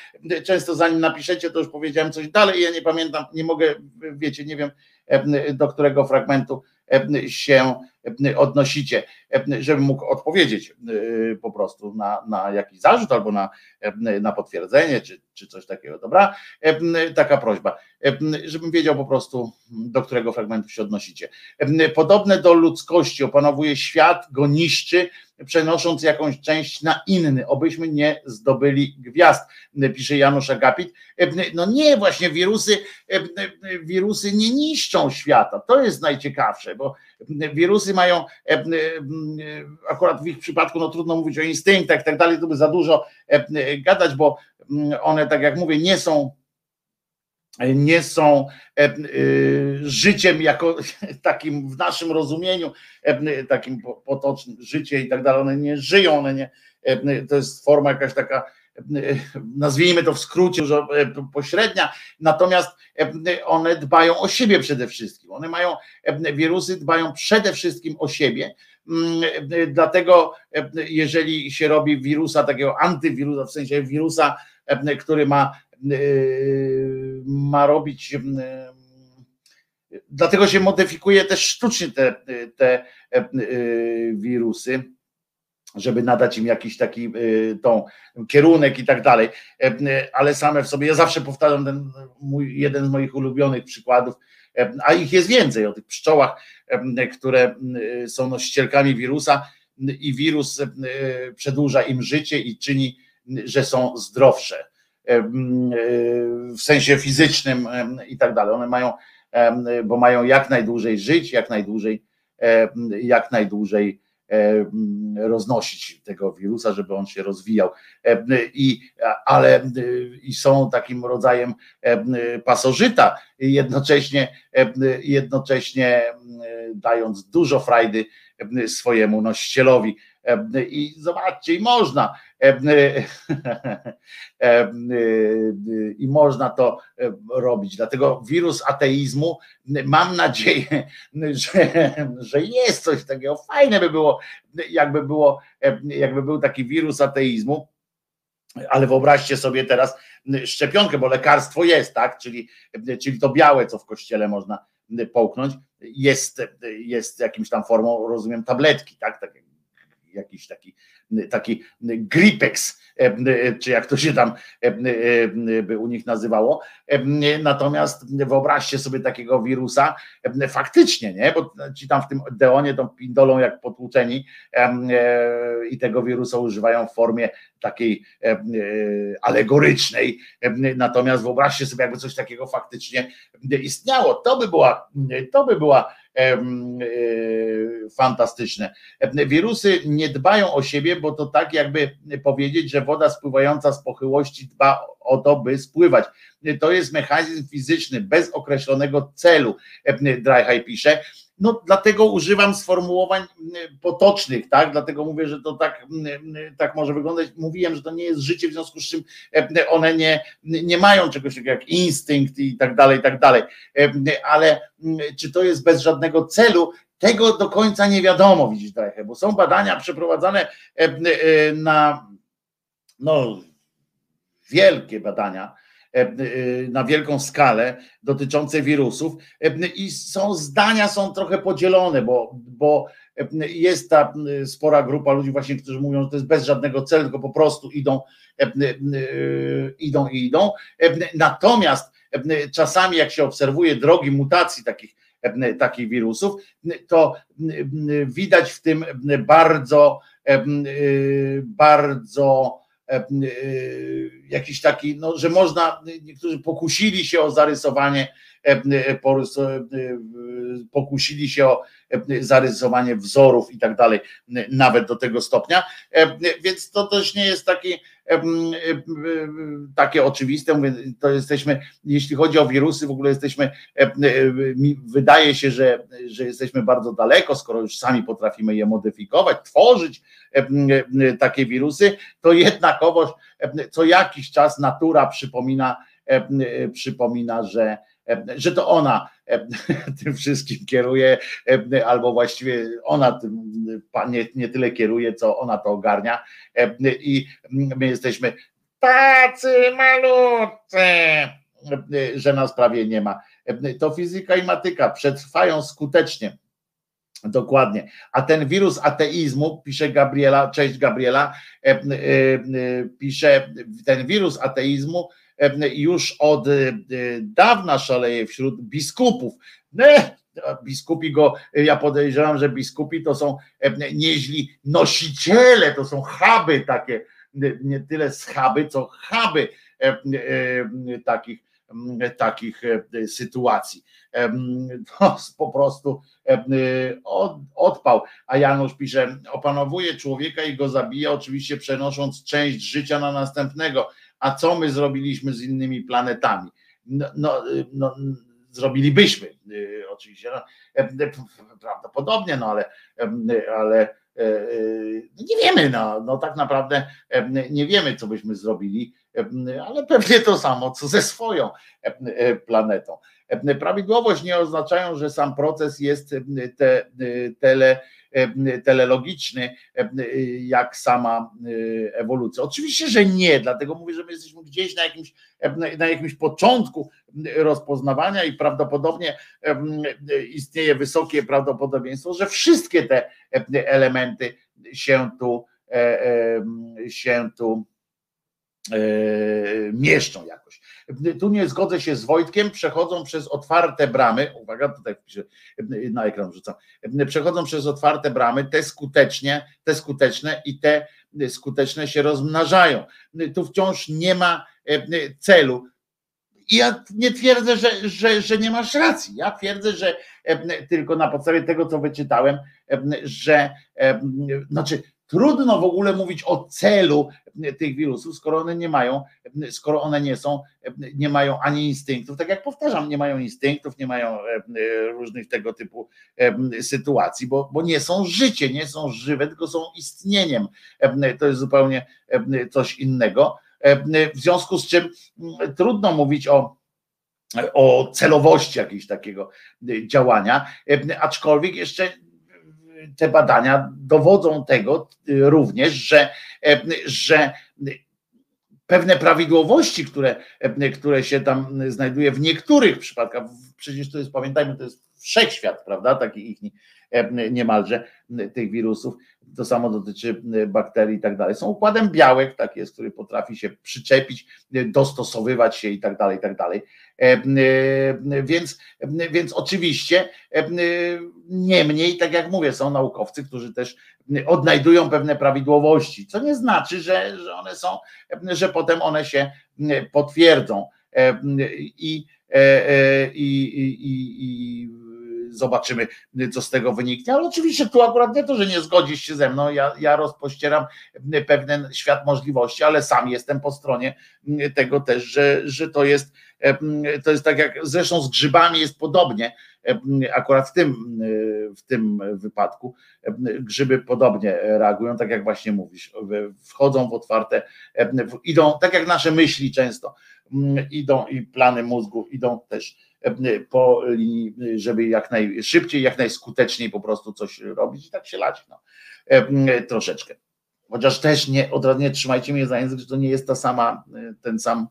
często zanim napiszecie, to już powiedziałem coś dalej, ja nie pamiętam, nie mogę, wiecie, nie wiem do którego fragmentu się odnosicie, żebym mógł odpowiedzieć po prostu na, na jakiś zarzut albo na, na potwierdzenie, czy, czy coś takiego, dobra? Taka prośba, żebym wiedział po prostu, do którego fragmentu się odnosicie. Podobne do ludzkości opanowuje świat, go niszczy, przenosząc jakąś część na inny, obyśmy nie zdobyli gwiazd, pisze Janusz Agapit. No nie, właśnie wirusy, wirusy nie niszczą świata, to jest najciekawsze, bo wirusy mają, akurat w ich przypadku, no trudno mówić o instynktach i tak dalej, to by za dużo gadać, bo one, tak jak mówię, nie są nie są e, e, życiem jako takim w naszym rozumieniu, e, takim potocznym życie i tak dalej, one nie żyją, one nie, to jest forma jakaś taka, nazwijmy to w skrócie, że pośrednia, natomiast one dbają o siebie przede wszystkim. One mają, wirusy dbają przede wszystkim o siebie, mm, dlatego jeżeli się robi wirusa, takiego antywirusa, w sensie wirusa, który ma ma robić. Dlatego się modyfikuje też sztucznie te, te wirusy, żeby nadać im jakiś taki tą kierunek i tak dalej, ale same w sobie, ja zawsze powtarzam ten mój, jeden z moich ulubionych przykładów, a ich jest więcej o tych pszczołach, które są nosicielkami wirusa i wirus przedłuża im życie i czyni, że są zdrowsze w sensie fizycznym i tak dalej. One mają, bo mają jak najdłużej żyć, jak najdłużej, jak najdłużej roznosić tego wirusa, żeby on się rozwijał. I, ale i są takim rodzajem pasożyta, jednocześnie, jednocześnie dając dużo frajdy swojemu nosicielowi. I zobaczcie, i można i można to robić. Dlatego wirus ateizmu, mam nadzieję, że, że jest coś takiego. Fajne by było, jakby było, jakby był taki wirus ateizmu. Ale wyobraźcie sobie teraz szczepionkę, bo lekarstwo jest, tak? Czyli, czyli to białe, co w kościele można połknąć, jest, jest jakimś tam formą, rozumiem, tabletki, tak? tak jakiś taki, taki gripex, czy jak to się tam u nich nazywało. Natomiast wyobraźcie sobie takiego wirusa, faktycznie, nie? Bo ci tam w tym deonie tą pindolą jak potłuczeni i tego wirusa używają w formie takiej alegorycznej. Natomiast wyobraźcie sobie, jakby coś takiego faktycznie istniało. To by była, to by była fantastyczne. Wirusy nie dbają o siebie, bo to tak jakby powiedzieć, że woda spływająca z pochyłości dba o to, by spływać. To jest mechanizm fizyczny bez określonego celu, Dryhaj pisze no dlatego używam sformułowań mm, potocznych, tak? Dlatego mówię, że to tak, mm, tak może wyglądać. Mówiłem, że to nie jest życie, w związku z czym e, one nie, nie mają czegoś takiego jak instynkt i tak dalej, i tak dalej. E, ale mm, czy to jest bez żadnego celu? Tego do końca nie wiadomo, widzisz, trochę, bo są badania przeprowadzane e, na no, wielkie badania na wielką skalę dotyczące wirusów e, i są zdania są trochę podzielone, bo, bo jest ta spora grupa ludzi właśnie, którzy mówią, że to jest bez żadnego celu, tylko po prostu idą, idą i idą. Natomiast czasami jak się obserwuje drogi mutacji takich, takich wirusów, to widać w tym bardzo, bardzo E, e, jakiś taki, no, że można, niektórzy pokusili się o zarysowanie, e, pokusili się o zarysowanie wzorów i tak dalej, nawet do tego stopnia, więc to też nie jest taki, takie oczywiste, mówię, to jesteśmy, jeśli chodzi o wirusy, w ogóle jesteśmy, wydaje się, że, że jesteśmy bardzo daleko, skoro już sami potrafimy je modyfikować, tworzyć takie wirusy, to jednakowoż co jakiś czas natura przypomina, przypomina, że że to ona tym wszystkim kieruje, albo właściwie ona tym nie, nie tyle kieruje, co ona to ogarnia. I my jesteśmy tacy malutcy, że nas prawie nie ma. To fizyka i matyka przetrwają skutecznie. Dokładnie. A ten wirus ateizmu, pisze Gabriela, cześć Gabriela, pisze, ten wirus ateizmu już od e, dawna szaleje wśród biskupów. Biskupi go, ja podejrzewam, że biskupi to są nieźli nosiciele, to są chaby takie, nie tyle schaby, co chaby takich, takich sytuacji. To po prostu odpał. A Janusz pisze, opanowuje człowieka i go zabija, oczywiście przenosząc część życia na następnego a co my zrobiliśmy z innymi planetami? No, no, no zrobilibyśmy y, oczywiście, no, prawdopodobnie, no ale, ale e, e, nie wiemy, no, no tak naprawdę nie wiemy, co byśmy zrobili, ale pewnie to samo, co ze swoją e, planetą. Prawidłowość nie oznaczają, że sam proces jest te, tele, telelogiczny, jak sama ewolucja. Oczywiście, że nie, dlatego mówię, że my jesteśmy gdzieś na jakimś, na jakimś początku rozpoznawania i prawdopodobnie istnieje wysokie prawdopodobieństwo, że wszystkie te elementy się tu e, się tu e, mieszczą jakoś tu nie zgodzę się z Wojtkiem, przechodzą przez otwarte bramy, uwaga, tutaj piszę, na ekran rzucam, przechodzą przez otwarte bramy, te skutecznie, te skuteczne i te skuteczne się rozmnażają. Tu wciąż nie ma e, celu. I ja nie twierdzę, że, że, że nie masz racji. Ja twierdzę, że e, tylko na podstawie tego, co wyczytałem, e, że znaczy Trudno w ogóle mówić o celu tych wirusów, skoro one nie mają, skoro one nie są, nie mają ani instynktów, tak jak powtarzam, nie mają instynktów, nie mają e, różnych tego typu e, sytuacji, bo, bo nie są życie, nie są żywe, tylko są istnieniem. To jest zupełnie coś innego. W związku z czym trudno mówić o o celowości jakiegoś takiego działania, aczkolwiek jeszcze te badania dowodzą tego y, również, że, e, że pewne prawidłowości, które, e, które się tam znajduje w niektórych przypadkach, przecież to jest, pamiętajmy, to jest wszechświat, prawda, taki ich niemalże tych wirusów, to samo dotyczy bakterii i tak dalej. Są układem białek, tak jest, który potrafi się przyczepić, dostosowywać się i tak dalej, i tak dalej. Więc, więc oczywiście, niemniej, tak jak mówię, są naukowcy, którzy też odnajdują pewne prawidłowości, co nie znaczy, że, że one są, że potem one się potwierdzą. I, i, i, i zobaczymy, co z tego wyniknie. Ale oczywiście tu akurat nie to, że nie zgodzisz się ze mną, ja, ja rozpościeram pewien świat możliwości, ale sam jestem po stronie tego też, że, że to jest to jest tak jak zresztą z grzybami jest podobnie, akurat w tym, w tym wypadku grzyby podobnie reagują, tak jak właśnie mówisz, wchodzą w otwarte, idą, tak jak nasze myśli często, idą i plany mózgu idą też po linii, żeby jak najszybciej, jak najskuteczniej po prostu coś robić i tak się lać no. troszeczkę. Chociaż też nie, od razu nie trzymajcie mnie za język, że to nie jest ta sama, ten sam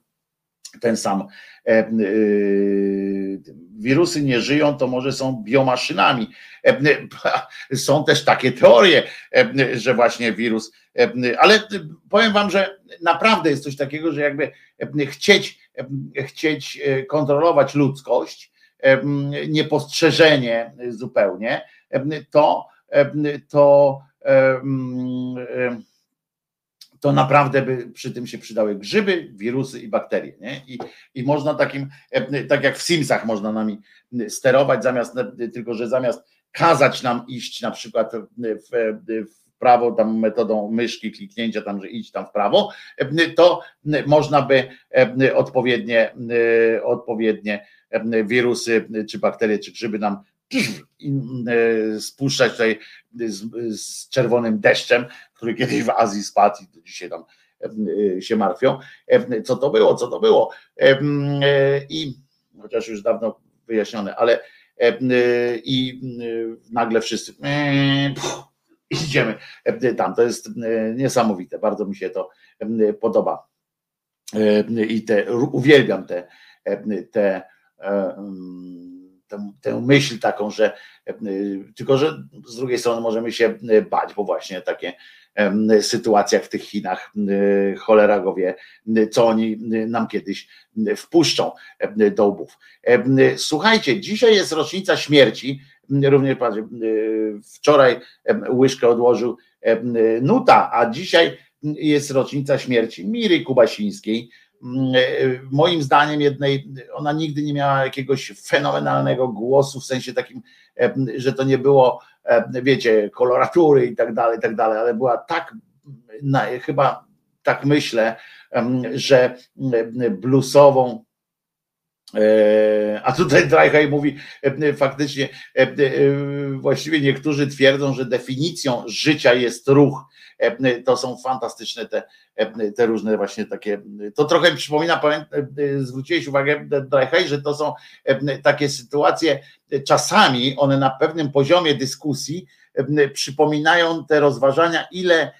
ten sam e, e, wirusy nie żyją, to może są biomaszynami. E, są też takie teorie, że właśnie wirus, ale powiem wam, że naprawdę jest coś takiego, że jakby chcieć, chcieć kontrolować ludzkość, niepostrzeżenie zupełnie, to, to to naprawdę by przy tym się przydały grzyby, wirusy i bakterie. Nie? I, I można takim, e, tak jak w Simsach można nami sterować, zamiast, e, tylko że zamiast kazać nam iść na przykład w, w prawo, tam metodą myszki, kliknięcia tam, że idź tam w prawo, e, to można by odpowiednie, odpowiednie wirusy, czy bakterie, czy grzyby nam spuszczać tutaj z, z czerwonym deszczem, który kiedyś w Azji spadł i dzisiaj tam się martwią. Co to było, co to było? I chociaż już dawno wyjaśnione, ale i nagle wszyscy idziemy tam. To jest niesamowite, bardzo mi się to podoba. I te, uwielbiam te, te tę, tę myśl taką, że e, tylko, że z drugiej strony możemy się e, bać, bo właśnie takie sytuacjach w tych Chinach, cholera go wie, co oni nam kiedyś wpuszczą do łbów. Słuchajcie, dzisiaj jest rocznica śmierci, również wczoraj łyżkę odłożył Nuta, a dzisiaj jest rocznica śmierci Miry Kubasińskiej, moim zdaniem jednej, ona nigdy nie miała jakiegoś fenomenalnego głosu, w sensie takim, że to nie było, wiecie, koloratury i tak dalej, i tak dalej, ale była tak, chyba tak myślę, że bluesową e, a tutaj Drajhaj mówi, faktycznie, właściwie niektórzy twierdzą, że definicją życia jest ruch. To są fantastyczne te, te różne właśnie takie, to trochę mi przypomina, zwróciłeś uwagę, Drajhaj, że to są takie sytuacje, czasami one na pewnym poziomie dyskusji przypominają te rozważania, ile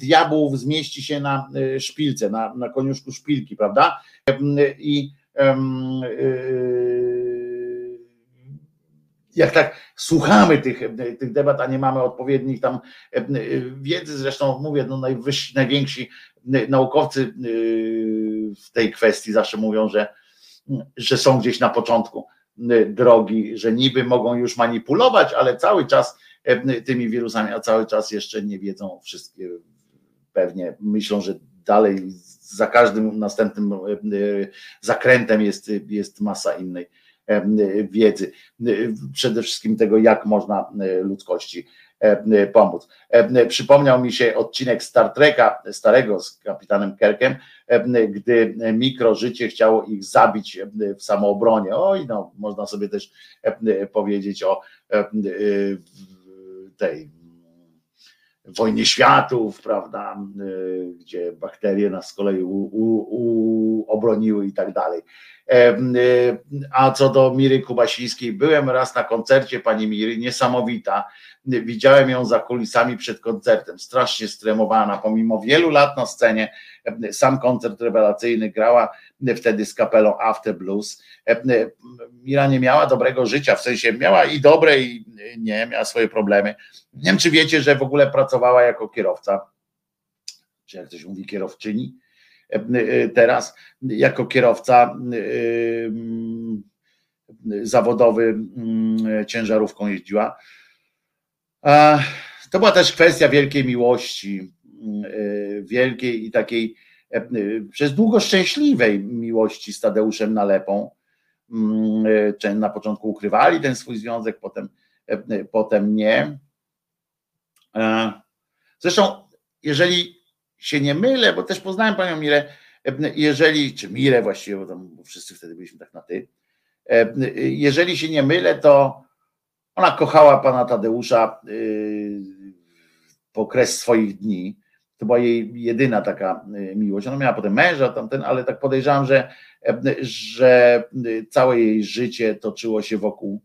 diabłów zmieści się na szpilce, na, na koniuszku szpilki, prawda? I jak tak słuchamy tych, tych debat, a nie mamy odpowiednich tam wiedzy, zresztą mówię, no najwyżsi, najwięksi naukowcy w tej kwestii zawsze mówią, że, że są gdzieś na początku drogi, że niby mogą już manipulować, ale cały czas tymi wirusami, a cały czas jeszcze nie wiedzą wszystkie, pewnie myślą, że dalej za każdym następnym zakrętem jest, jest masa innej wiedzy, przede wszystkim tego, jak można ludzkości pomóc. Przypomniał mi się odcinek Star Treka, starego z kapitanem Kerkiem, gdy mikrożycie chciało ich zabić w samoobronie. Oj, no, można sobie też powiedzieć o tej wojnie światów, prawda, gdzie bakterie nas z kolei u, u, u, obroniły i tak dalej. Y, a co do Miry Kubasińskiej, byłem raz na koncercie pani Miry, niesamowita. Widziałem ją za kulisami przed koncertem, strasznie stremowana, pomimo wielu lat na scenie. Sam koncert rewelacyjny grała wtedy z kapelą After Blues. Mira nie miała dobrego życia, w sensie miała i dobre, i nie, miała swoje problemy. Nie wiem, czy wiecie, że w ogóle pracowała jako kierowca, czy jak ktoś mówi, kierowczyni teraz jako kierowca zawodowy ciężarówką jeździła. To była też kwestia wielkiej miłości, wielkiej i takiej przez długo szczęśliwej miłości z Tadeuszem Nalepą. mm, na początku ukrywali ten swój związek, potem, potem nie. Zresztą, jeżeli się nie mylę, bo też poznałem panią Mirę, jeżeli, czy Mirę właściwie, bo tam wszyscy wtedy byliśmy tak na ty, jeżeli się nie mylę, to ona kochała pana Tadeusza y, po kres swoich dni. To była jej jedyna taka y, miłość. Ona miała potem męża, tamten, ale tak podejrzewam, że, że całe jej życie toczyło się wokół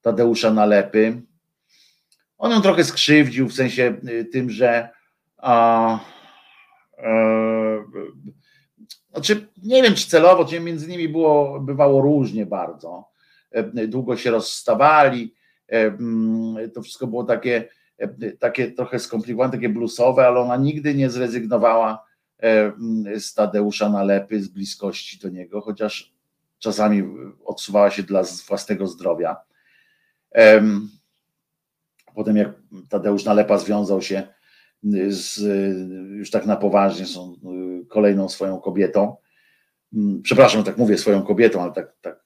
Tadeusza Nalepy. On ją trochę skrzywdził w sensie y, tym, że a, e, znaczy, nie wiem, czy celowo, czy między nimi było, bywało różnie bardzo. E, długo się rozstawali. E, mm, to wszystko było takie, takie trochę skomplikowane, takie bluesowe, ale ona nigdy nie zrezygnowała mm, z Tadeusza Nalepy, z bliskości do niego, chociaż czasami odsuwała się dla własnego zdrowia. Potem jak Tadeusz Nalepa związał się z, już tak na poważnie, są kolejną swoją kobietą. Przepraszam, tak mówię swoją kobietą, ale tak, tak,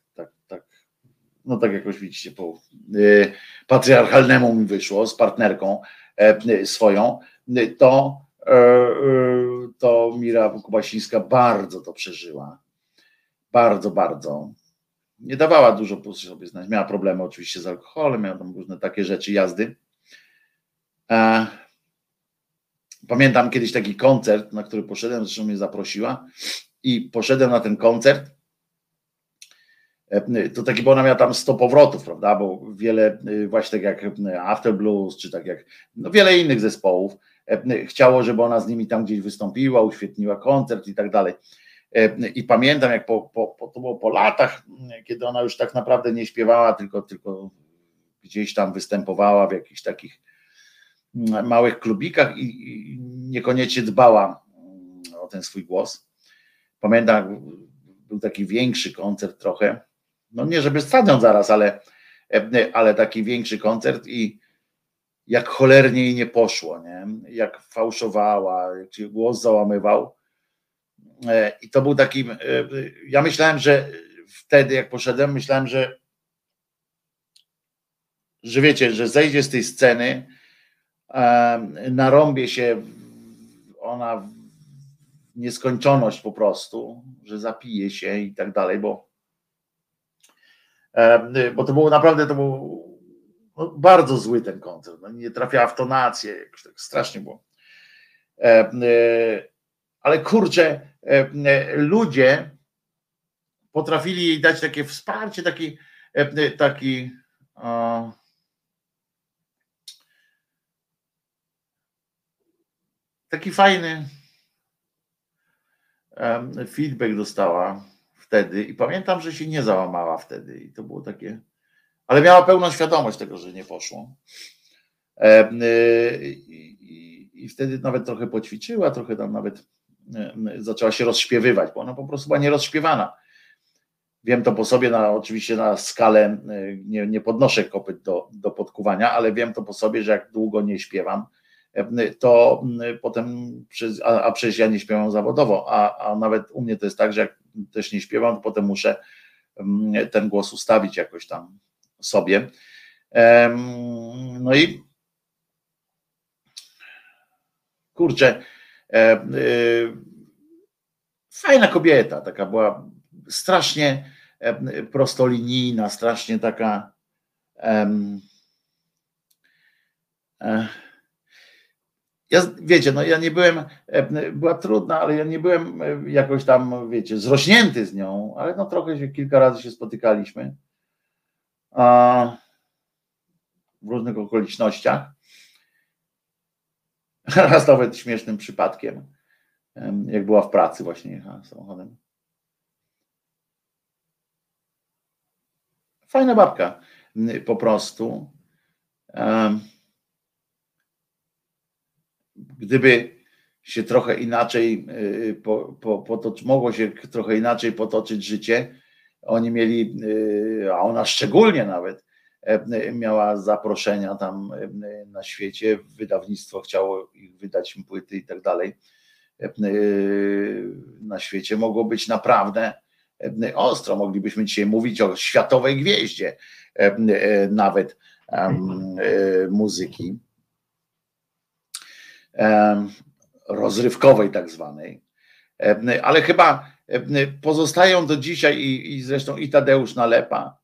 no tak jakoś widzicie, po y, patriarchalnemu mi wyszło z partnerką e, swoją, to, e, e, to Mira Kubasińska bardzo to przeżyła. Bardzo, bardzo. Nie dawała dużo sobie znać. Miała problemy oczywiście z alkoholem, miała tam różne takie rzeczy, jazdy. Pamiętam kiedyś taki koncert, na który poszedłem, zresztą mnie zaprosiła i poszedłem na ten koncert. E, to taki, bo ona miała tam 100 powrotów, prawda? Bo wiele, e, właśnie tak jak e, After Blues, czy tak jak no wiele innych zespołów, chciało, żeby ona z nimi tam gdzieś wystąpiła, uświetniła koncert i tak dalej. I pamiętam, jak po, po, po, to było po latach, kiedy ona już tak naprawdę nie śpiewała, tylko, tylko gdzieś tam występowała w jakichś takich małych klubikach i niekoniecznie dbała o ten swój głos. Pamiętam, był taki większy koncert trochę, no nie żeby stadion zaraz, ale, ale taki większy koncert i jak cholernie jej nie poszło, nie? jak fałszowała, jak się głos załamywał. E, I to był taki, e, ja myślałem, że wtedy jak poszedłem, myślałem, że że wiecie, że zejdzie z tej sceny narąbie się ona w nieskończoność po prostu, że zapije się i tak dalej, bo, bo to było naprawdę, to był no, bardzo zły ten koncert, no, nie trafiała w tonację, jakoś tak strasznie było. Ale kurczę, ludzie potrafili jej dać takie wsparcie, taki, taki taki fajny feedback dostała wtedy i pamiętam, że się nie załamała wtedy i to było takie, ale miała pełną świadomość tego, że nie poszło. Y, I wtedy nawet trochę poćwiczyła, trochę tam nawet zaczęła się rozśpiewywać, bo ona po prostu była nierozśpiewana. Wiem to po sobie, na, oczywiście na skalę, y, nie, nie podnoszę kopyt do, do podkuwania, ale wiem to po sobie, że jak długo nie śpiewam, to mm, potem, a, a przecież ja nie śpiewam zawodowo, a, a nawet u mnie to jest tak, że jak też nie śpiewam, to potem muszę mm, ten głos ustawić jakoś tam sobie. No i kurczę, y, fajna kobieta, taka była strasznie prostolinijna, strasznie taka um, ja, wiecie, no ja nie byłem, e, była trudna, ale ja nie byłem e, jakoś tam, wiecie, zrośnięty z nią, ale no trochę się, kilka razy się spotykaliśmy a, w różnych okolicznościach. Raz nawet śmiesznym przypadkiem, jak była w pracy właśnie samochodem. Fajna babka, po prostu. Gdyby się trochę inaczej y, po, po, mogło się trochę inaczej potoczyć życie, oni mieli, y, a ona szczególnie nawet e, miała zaproszenia tam e, na świecie, wydawnictwo chciało ich wydać płyty i tak dalej. E, na świecie mogło być naprawdę ostro. Moglibyśmy dzisiaj mówić o światowej gwieździe, nawet muzyki rozrywkowej, tak zwanej. Ale chyba pozostają do dzisiaj i, i zresztą i Tadeusz Nalepa,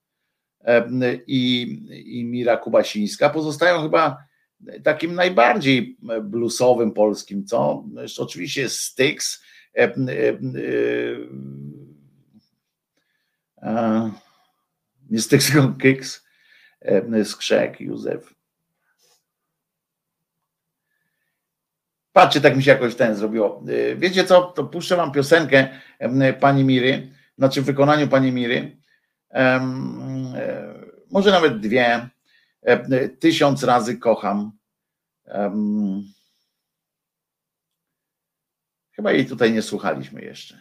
i, i Mira Kubasińska pozostają chyba takim najbardziej bluesowym polskim, co? Oczywiście jest Styx, e, e, nie Styx, Kicks, Skrzek, Józef. Patrzcie, tak mi się jakoś ten zrobiło. Wiecie co, to puszczę wam piosenkę pani Miry, znaczy w wykonaniu pani Miry. Może nawet dwie. Tysiąc razy kocham Chyba jej tutaj nie słuchaliśmy jeszcze.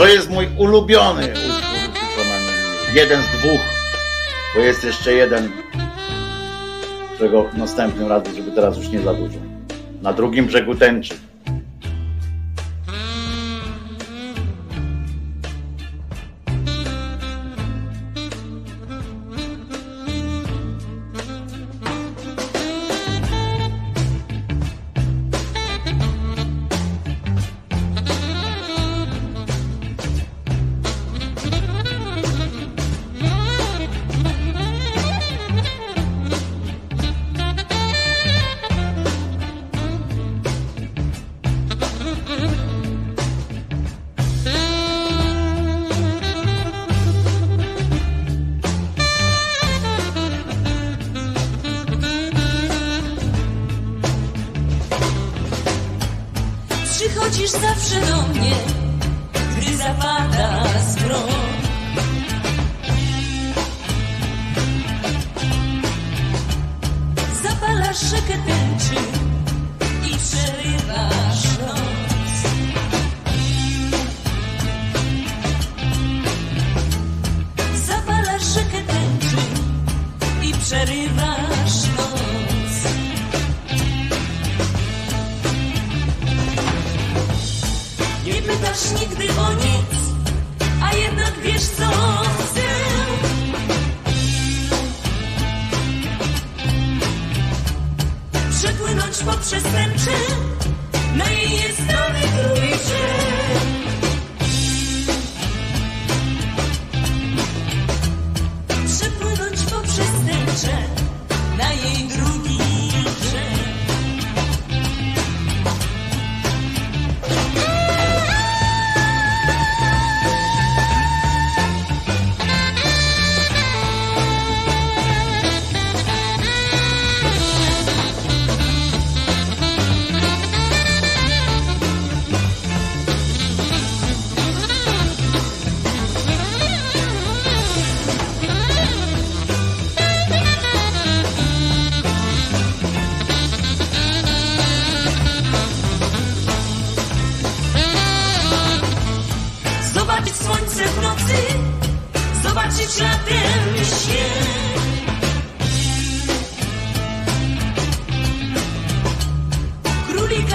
To jest mój ulubiony utwór. Jeden z dwóch, bo jest jeszcze jeden, którego następnym razem, żeby teraz już nie za dużo. Na drugim brzegu tęczy.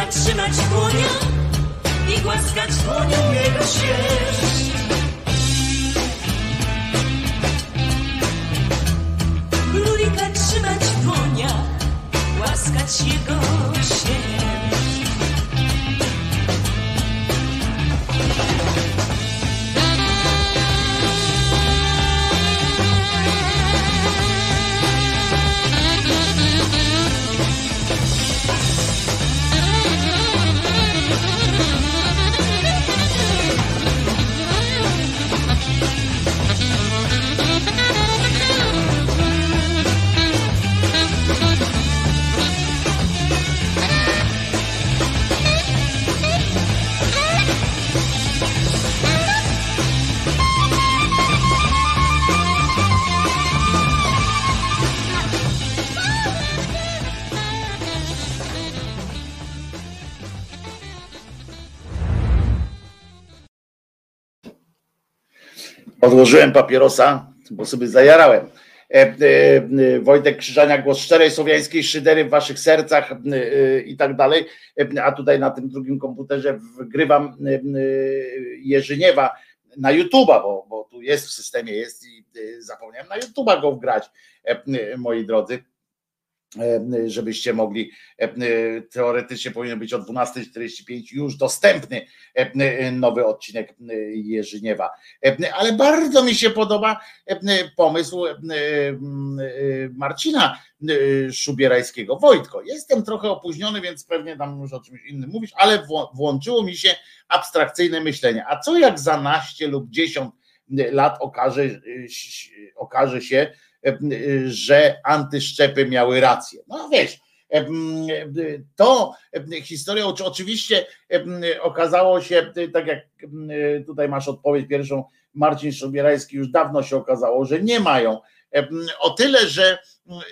Trzymać w dłoniach i głaskać dłonią jego sierść. Królika trzymać w dłoniach, głaskać jego sierść. Odłożyłem papierosa, bo sobie zajarałem. E, e, e, Wojtek Krzyżania, głos szczerej słowiańskiej szydery w waszych sercach i tak dalej. A tutaj na tym drugim komputerze wgrywam Jerzyniewa na YouTube'a, bo, bo tu jest w systemie, jest i zapomniałem na YouTube'a go wgrać, moi drodzy żebyście mogli, e, teoretycznie powinien być o 12.45 już dostępny e, nowy odcinek e, Jerzyniewa. E, Ale bardzo mi się podoba e, pomysł e, e, Marcina e, Szubierajskiego. Wojtko, jestem trochę opóźniony, więc pewnie tam już o czymś innym mówisz, ale włączyło mi się abstrakcyjne myślenie. A co jak za naście lub 10 lat okaże, e, okaże się, e, że antyszczepy miały rację. No wiesz, e, to e, historia oczy- oczywiście e, okazało się, e, tak jak e, tutaj masz odpowiedź pierwszą, Marcin Szubierajski już dawno się okazało, że nie mają O tyle, że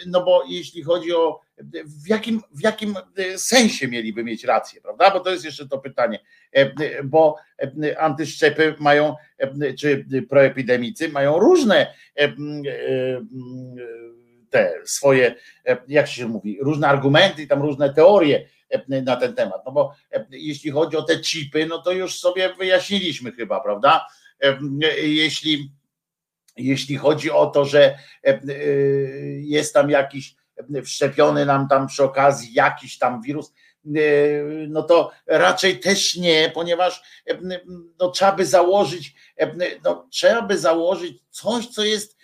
no bo jeśli chodzi o w jakim, w jakim sensie mieliby mieć rację, prawda? Bo to jest jeszcze to pytanie, bo antyszczepy mają, czy proepidemicy mają różne te swoje, jak się mówi, różne argumenty i tam różne teorie na ten temat. No bo jeśli chodzi o te chipy, no to już sobie wyjaśniliśmy chyba, prawda? Jeśli, jeśli chodzi o to, że jest tam jakiś wszczepiony nam tam przy okazji jakiś tam wirus, no to raczej też nie, ponieważ no, trzeba by założyć, no, trzeba by założyć coś, co jest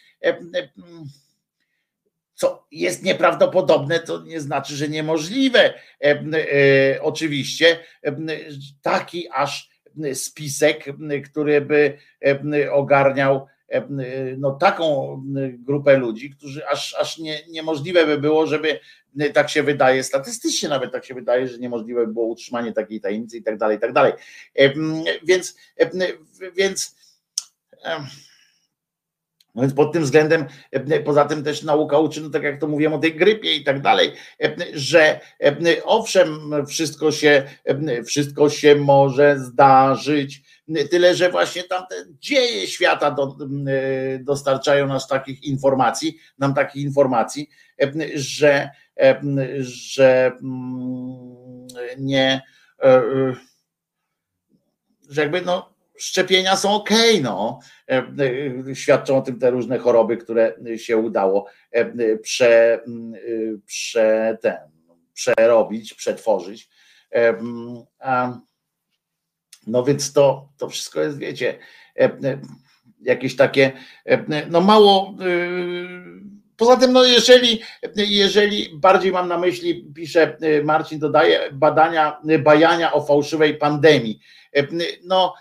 co jest nieprawdopodobne, to nie znaczy, że niemożliwe. Oczywiście taki aż spisek, który by ogarniał no, taką grupę ludzi, którzy aż, aż nie, niemożliwe by było, żeby tak się wydaje, statystycznie nawet tak się wydaje, że niemożliwe by było utrzymanie takiej tajemnicy i tak dalej, i tak dalej. Więc, więc no więc pod tym względem, e, poza tym też nauka uczy, no tak jak to mówiłem o tej grypie i tak dalej, e, że e, owszem, wszystko się, wszystko się może zdarzyć, tyle że właśnie tamte dzieje świata do, dostarczają nas takich informacji, nam takich informacji, że, że mm, nie, że jakby no szczepienia są ok, no. E, e, świadczą o tym te różne choroby, które się udało e, prze, prze, ten, przerobić, przetworzyć. No więc to, to wszystko jest, wiecie, jakieś takie, no mało. Poza tym, no jeżeli, jeżeli bardziej mam na myśli, pisze Marcin, dodaje badania, bajania o fałszywej pandemii. No,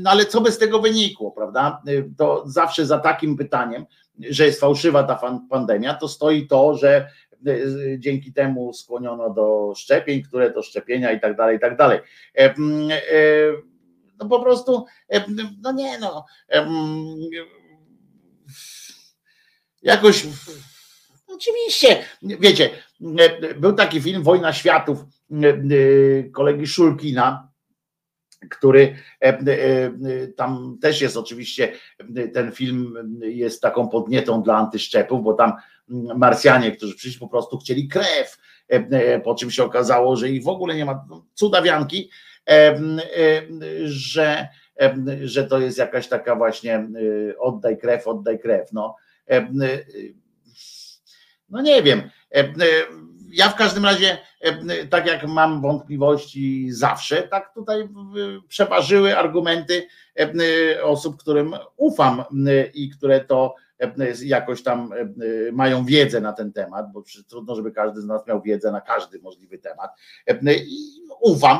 no ale co by z tego wynikło, prawda? To zawsze za takim pytaniem, że jest fałszywa ta pandemia, to stoi to, że e, dzięki temu skłoniono do szczepień, które to szczepienia i tak dalej, i tak dalej. E, no po prostu, no nie no, jakoś oczywiście, wiecie, był taki film Wojna Światów kolegi Szulkina, który e, e, tam też jest oczywiście, ten film jest taką podnietą dla antyszczepów, bo tam Marsjanie, którzy przyszli po prostu chcieli krew, e, po czym się okazało, że ich w ogóle nie ma, cudawianki, że, że to jest jakaś taka właśnie oddaj krew, oddaj krew. No, no nie wiem ja w każdym razie, e, tak jak mam wątpliwości zawsze, tak tutaj przeważyły argumenty e, osób, którym ufam i które to jakoś tam mają wiedzę na ten temat, bo trudno, żeby każdy z nas miał wiedzę na każdy możliwy temat. I ufam,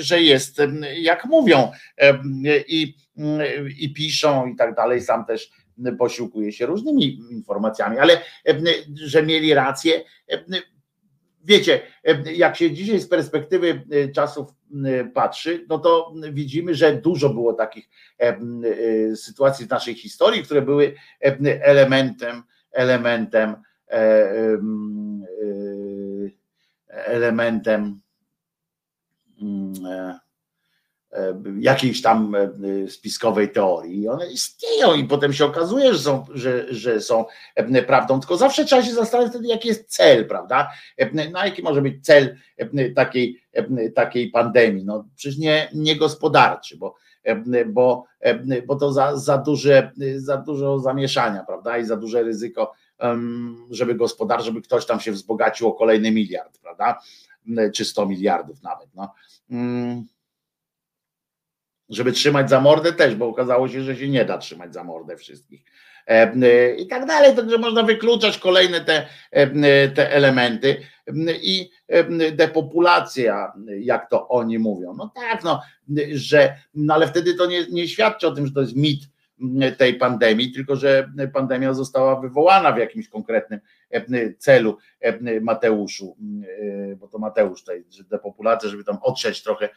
że jest jak mówią i, i piszą i tak dalej. Sam też posiłkuję się różnymi informacjami, ale że mieli rację, wiecie, jak się dzisiaj z perspektywy e, czasów e, patrzy, no to widzimy, że dużo było takich e, sytuacji w naszej historii, które były elementem, elementem, elementem mm, E, jakiejś tam e, spiskowej teorii. One istnieją i potem się okazuje, że są, że, że są e, prawdą, tylko zawsze trzeba się zastanawiać wtedy, jaki jest cel, prawda? Na jaki może być cel takiej, takiej pandemii? No przecież nie, nie gospodarczy, bo, bo, bo to za, za, duże, za dużo zamieszania, prawda? I za duże ryzyko, żeby gospodarz, żeby ktoś tam się wzbogacił o kolejny miliard, prawda? Czy 100 miliardów nawet. No. Żeby trzymać za mordę też, bo okazało się, że się nie da trzymać za mordę wszystkich. E, e, I tak dalej, także można wykluczać kolejne te, e, te elementy i depopulacja, jak to oni mówią. No tak, no, że, no ale wtedy to nie, nie świadczy o tym, że to jest mit tej pandemii, tylko że pandemia została wywołana w jakimś konkretnym celu Mateuszu, bo to Mateusz tutaj, że depopulacja, żeby tam otrzeć trochę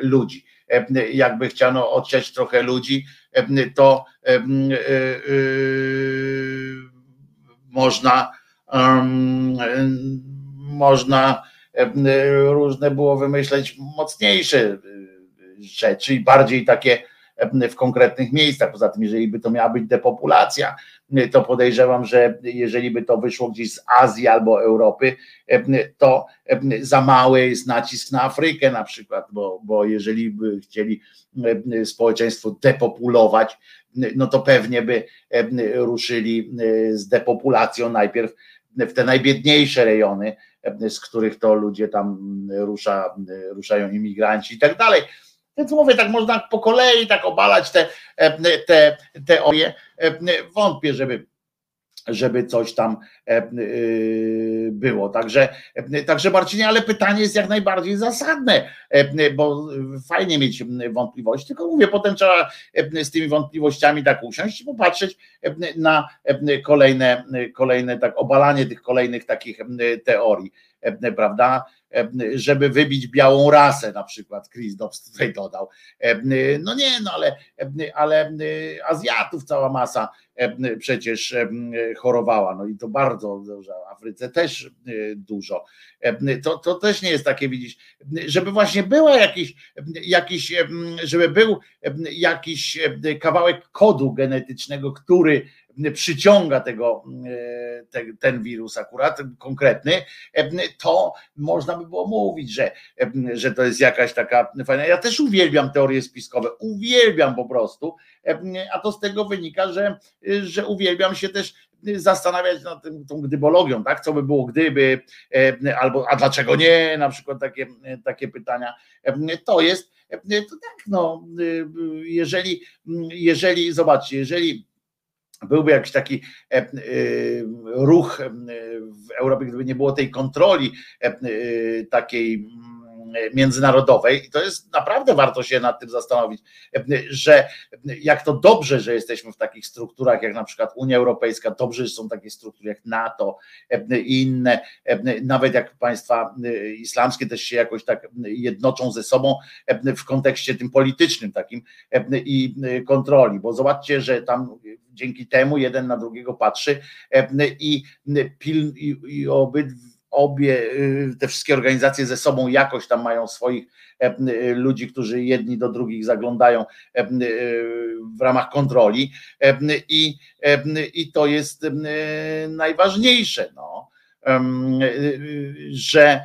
ludzi. Jakby chciano otrzeć trochę ludzi, to można można różne było wymyśleć mocniejsze rzeczy i bardziej takie w konkretnych miejscach. Poza tym, jeżeli by to miała być depopulacja, to podejrzewam, że jeżeli by to wyszło gdzieś z Azji albo Europy, to za mały jest nacisk na Afrykę na przykład, bo, bo jeżeli by chcieli społeczeństwo depopulować, no to pewnie by ruszyli z depopulacją najpierw w te najbiedniejsze rejony, z których to ludzie tam rusza, ruszają imigranci i tak dalej. Więc mówię, tak można po kolei tak obalać te, te teorie. Wątpię, żeby żeby coś tam było. Także, także Marcinie, ale pytanie jest jak najbardziej zasadne, bo fajnie mieć wątpliwości, tylko mówię, potem trzeba z tymi wątpliwościami tak usiąść i popatrzeć na kolejne, kolejne tak obalanie tych kolejnych takich teorii, prawda? Żeby wybić białą rasę, na przykład Chris Dobbs tutaj dodał. No nie, no ale, ale Azjatów cała masa przecież chorowała, no i to bardzo dużo, w Afryce też dużo. To, to też nie jest takie, widzisz, żeby właśnie była jakiś, jakiś, żeby był jakiś kawałek kodu genetycznego, który przyciąga tego, te, ten wirus akurat konkretny, to można by było mówić, że, że to jest jakaś taka fajna. Ja też uwielbiam teorie spiskowe, uwielbiam po prostu, a to z tego wynika, że, że uwielbiam się też zastanawiać nad tym, tą gdybologią, tak? Co by było gdyby, albo a dlaczego nie, na przykład takie, takie pytania. To jest, to tak, no, jeżeli, jeżeli, zobaczcie, jeżeli byłby jakiś taki e, e, ruch e, w Europie, gdyby nie było tej kontroli takiej międzynarodowej. I to jest naprawdę warto się nad tym zastanowić, że jak to dobrze, że jesteśmy w takich strukturach jak na przykład Unia Europejska, dobrze, że są takie struktury jak NATO i inne, nawet jak państwa islamskie też się jakoś tak jednoczą ze sobą w kontekście tym politycznym takim i kontroli, bo zobaczcie, że tam dzięki temu jeden na drugiego patrzy i, i, i obydwie obie y, te wszystkie organizacje ze sobą jakoś tam mają swoich e, y, ludzi, którzy jedni do drugich zaglądają e, y, w ramach kontroli e, i, i to jest najważniejsze, no, że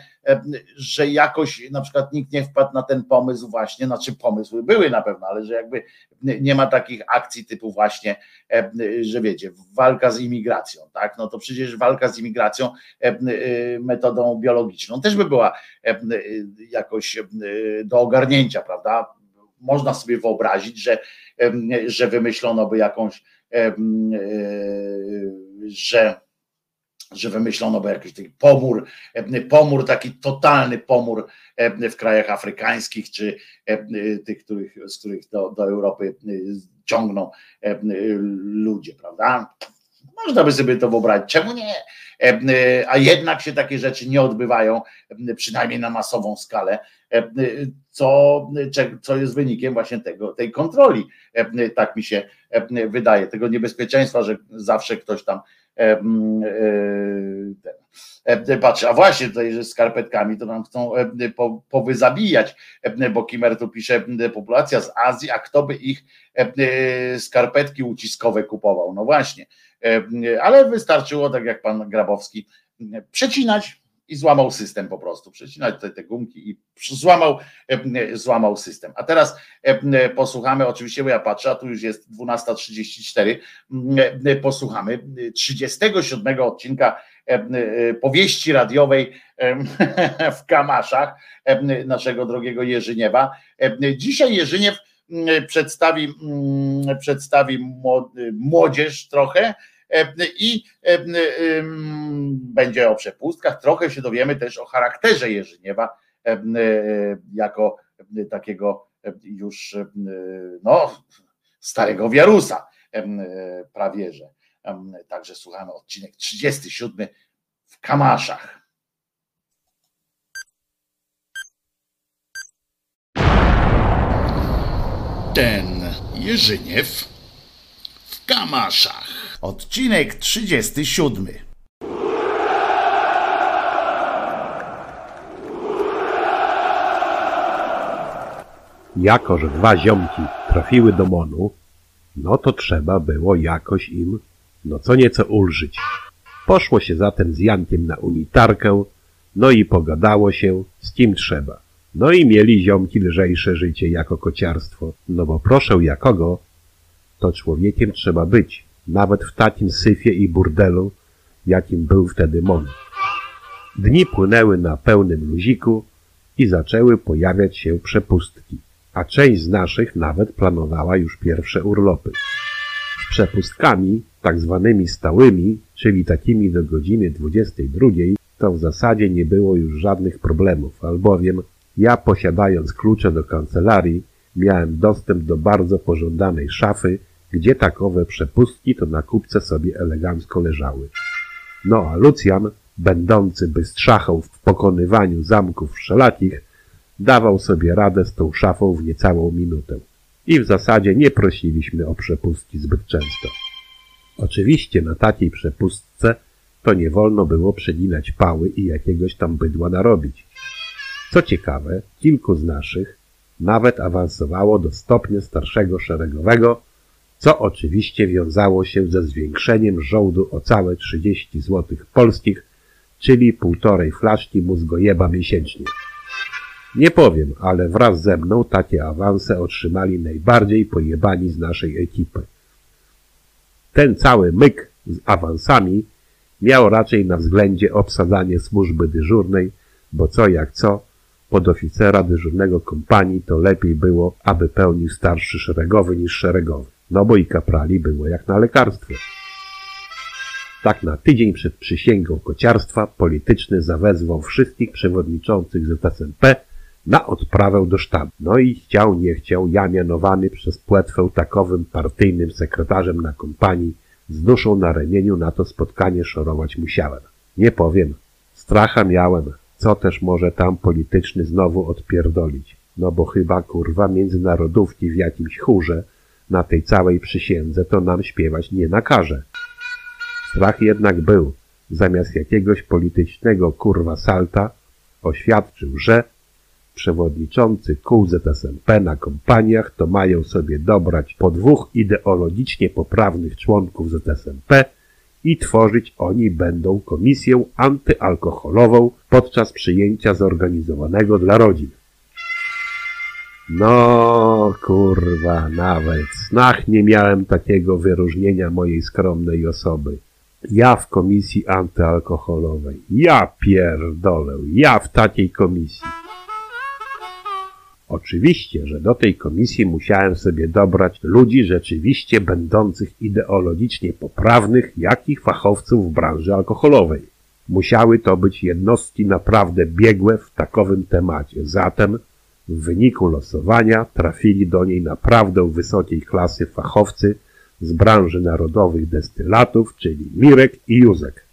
że jakoś na przykład nikt nie wpadł na ten pomysł właśnie, znaczy pomysły były na pewno, ale że jakby nie ma takich akcji typu właśnie, że wiecie, walka z imigracją, tak, no to przecież walka z imigracją metodą biologiczną też by była jakoś do ogarnięcia, prawda? Można sobie wyobrazić, że, że wymyślono by jakąś, że że wymyślono by jakiś taki pomór, e, pomór, taki totalny pomór e, w krajach afrykańskich, czy e, tych, których, z których do, do Europy ciągną ludzie, prawda? Można by sobie to wyobrazić, czemu nie? A jednak się takie rzeczy nie odbywają, przynajmniej na masową skalę, co, co jest wynikiem właśnie tego, tej kontroli. Tak mi się wydaje, tego niebezpieczeństwa, że zawsze ktoś tam patrz, a właśnie tutaj, że skarpetkami to nam chcą po, powyzabijać, bo Kimer tu pisze, populacja z Azji, a kto by ich skarpetki uciskowe kupował? No właśnie, ale wystarczyło, tak jak pan Grabowski, przecinać i złamał system po prostu, przecinać te, te gumki i złamał, złamał system. A teraz posłuchamy, oczywiście, bo ja patrzę, a tu już jest 12.34, posłuchamy 37 odcinka powieści radiowej w Kamaszach naszego drogiego Jerzyniewa. Dzisiaj Jerzyniew przedstawi, przedstawi młodzież trochę, E, i będzie o przepustkach. Trochę się dowiemy też o charakterze Jerzyniewa e, jako takiego już no, starego wiarusa prawie że. Także słuchamy odcinek 37 w Kamaszach. Ten Jerzyniew w Kamaszach. Odcinek 37. Jako, że dwa ziomki trafiły do Monu, no to trzeba było jakoś im no co nieco ulżyć. Poszło się zatem z Jankiem na unitarkę, no i pogadało się, z kim trzeba. No i mieli ziomki lżejsze życie jako kociarstwo, no bo proszę jakogo, to człowiekiem trzeba być, nawet w takim syfie i burdelu, jakim był wtedy Mon. Dni płynęły na pełnym luziku i zaczęły pojawiać się przepustki, a część z naszych nawet planowała już pierwsze urlopy. Z przepustkami, tak zwanymi stałymi, czyli takimi do godziny 22, to w zasadzie nie było już żadnych problemów, albowiem ja posiadając klucze do kancelarii, miałem dostęp do bardzo pożądanej szafy, gdzie takowe przepustki to na kupce sobie elegancko leżały. No a Lucjan, będący bystrzachą w pokonywaniu zamków wszelakich, dawał sobie radę z tą szafą w niecałą minutę. I w zasadzie nie prosiliśmy o przepustki zbyt często. Oczywiście na takiej przepustce to nie wolno było przeginać pały i jakiegoś tam bydła narobić. Co ciekawe, kilku z naszych nawet awansowało do stopnia starszego szeregowego, co oczywiście wiązało się ze zwiększeniem żołdu o całe 30 zł polskich, czyli półtorej flaszki mózgojeba miesięcznie. Nie powiem, ale wraz ze mną takie awanse otrzymali najbardziej pojebani z naszej ekipy. Ten cały myk z awansami miał raczej na względzie obsadzanie służby dyżurnej, bo co jak co, podoficera dyżurnego kompanii to lepiej było, aby pełnił starszy szeregowy niż szeregowy. No bo i kaprali było jak na lekarstwie. Tak na tydzień przed przysięgą kociarstwa polityczny zawezwał wszystkich przewodniczących ZSMP na odprawę do sztabu. No i chciał, nie chciał, ja mianowany przez płetwę takowym partyjnym sekretarzem na kompanii, z duszą na ramieniu na to spotkanie szorować musiałem. Nie powiem, stracha miałem, co też może tam polityczny znowu odpierdolić. No bo chyba kurwa międzynarodówki w jakimś chórze na tej całej przysiędze to nam śpiewać nie nakaże. Strach jednak był. Zamiast jakiegoś politycznego kurwa salta oświadczył, że przewodniczący kół ZSMP na kompaniach to mają sobie dobrać po dwóch ideologicznie poprawnych członków ZSMP i tworzyć oni będą komisję antyalkoholową podczas przyjęcia zorganizowanego dla rodzin. No, kurwa, nawet w snach nie miałem takiego wyróżnienia mojej skromnej osoby. Ja w komisji antyalkoholowej. Ja pierdolę. Ja w takiej komisji. Oczywiście, że do tej komisji musiałem sobie dobrać ludzi rzeczywiście będących ideologicznie poprawnych, jak i fachowców w branży alkoholowej. Musiały to być jednostki naprawdę biegłe w takowym temacie. Zatem w wyniku losowania trafili do niej naprawdę wysokiej klasy fachowcy z branży narodowych destylatów, czyli Mirek i Józek.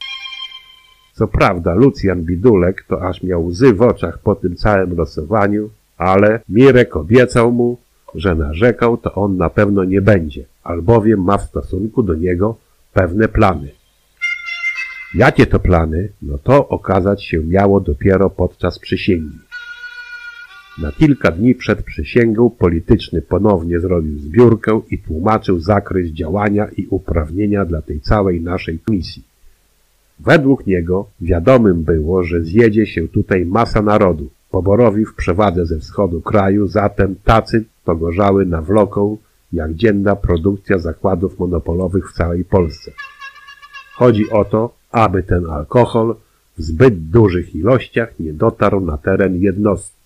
Co prawda Lucjan Bidulek to aż miał łzy w oczach po tym całym losowaniu, ale Mirek obiecał mu, że narzekał to on na pewno nie będzie, albowiem ma w stosunku do niego pewne plany. Jakie to plany? No to okazać się miało dopiero podczas przysięgi. Na kilka dni przed przysięgą polityczny ponownie zrobił zbiórkę i tłumaczył zakres działania i uprawnienia dla tej całej naszej misji. Według niego wiadomym było, że zjedzie się tutaj masa narodu, poborowi w przewadze ze wschodu kraju, zatem tacy to gorzały nawloką, jak dzienna produkcja zakładów monopolowych w całej Polsce. Chodzi o to, aby ten alkohol w zbyt dużych ilościach nie dotarł na teren jednostki.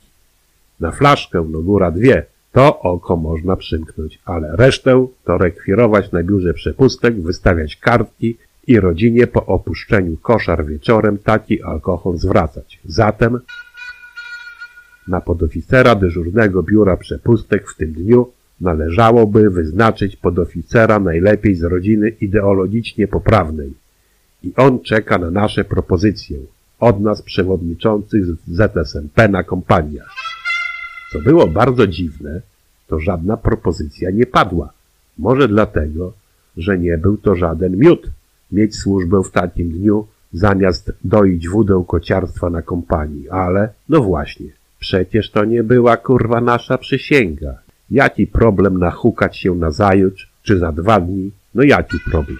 Na flaszkę, no góra dwie, to oko można przymknąć, ale resztę to rekwirować na biurze przepustek, wystawiać kartki i rodzinie po opuszczeniu koszar wieczorem taki alkohol zwracać. Zatem na podoficera dyżurnego biura przepustek w tym dniu należałoby wyznaczyć podoficera najlepiej z rodziny ideologicznie poprawnej. I on czeka na nasze propozycje, od nas przewodniczących z ZSMP na kompaniach. Co było bardzo dziwne, to żadna propozycja nie padła. Może dlatego, że nie był to żaden miód mieć służbę w takim dniu, zamiast doić wódę kociarstwa na kompanii, ale no właśnie, przecież to nie była kurwa nasza przysięga. Jaki problem nachukać się na zajutrz czy za dwa dni? No jaki problem?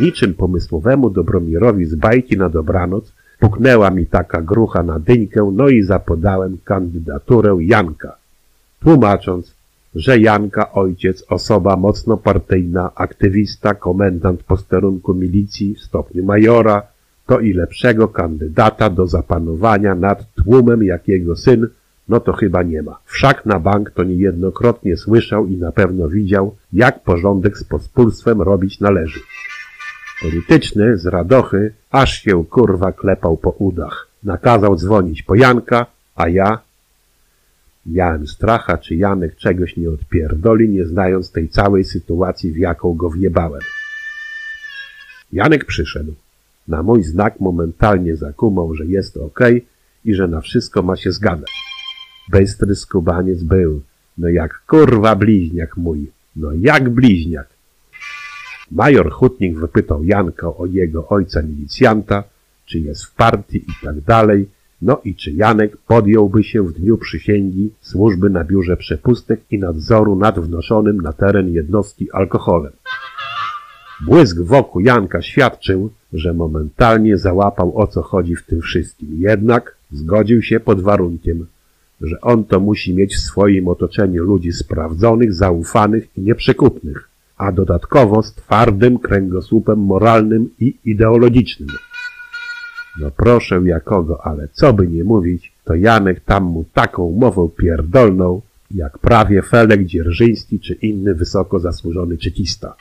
Niczym pomysłowemu Dobromirowi z bajki na dobranoc puknęła mi taka grucha na dyńkę, no i zapodałem kandydaturę Janka, tłumacząc, że Janka ojciec, osoba mocno partyjna, aktywista, komendant posterunku milicji w stopniu majora, to i lepszego kandydata do zapanowania nad tłumem, jakiego syn, no to chyba nie ma. Wszak na bank to niejednokrotnie słyszał i na pewno widział, jak porządek z pospólstwem robić należy. Polityczny z radochy aż się kurwa klepał po udach. Nakazał dzwonić po Janka, a ja miałem stracha, czy Janek czegoś nie odpierdoli, nie znając tej całej sytuacji, w jaką go wjebałem. Janek przyszedł. Na mój znak momentalnie zakumał, że jest ok i że na wszystko ma się zgadać. Bystry skubaniec był. No jak kurwa bliźniak mój. No jak bliźniak. Major Hutnik wypytał Janka o jego ojca milicjanta, czy jest w partii i tak dalej, no i czy Janek podjąłby się w dniu przysięgi służby na biurze przepustek i nadzoru nad wnoszonym na teren jednostki alkoholem. Błysk wokół Janka świadczył, że momentalnie załapał o co chodzi w tym wszystkim. Jednak zgodził się pod warunkiem, że on to musi mieć w swoim otoczeniu ludzi sprawdzonych, zaufanych i nieprzekupnych, a dodatkowo z twardym kręgosłupem moralnym i ideologicznym. No proszę jakogo, ale co by nie mówić, to Janek tam mu taką mową pierdolną, jak prawie Felek Dzierżyński czy inny wysoko zasłużony czekista.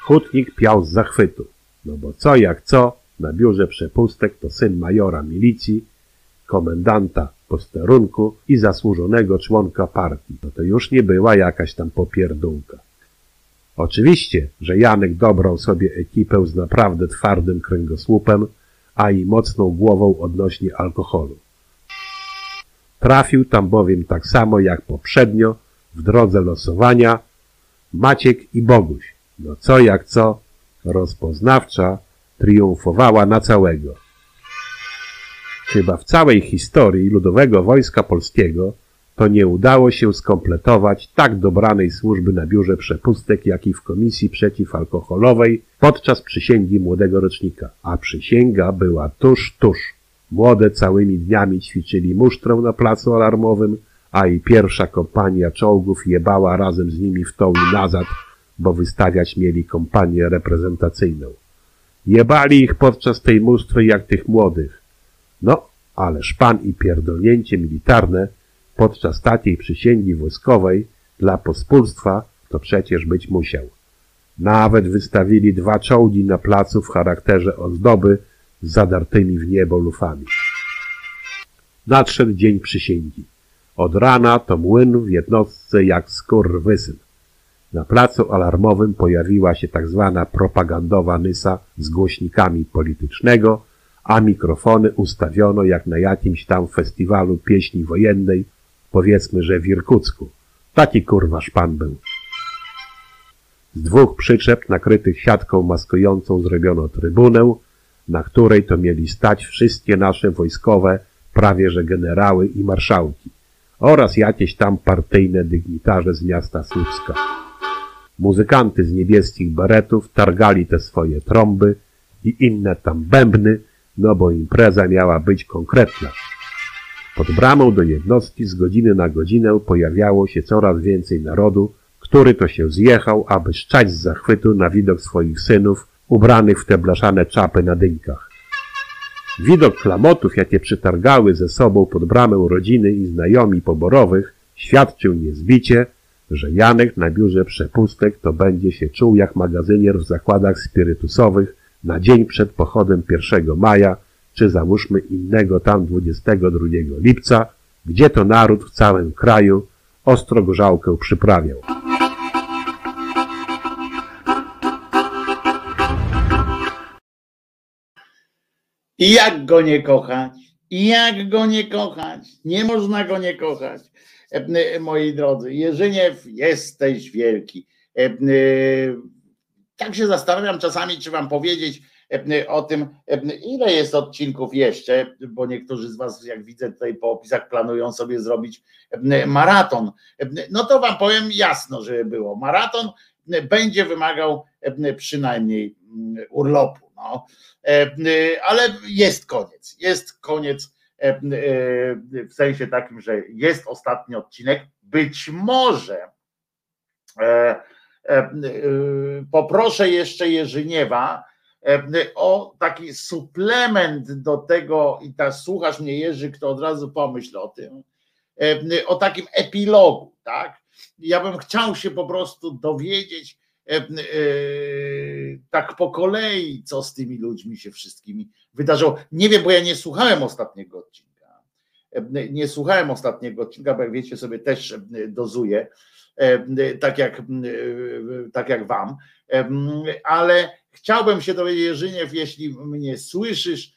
Hutnik piał z zachwytu, no bo co jak co, na biurze przepustek to syn majora milicji, komendanta posterunku i zasłużonego członka partii. No to już nie była jakaś tam popierdółka. Oczywiście, że Janek dobrał sobie ekipę z naprawdę twardym kręgosłupem, a i mocną głową odnośnie alkoholu. Trafił tam bowiem tak samo jak poprzednio w drodze losowania Maciek i Boguś. No co jak co, rozpoznawcza triumfowała na całego. Chyba w całej historii Ludowego Wojska Polskiego to nie udało się skompletować tak dobranej służby na biurze przepustek, jak i w Komisji Przeciwalkoholowej podczas przysięgi młodego rocznika. A przysięga była tuż, tuż. Młode całymi dniami ćwiczyli musztrę na placu alarmowym, a i pierwsza kompania czołgów jebała razem z nimi w tą i nazad, bo wystawiać mieli kompanię reprezentacyjną. Jebali ich podczas tej musztry jak tych młodych. No, ale szpan i pierdolnięcie militarne podczas takiej przysięgi wojskowej dla pospólstwa to przecież być musiał. Nawet wystawili dwa czołgi na placu w charakterze ozdoby z zadartymi w niebo lufami. Nadszedł dzień przysięgi. Od rana to młyn w jednostce jak skurwysyn. Na placu alarmowym pojawiła się tak zwana propagandowa nysa z głośnikami politycznego, a mikrofony ustawiono jak na jakimś tam festiwalu pieśni wojennej, powiedzmy, że w Irkucku. Taki kurwa szpan był. Z dwóch przyczep nakrytych siatką maskującą zrobiono trybunę, na której to mieli stać wszystkie nasze wojskowe, prawie że generały i marszałki oraz jakieś tam partyjne dygnitarze z miasta Słupska. Muzykanty z niebieskich beretów targali te swoje trąby i inne tam bębny, no bo impreza miała być konkretna. Pod bramą do jednostki z godziny na godzinę pojawiało się coraz więcej narodu, który to się zjechał, aby szczać z zachwytu na widok swoich synów, ubranych w te blaszane czapy na dyńkach. Widok klamotów, jakie przytargały ze sobą pod bramę rodziny i znajomi poborowych, świadczył niezbicie, że Janek na biurze przepustek to będzie się czuł jak magazynier w zakładach spirytusowych na dzień przed pochodem 1 maja, czy załóżmy innego tam 22 lipca, gdzie to naród w całym kraju ostrogorzałkę przyprawiał. Jak go nie kochać? Jak go nie kochać? Nie można go nie kochać. E, moi drodzy, Jerzyniew, jesteś wielki. Tak się zastanawiam czasami, czy wam powiedzieć o tym, ile jest odcinków jeszcze, bo niektórzy z was, jak widzę tutaj po opisach, planują sobie zrobić maraton. No to wam powiem jasno, żeby było. Maraton będzie wymagał przynajmniej urlopu. No. Ale jest koniec. Jest koniec w sensie takim, że jest ostatni odcinek. Być może poproszę jeszcze Jerzyniewa o taki suplement do tego, i ta słuchasz mnie Jerzy, kto od razu pomyśl o tym, o takim epilogu, tak? Ja bym chciał się po prostu dowiedzieć tak po kolei, co z tymi ludźmi się wszystkimi wydarzyło. Nie wiem, bo ja nie słuchałem ostatniego odcinka. Nie słuchałem ostatniego odcinka, bo jak wiecie sobie też dozuję, tak jak, tak jak wam, ale chciałbym się dowiedzieć, Jerzyniew, jeśli mnie słyszysz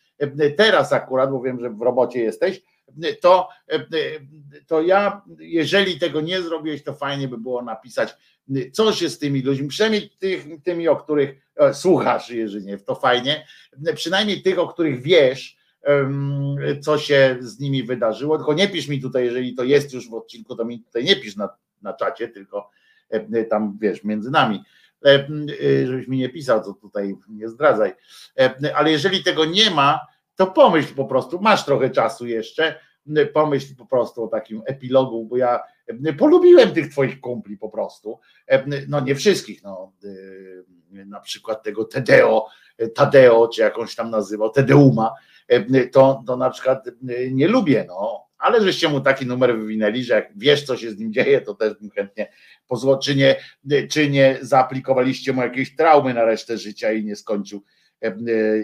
teraz akurat, bo wiem, że w robocie jesteś, to, to ja, jeżeli tego nie zrobiłeś, to fajnie by było napisać, co się z tymi ludźmi, przynajmniej tych, tymi, o których e, słuchasz, Jerzyniew, to fajnie, przynajmniej tych, o których wiesz, co się z nimi wydarzyło, tylko nie pisz mi tutaj, jeżeli to jest już w odcinku, to mi tutaj nie pisz na, na czacie, tylko tam, wiesz, między nami, żebyś mi nie pisał, co tutaj nie zdradzaj, ale jeżeli tego nie ma, to pomyśl po prostu, masz trochę czasu jeszcze, pomyśl po prostu o takim epilogu, bo ja polubiłem tych twoich kumpli po prostu, no nie wszystkich, no na przykład tego Tedeo, Tadeo, czy jakąś tam nazywał, Tedeuma, to, to na przykład nie lubię, no, ale żeście mu taki numer wywinęli, że jak wiesz, co się z nim dzieje, to też bym chętnie pozwolił, czy nie, czy nie zaaplikowaliście mu jakieś traumy na resztę życia i nie skończył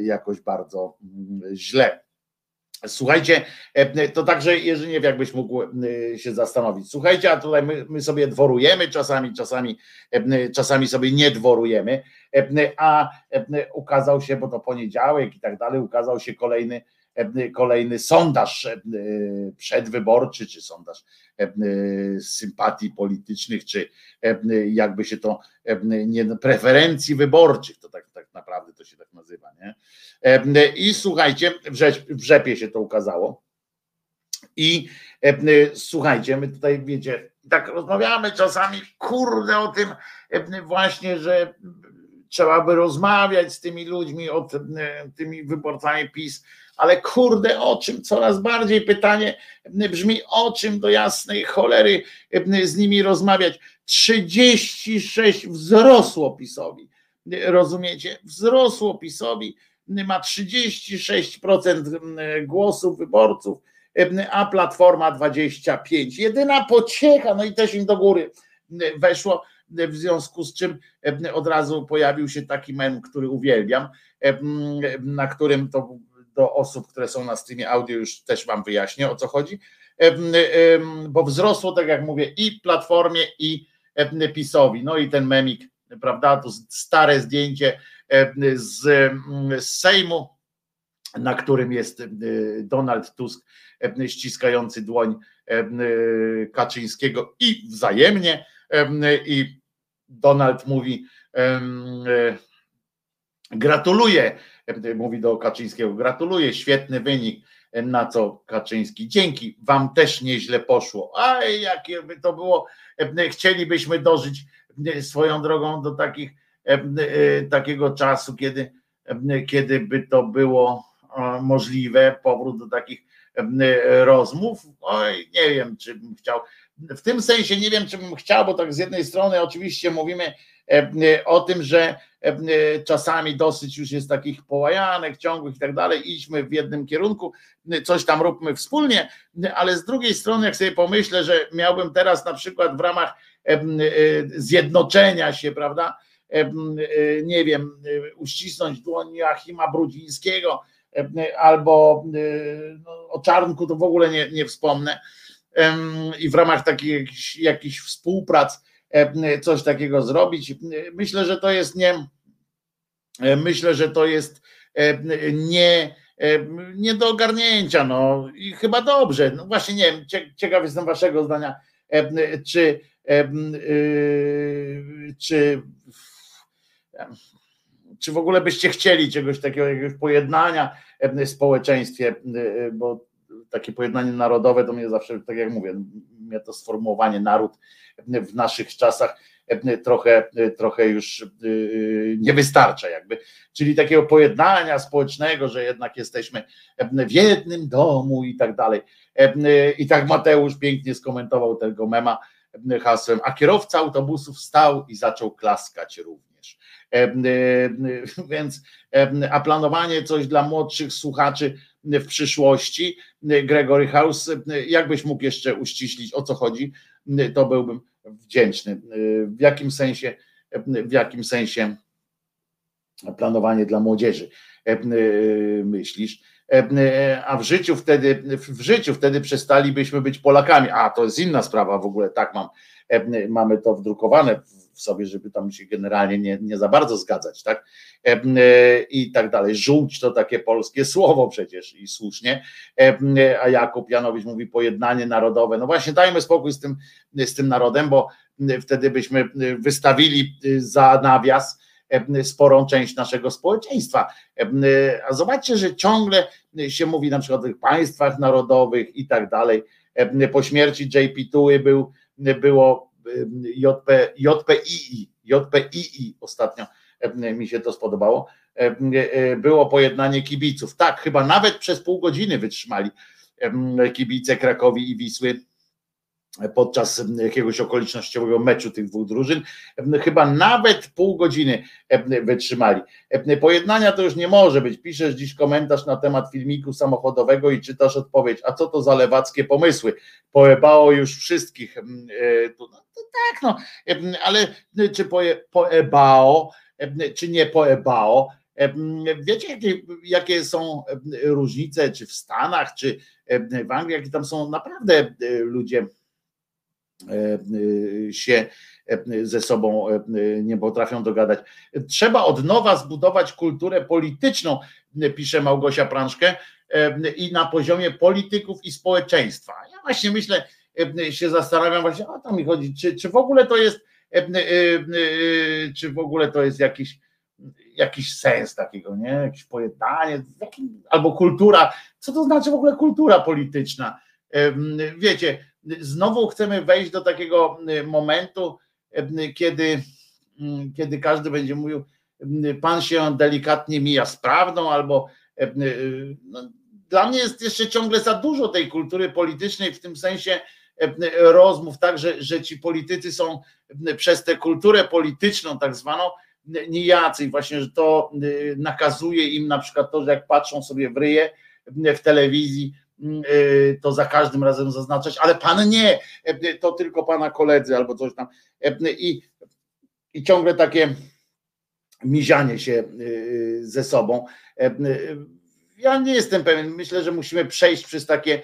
jakoś bardzo źle. Słuchajcie, to także wiem, jakbyś mógł się zastanowić. Słuchajcie, a tutaj my, my, sobie dworujemy czasami, czasami, czasami sobie nie dworujemy, a ukazał się, bo to poniedziałek i tak dalej, ukazał się kolejny kolejny sondaż przedwyborczy, czy sondaż sympatii politycznych, czy jakby się to nie preferencji wyborczych, to tak, tak naprawdę to się tak nazywa. Nie? I słuchajcie, w rzepie się to ukazało. I słuchajcie, my tutaj wiecie, tak rozmawiamy czasami, kurde, o tym właśnie, że trzeba by rozmawiać z tymi ludźmi, o tymi wyborcami PiS, ale kurde, o czym coraz bardziej pytanie brzmi, o czym do jasnej cholery z nimi rozmawiać. 36 wzrosło PiSowi. Rozumiecie? Wzrosło PiSowi, ma 36% głosów wyborców, a Platforma 25. Jedyna pociecha, no i też im do góry weszło, w związku z czym od razu pojawił się taki mem, który uwielbiam, na którym to do osób, które są na streamie audio, już też Wam wyjaśnię o co chodzi, bo wzrosło, tak jak mówię, i Platformie, i PiSowi. No i ten memik, prawda, to stare zdjęcie z, z Sejmu, na którym jest Donald Tusk ściskający dłoń Kaczyńskiego i wzajemnie. I Donald mówi, gratuluję mówi do Kaczyńskiego, gratuluję, świetny wynik, na co Kaczyński, dzięki, wam też nieźle poszło. A jakie by to było, chcielibyśmy dożyć swoją drogą do takich, takiego czasu, kiedy, kiedy by to było możliwe, powrót do takich rozmów. Oj, nie wiem, czy bym chciał. W tym sensie nie wiem, czy bym chciał, bo tak z jednej strony oczywiście mówimy o tym, że czasami dosyć już jest takich połajanek ciągłych i tak dalej, idźmy w jednym kierunku, coś tam róbmy wspólnie, ale z drugiej strony, jak sobie pomyślę, że miałbym teraz na przykład w ramach zjednoczenia się, prawda, nie wiem, uścisnąć dłoń Joachima Brudzińskiego albo no, o Czarnku to w ogóle nie, nie wspomnę i w ramach takich jakichś, jakichś współprac coś takiego zrobić. Myślę, że to jest nie, myślę, że to jest nie, nie do ogarnięcia, no i chyba dobrze. No właśnie nie wiem, ciekaw jestem waszego zdania, czy, czy czy w ogóle byście chcieli czegoś takiego, jakiegoś pojednania w społeczeństwie, bo takie pojednanie narodowe to mnie zawsze, tak jak mówię, mnie to sformułowanie naród w naszych czasach trochę, trochę już nie wystarcza jakby, czyli takiego pojednania społecznego, że jednak jesteśmy w jednym domu i tak dalej. I tak Mateusz pięknie skomentował tego mema hasłem, a kierowca autobusu wstał i zaczął klaskać również. Więc, a planowanie coś dla młodszych słuchaczy w przyszłości, Gregory House, jakbyś mógł jeszcze uściślić o co chodzi, to byłbym wdzięczny. W jakim sensie, w jakim sensie planowanie dla młodzieży myślisz? A w życiu wtedy, w życiu wtedy przestalibyśmy być Polakami. A to jest inna sprawa w ogóle, tak mam, mamy to wdrukowane w sobie, żeby tam się generalnie nie, nie za bardzo zgadzać, tak? I tak dalej. Żółć to takie polskie słowo przecież i słusznie. A Jakub Janowicz mówi pojednanie narodowe. No właśnie, dajmy spokój z tym, z tym narodem, bo wtedy byśmy wystawili za nawias sporą część naszego społeczeństwa. A zobaczcie, że ciągle się mówi na przykład o tych państwach narodowych i tak dalej. Po śmierci JP Tuły był, było JP, JPII, JPII ostatnio mi się to spodobało, było pojednanie kibiców. Tak, chyba nawet przez pół godziny wytrzymali kibice Krakowi i Wisły podczas jakiegoś okolicznościowego meczu tych dwóch drużyn. Chyba nawet pół godziny wytrzymali. Pojednania to już nie może być. Piszesz dziś komentarz na temat filmiku samochodowego i czytasz odpowiedź. A co to za lewackie pomysły? Pojebało już wszystkich. E, no, tak, no, ale czy poje, poebało, czy nie poebało? Wiecie, jakie, jakie są różnice, czy w Stanach, czy w Anglii, jakie tam są naprawdę e, ludzie E, e, się e, ze sobą nie potrafią dogadać. Trzeba od nowa zbudować kulturę polityczną, pisze Małgosia Prążkę, i na poziomie polityków i społeczeństwa. Ja właśnie myślę, się zastanawiam właśnie, o to mi chodzi, czy, czy w ogóle to jest, czy w ogóle to jest jakiś, jakiś sens takiego, nie? Jakieś pojednanie, albo kultura. Co to znaczy w ogóle kultura polityczna? Wiecie, znowu chcemy wejść do takiego y, momentu, y, kiedy, mm, kiedy każdy będzie mówił, y, pan się delikatnie mija z prawdą, albo no, dla mnie jest jeszcze ciągle za dużo tej kultury politycznej w tym sensie rozmów, tak, że, że ci politycy są przez tę kulturę polityczną, tak zwaną, nijacy. I właśnie, że to nakazuje im na przykład to, że jak patrzą sobie w ryje w telewizji, Y, to za każdym razem zaznaczać, ale pan nie, y, to tylko pana koledzy albo coś tam. Y, I, i ciągle takie mizianie się ze sobą. Ja nie jestem pewien, myślę, że musimy przejść przez takie,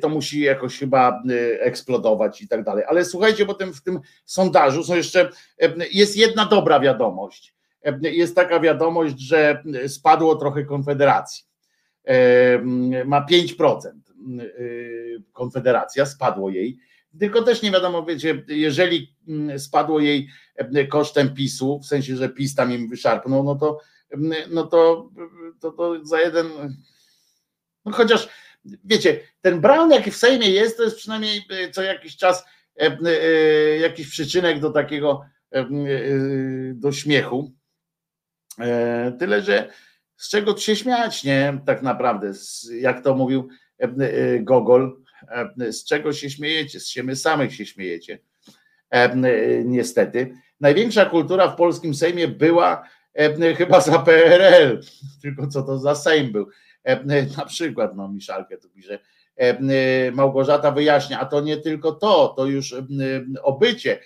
to musi jakoś chyba eksplodować i tak dalej. Ale słuchajcie, bo w tym sondażu są jeszcze, jest jedna dobra wiadomość. Jest taka wiadomość, że spadło trochę Konfederacji ma 5%. Y, Konfederacja, spadło jej. Tylko też nie wiadomo, wiecie, jeżeli mm, spadło jej kosztem PiSu, w sensie, że PiS tam im wyszarpnął, no to, no to, to, to za jeden. No chociaż wiecie, ten Brown, jaki w Sejmie jest, to jest przynajmniej y, co jakiś czas y, jakiś przyczynek do takiego do śmiechu. E, tyle, że z czego się śmiać, nie? Tak naprawdę, jak to mówił e, e, Gogol, e, z czego się śmiejecie? Z siebie samych się śmiejecie. Niestety. Największa kultura w polskim Sejmie była chyba za PRL, tylko co to za Sejm był. Na przykład, no Miszalkę tu pisze, Małgorzata wyjaśnia, a to nie tylko to, to już obycie,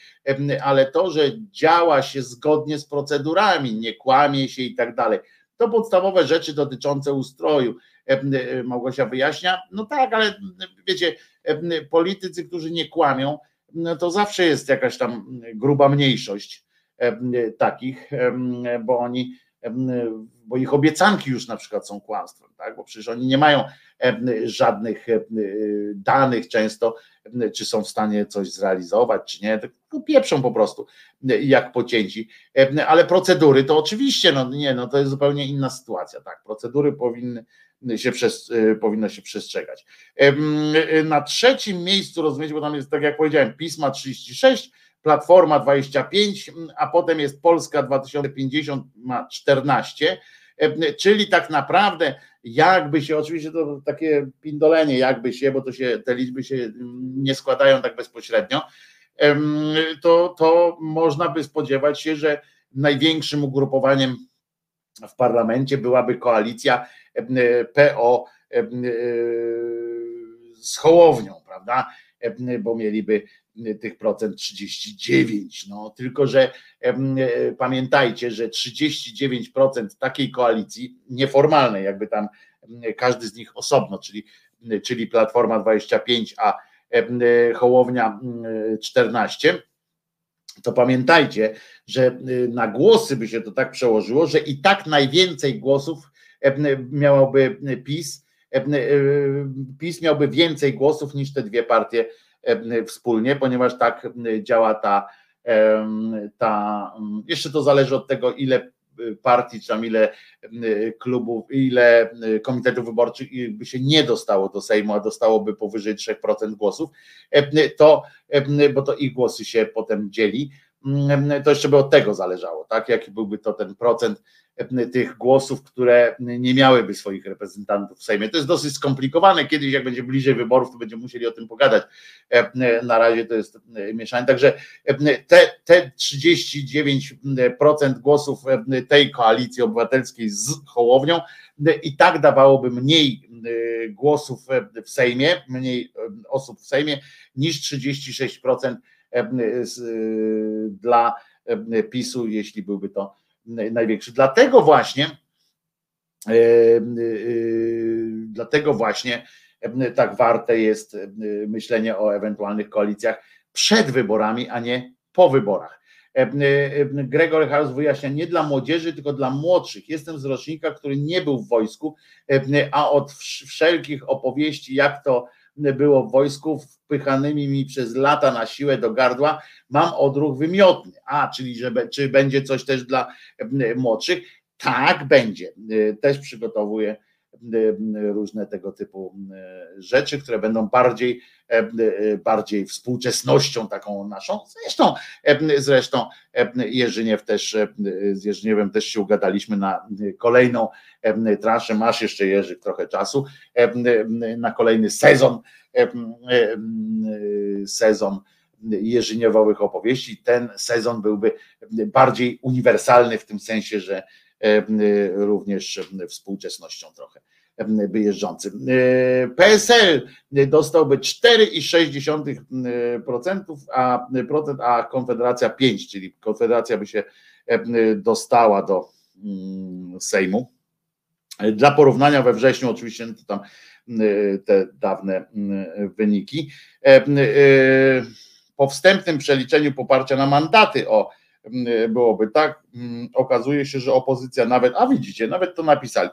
ale to, że działa się zgodnie z procedurami, nie kłamie się i tak dalej. To podstawowe rzeczy dotyczące ustroju. E, e, Małgosia wyjaśnia. No tak, ale wiecie, e, politycy, którzy nie kłamią, no to zawsze jest jakaś tam gruba mniejszość takich, bo oni bo ich obiecanki już na przykład są kłamstwem, tak? bo przecież oni nie mają żadnych danych często, czy są w stanie coś zrealizować, czy nie, no pieprzą po prostu jak pocięci, ale procedury to oczywiście, no nie, no to jest zupełnie inna sytuacja, tak, procedury powinny się przez, powinno się przestrzegać. Na trzecim miejscu rozumiecie, bo tam jest, tak jak powiedziałem, Pisma 36, Platforma 25, a potem jest Polska 2050 ma 14, czyli tak naprawdę jakby się, oczywiście to takie pindolenie, jakby się, bo to się, te liczby się nie składają tak bezpośrednio, to, to można by spodziewać się, że największym ugrupowaniem w parlamencie byłaby koalicja PO z Hołownią, prawda? Bo mieliby tych procent 39. No, tylko, że pamiętajcie, że 39% takiej koalicji nieformalnej, jakby tam każdy z nich osobno, czyli, czyli Platforma 25, a Hołownia 14, to pamiętajcie, że na głosy by się to tak przełożyło, że i tak najwięcej głosów miałoby PiS, PiS miałby więcej głosów niż te dwie partie wspólnie, ponieważ tak działa ta, ta jeszcze to zależy od tego, ile partii, czy tam ile klubów, ile komitetów wyborczych by się nie dostało do Sejmu, a dostałoby powyżej 3% głosów, to, bo to ich głosy się potem dzieli, to jeszcze by od tego zależało, tak? Jaki byłby to ten procent tych głosów, które nie miałyby swoich reprezentantów w Sejmie. To jest dosyć skomplikowane. Kiedyś, jak będzie bliżej wyborów, to będziemy musieli o tym pogadać. Na razie to jest mieszanie. Także te, te 39% głosów tej koalicji obywatelskiej z Hołownią i tak dawałoby mniej głosów w Sejmie, mniej osób w Sejmie niż 36% dla PiSu, jeśli byłby to największy. Dlatego właśnie, e, e, dlatego właśnie tak warte jest myślenie o ewentualnych koalicjach przed wyborami, a nie po wyborach. Gregor House wyjaśnia nie dla młodzieży, tylko dla młodszych. Jestem z rocznika, który nie był w wojsku, a od wszelkich opowieści, jak to było w wojsku, wpychanymi mi przez lata na siłę do gardła, mam odruch wymiotny. A, czyli że, czy będzie coś też dla młodszych? Tak, będzie. Też przygotowuję różne tego typu rzeczy, które będą bardziej, bardziej współczesnością taką naszą. Zresztą, zresztą Jerzyniew też, z Jerzyniewem też się ugadaliśmy na kolejną traszę, masz jeszcze Jerzy trochę czasu, na kolejny sezon, sezon Jerzyniewowych opowieści. Ten sezon byłby bardziej uniwersalny w tym sensie, że również współczesnością trochę wyjeżdżącym. PSL dostałby 4,6%, a, procent, a Konfederacja 5, czyli Konfederacja by się dostała do mm, Sejmu. Dla porównania we wrześniu, oczywiście, no to tam te dawne wyniki. Po wstępnym przeliczeniu poparcia na mandaty o byłoby tak. Okazuje się, że opozycja nawet, a widzicie, nawet to napisali,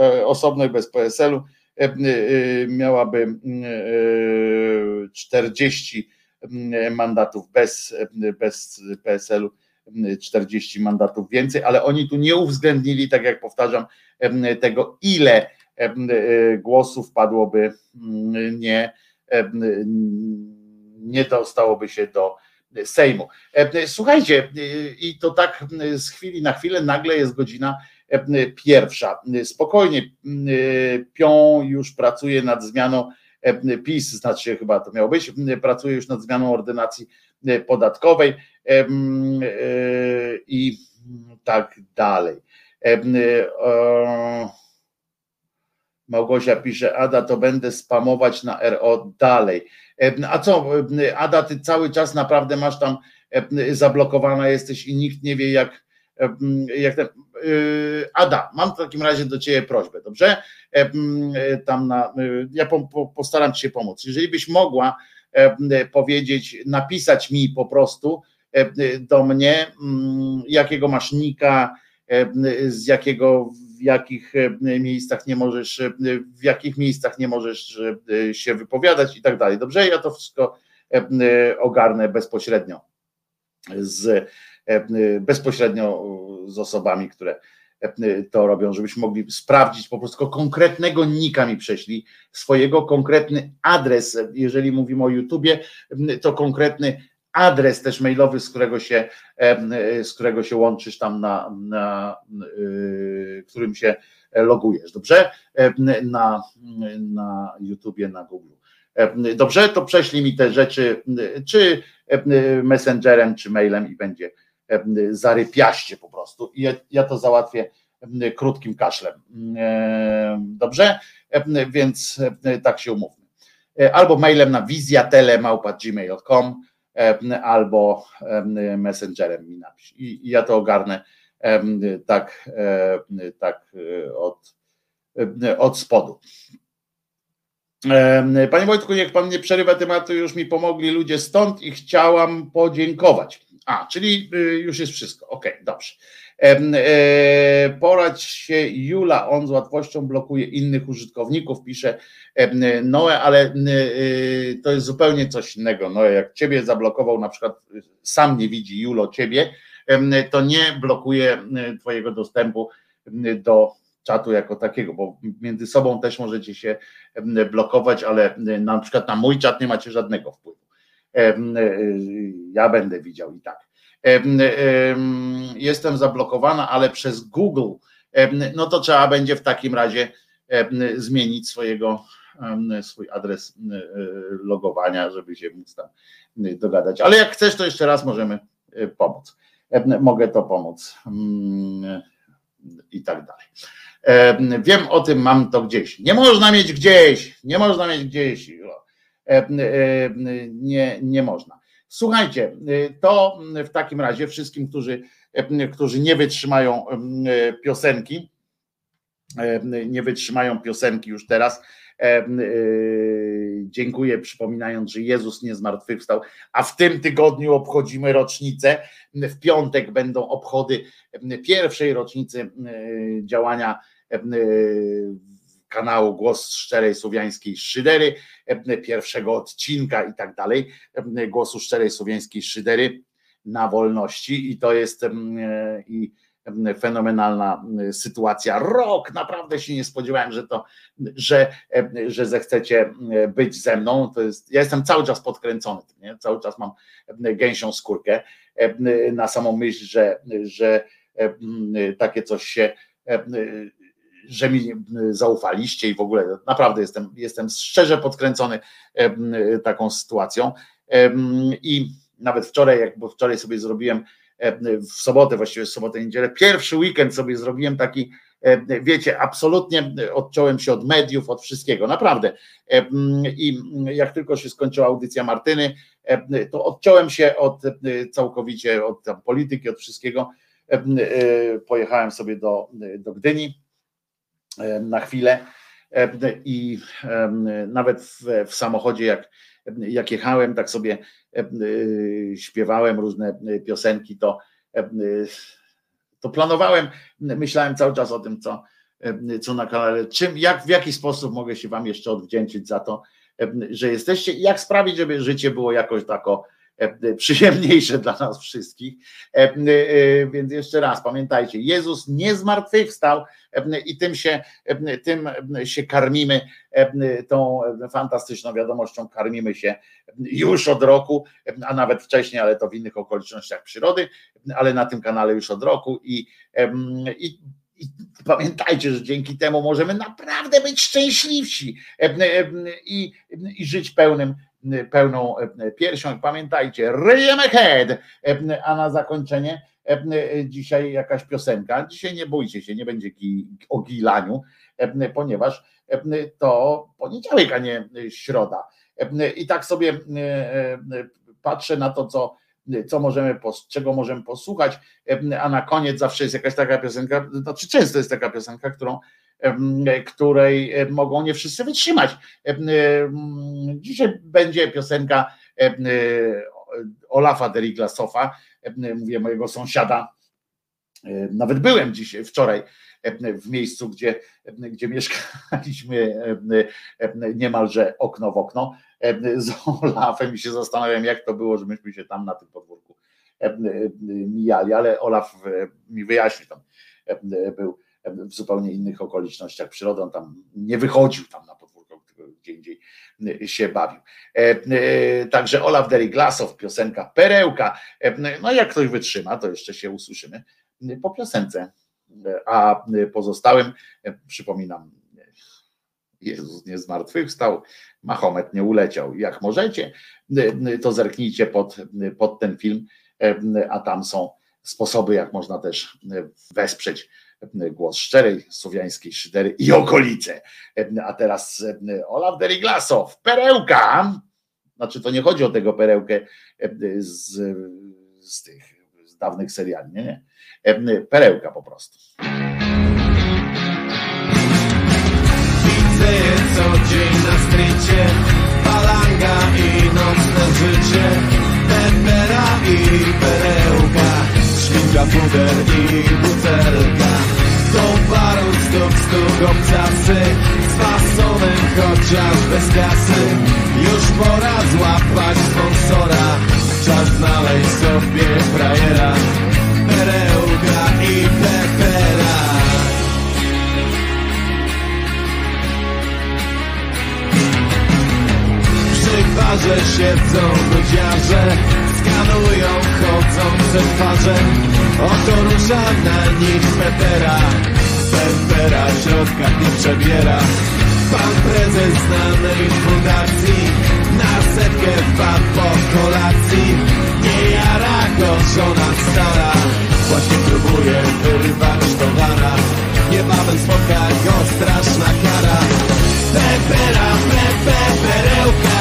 e, osobno i bez PSL-u e, e, miałaby 40 mandatów bez, bez PSL-u. 40 mandatów więcej, ale oni tu nie uwzględnili, tak jak powtarzam, tego, ile głosów padłoby nie, nie dostałoby się do Sejmu. E, słuchajcie, e, i to tak z chwili na chwilę nagle jest godzina e, pierwsza. Spokojnie, Pią już pracuje nad zmianą PiS, znaczy chyba to miało być, pracuje już nad zmianą ordynacji podatkowej i tak dalej. Małgosia pisze, Ada, to będę spamować na RO dalej. A co, Ada, ty cały czas naprawdę masz tam zablokowana jesteś i nikt nie wie jak, jak ten, y, Ada, mam w takim razie do ciebie prośbę, dobrze? Tam na, ja postaram się pomóc. Jeżeli byś mogła powiedzieć, napisać mi po prostu do mnie, jakiego masz nika, z jakiego w jakich miejscach nie możesz, w jakich miejscach nie możesz się wypowiadać i tak dalej. Dobrze, ja to wszystko ogarnę bezpośrednio z bezpośrednio z osobami, które to robią, żebyśmy mogli sprawdzić po prostu konkretnego nika mi prześlij, swojego konkretny adres, jeżeli mówimy o YouTubie, to konkretny adres też mailowy, z którego się, z którego się łączysz tam na, na y, którym się logujesz, dobrze? Na, na YouTubie, na Google. Dobrze, to prześlij mi te rzeczy, czy messengerem, czy mailem i będzie zarypiaście po prostu. I ja, ja to załatwię krótkim kaszlem. Dobrze? Więc tak się umówmy. Albo mailem na wizjatele.gmail.com albo messengerem mi napisz. I, ja to ogarnę tak, tak od, od spodu. Panie Wojtku, niech pan nie przerywa tematu, już mi pomogli ludzie stąd i chciałam podziękować. A, czyli y, już jest wszystko. Okej, okay, dobrze. E, poradź się Jula, on z łatwością blokuje innych użytkowników, pisze Noe, ale y, to jest zupełnie coś innego. Noe, jak ciebie zablokował, na przykład sam nie widzi Julo ciebie, to nie blokuje twojego dostępu do czatu jako takiego, bo między sobą też możecie się blokować, ale na przykład na mój czat nie macie żadnego wpływu. Ja będę widział i tak. Jestem zablokowana, ale przez Google, no to trzeba będzie w takim razie zmienić swojego swój adres logowania, żeby się móc tam dogadać. Ale jak chcesz, to jeszcze raz możemy pomóc. Mogę to pomóc i tak dalej. Wiem o tym, mam to gdzieś. Nie można mieć gdzieś, nie można mieć gdzieś. Nie, nie można. Słuchajcie, to w takim razie wszystkim, którzy, którzy nie wytrzymają piosenki, nie wytrzymają piosenki już teraz. Dziękuję, przypominając, że Jezus nie zmartwychwstał, a w tym tygodniu obchodzimy rocznicę. W piątek będą obchody pierwszej rocznicy działania kanału Głos Szczerej Słowiańskiej Szydery, pierwszego odcinka i tak dalej, Głosu Szczerej Słowiańskiej Szydery na wolności i to jest i fenomenalna sytuacja. Rok, naprawdę się nie spodziewałem, że to, że, że zechcecie być ze mną. To jest, ja jestem cały czas podkręcony, nie? cały czas mam gęsią skórkę na samą myśl, że, że takie coś się że mi zaufaliście i w ogóle naprawdę jestem, jestem szczerze podkręcony taką sytuacją. I nawet wczoraj, jak bo wczoraj sobie zrobiłem w sobotę, właściwie w sobotę, niedzielę, pierwszy weekend sobie zrobiłem taki, wiecie, absolutnie odciąłem się od mediów, od wszystkiego, naprawdę. I jak tylko się skończyła audycja Martyny, to odciąłem się od całkowicie od polityki, od wszystkiego. Pojechałem sobie do, do Gdyni na chwilę. I nawet w, samochodzie, jak, jak jechałem, tak sobie śpiewałem różne piosenki, to, to planowałem, myślałem cały czas o tym, co, co na kanale, czym, jak, w jaki sposób mogę się Wam jeszcze odwdzięczyć za to, że jesteście jak sprawić, żeby życie było jakoś tako E, przyjemniejsze dla nas wszystkich. E, e, więc jeszcze raz pamiętajcie, Jezus nie zmartwychwstał i tym się, tym się karmimy, tą fantastyczną wiadomością karmimy się już od roku, a nawet wcześniej, ale to w innych okolicznościach przyrody, ale na tym kanale już od roku i, i i pamiętajcie, że dzięki temu możemy naprawdę być szczęśliwsi i, i żyć pełnym pełną e, piersią. Pamiętajcie, ryjemy head, e, a na zakończenie e, dzisiaj jakaś piosenka. Dzisiaj nie bójcie się, nie będzie o gilaniu, ponieważ to poniedziałek, a nie środa. I tak sobie patrzę na to, co, co możemy, czego możemy posłuchać, a na koniec zawsze jest jakaś taka piosenka, znaczy często jest taka piosenka, którą której mogą nie wszyscy wytrzymać. Dzisiaj będzie piosenka Olafa Deriglasofa, mówię mojego sąsiada Nawet byłem dzisiaj, wczoraj w miejscu, gdzie, gdzie mieszkaliśmy niemalże okno w okno z Olafem i się zastanawiam, jak to było, że myśmy się tam na tym podwórku mijali, ale Olaf mi wyjaśni, tam był w zupełnie innych okolicznościach przyrody, on tam nie wychodził tam na podwórko, gdzie indziej się bawił. Także Olaf Deriglasow, piosenka Perełka. No jak ktoś wytrzyma, to jeszcze się usłyszymy po piosence. A pozostałym przypominam, Jezus nie zmartwychwstał, Mahomet nie uleciał. Jak możecie, to zerknijcie pod, pod ten film, a tam są sposoby, jak można też wesprzeć głos szczerej słowiańskiej szydery i okolice. A teraz Olaf Deriglasow, perełka. Znaczy to nie chodzi o tego perełkę z, z tych dawnych seriali, nie, nie. Perełka po prostu. Widzę je co dzień na strycie, palanga i nocne życie, pepera i perełka, ślinka, puder i butelka. Są paru stóp, obcasy, z fasonem chociaż bez kasy. Już pora złapać sponsora, czas znaleźć sobie frajera, perełka i pepera. Przy barze siedzą Oto rusza na nich Pepera, Pepera w środkach nie przebiera. Pan prezes znanej fundacji na setkę wpadł po kolacji. Nie jara go żona stara, właśnie próbuje wyrwać towara. Niebawem spotka go straszna kara. Pepera, pepe, perełka,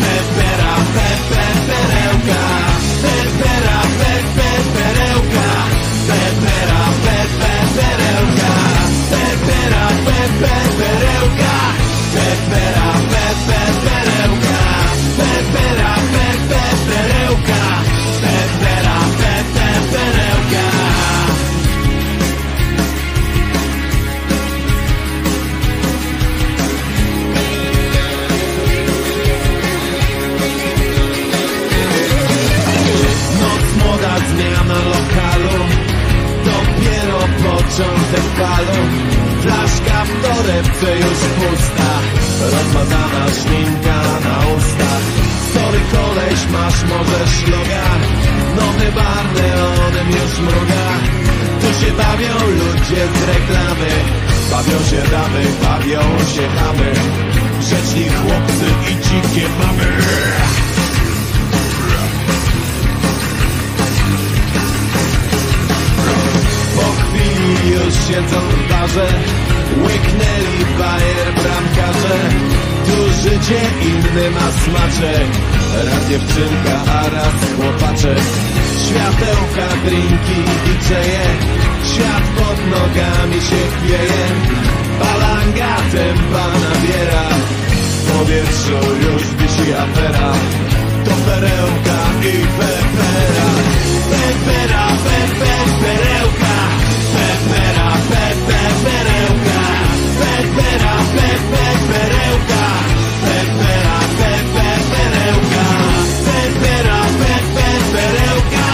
pepera, pepe, perełka, pepera, pepe, perełka, pepera, pepe, perełka, pepera, pepe, perełka, pepera, pepe, perełka. Noc młoda zmiana lokalu Dopiero początek balu W torebce już pusta Rozmazana szminka na ustach Sorry koleś, masz może szloga Nowy bar neonem już mruga. Tu się bawią ludzie z reklamy. Bawią się damy, bawią się chamy. Grzeczni chłopcy i dzikie mamy. Po chwili już siedzą w barze Łyknęli bajer bramkarze Tu życie inny ma smaczek Raz dziewczynka, a raz chłopaczek Światełka, drinki i czeje Świat pod nogami się chwieje Balanga tempa nabiera. W powietrzu już wisi afera. To perełka i pepera. Pepera, pepe, perełka. Pepera, pepe, perełka Pepera, pe, pe, perełka Pepera, pe, pe, perełka Pepera, pe, pe, perełka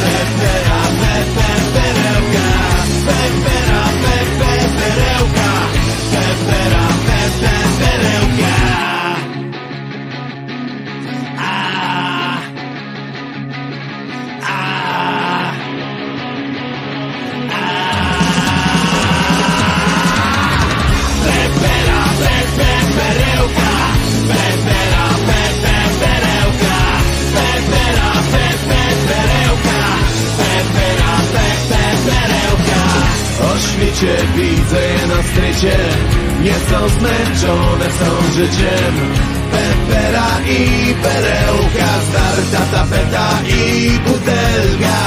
Pepera, pe, pe, perełka Pepera, pe, pe, perełka Pepera, pe, pe, perełka Świcie widzę je na strycie Nie są zmęczone, są życiem. Pepera i perełka Zdarta tapeta i butelka.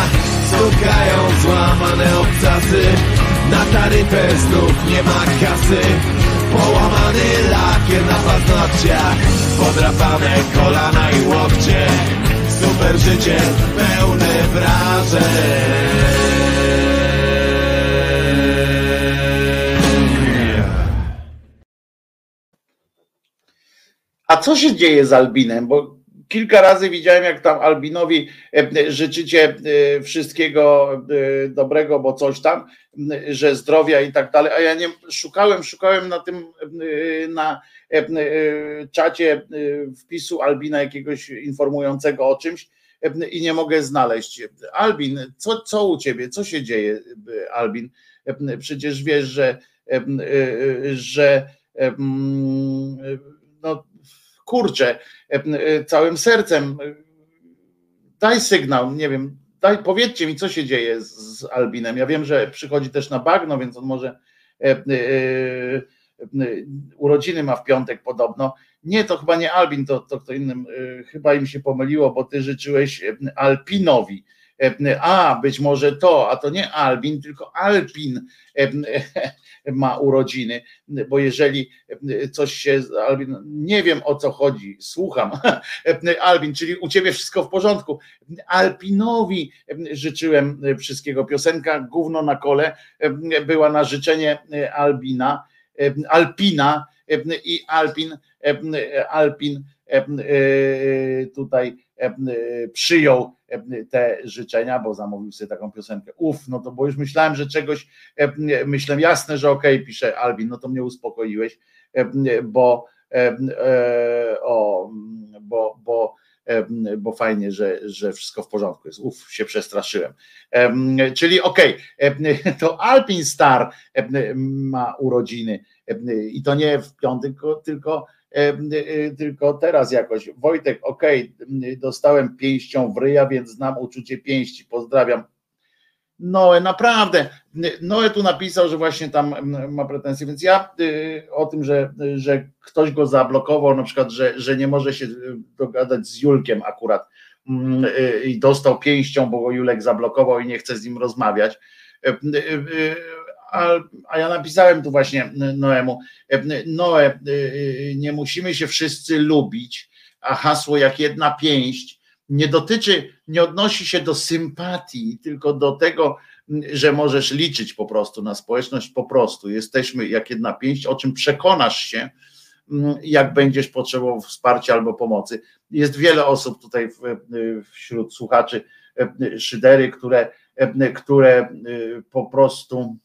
Stukają złamane obcasy. Na taryfę znów nie ma kasy. Połamany lakier na paznokciach. Podrapane kolana i łokcie. Super życie pełne wrażeń co się dzieje z Albinem? Bo kilka razy widziałem, jak tam Albinowi e, życzycie e, wszystkiego e, dobrego, bo coś tam, że zdrowia i tak dalej, a ja nie szukałem, szukałem na tym na czacie wpisu Albina jakiegoś informującego o czymś i nie mogę znaleźć. Albin, co, co u ciebie, co się dzieje, Albin? Przecież wiesz, że, że no, kurczę, całym sercem, daj sygnał, nie wiem, daj, powiedzcie mi, co się dzieje z, z Albinem. Ja wiem, że przychodzi też na bagno, więc on może e, e, e, urodziny ma w piątek podobno. Nie, to chyba nie Albin, to, to kto innym, chyba im się pomyliło, bo ty życzyłeś Alpinowi. A, być może to, a to nie Albin, tylko Alpin ma urodziny, bo jeżeli coś się, Albin, nie wiem o co chodzi, słucham, Albin, czyli u ciebie wszystko w porządku. Alpinowi życzyłem wszystkiego. Piosenka Gówno na kole była na życzenie Albina, Alpina i Alpin, Alpin tutaj przyjął te życzenia, bo zamówił sobie taką piosenkę. Uf, no to bo już myślałem, że czegoś, myślałem jasne, że okej, okay, pisze Albin, no to mnie uspokoiłeś, bo o, bo, bo bo fajnie, że, że wszystko w porządku jest. Uf, się przestraszyłem. Czyli okej, okay, to Alpin Star ma urodziny i to nie w piątek, tylko Y, tylko teraz jakoś. Wojtek, okej, okay, dostałem pięścią w ryja, więc znam uczucie pięści. Pozdrawiam. Noe, naprawdę. Noe tu napisał, że właśnie tam ma pretensje, więc ja y, o tym, że, że ktoś go zablokował, na przykład, że, że nie może się dogadać z Julkiem akurat y, i dostał pięścią, bo Julek zablokował i nie chce z nim rozmawiać a, ja napisałem tu właśnie Noemu, Noe, nie musimy się wszyscy lubić, a hasło jak jedna pięść nie dotyczy, nie odnosi się do sympatii, tylko do tego, że możesz liczyć po prostu na społeczność, po prostu jesteśmy jak jedna pięść, o czym przekonasz się, jak będziesz potrzebował wsparcia albo pomocy. Jest wiele osób tutaj wśród słuchaczy szydery, które, które po prostu E,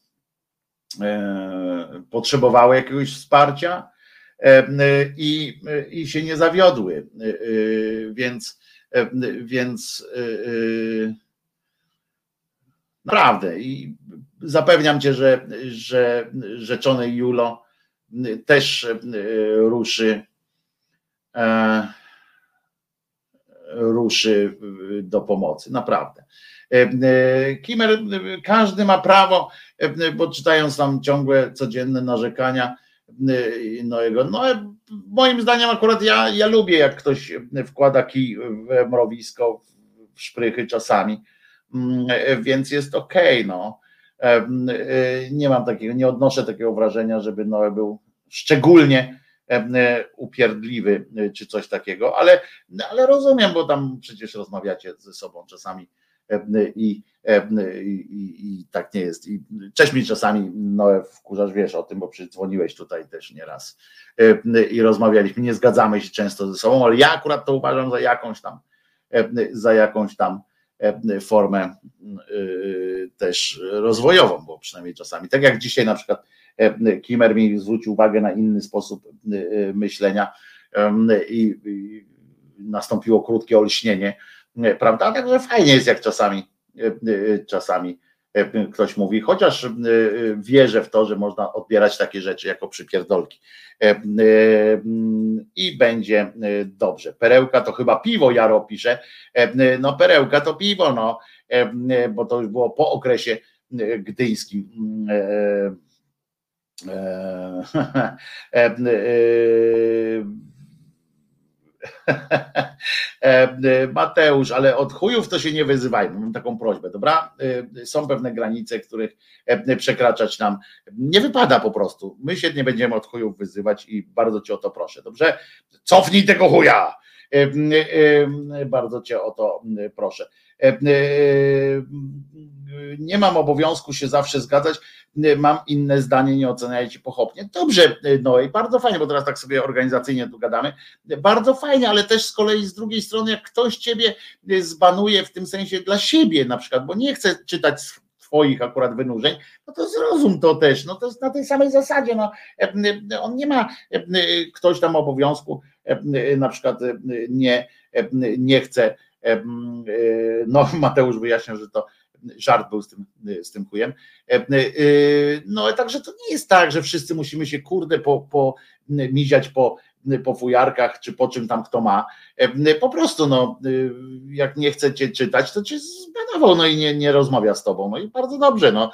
potrzebowały jakiegoś wsparcia e, i, i się nie zawiodły. E, więc, więc naprawdę i zapewniam cię, że, że rzeczony Julo też ruszy ruszy do pomocy, naprawdę. Kimer, każdy ma prawo bo czytając tam ciągłe codzienne narzekania Noego, no moim zdaniem akurat ja, ja lubię jak ktoś wkłada kij w mrowisko, w szprychy czasami, więc jest okej, okay, no. Nie mam takiego, nie odnoszę takiego wrażenia, żeby Noe był szczególnie upierdliwy czy coś takiego, ale, ale rozumiem, bo tam przecież rozmawiacie ze sobą czasami i, i, i tak nie jest. I cześć mi czasami, no wkurzasz, wiesz o tym, bo przydzwoniłeś tutaj też nieraz i rozmawialiśmy, nie zgadzamy się często ze sobą, ale ja akurat to uważam za jakąś tam, za jakąś tam formę też rozwojową, bo przynajmniej czasami, tak jak dzisiaj na przykład Kimer mi zwrócił uwagę na inny sposób myślenia i nastąpiło krótkie olśnienie, prawda? Także fajnie jest, jak czasami, e, e, czasami e, ktoś mówi, chociaż wierzę w to, że można odbierać takie rzeczy jako przypierdolki. I będzie dobrze. Perełka to chyba piwo, Jaro pisze. No perełka to piwo, no, bo to już było po okresie gdyńskim. E, e, Mateusz, ale od chujów to się nie wyzywajmy. Mam taką prośbę, dobra? E, są pewne granice, których przekraczać nam nie wypada po prostu. My się nie będziemy od chujów wyzywać i bardzo cię o to proszę, dobrze? Cofnij tego chuja! Bardzo cię o to proszę. Nie mam obowiązku się zawsze zgadzać, mam inne zdanie, nie oceniajcie pochopnie. Dobrze, no i bardzo fajnie, bo teraz tak sobie organizacyjnie tu gadamy. Bardzo fajnie, ale też z kolei z drugiej strony, jak ktoś ciebie zbanuje w tym sensie dla siebie na przykład, bo nie chce czytać twoich akurat wynurzeń, no to zrozum to też, no to jest na tej samej zasadzie, no on nie ma ktoś tam obowiązku, na przykład nie, nie chce, no Mateusz wyjaśniał, że to żart był z tym, z tym chujem. No także to nie jest tak, że wszyscy musimy się kurde po, po miziać po po fujarkach, czy po czym tam kto ma. Po prostu, no, jak nie chce cię czytać, to cię zbanował, no i nie, nie rozmawia z tobą. No i bardzo dobrze, no.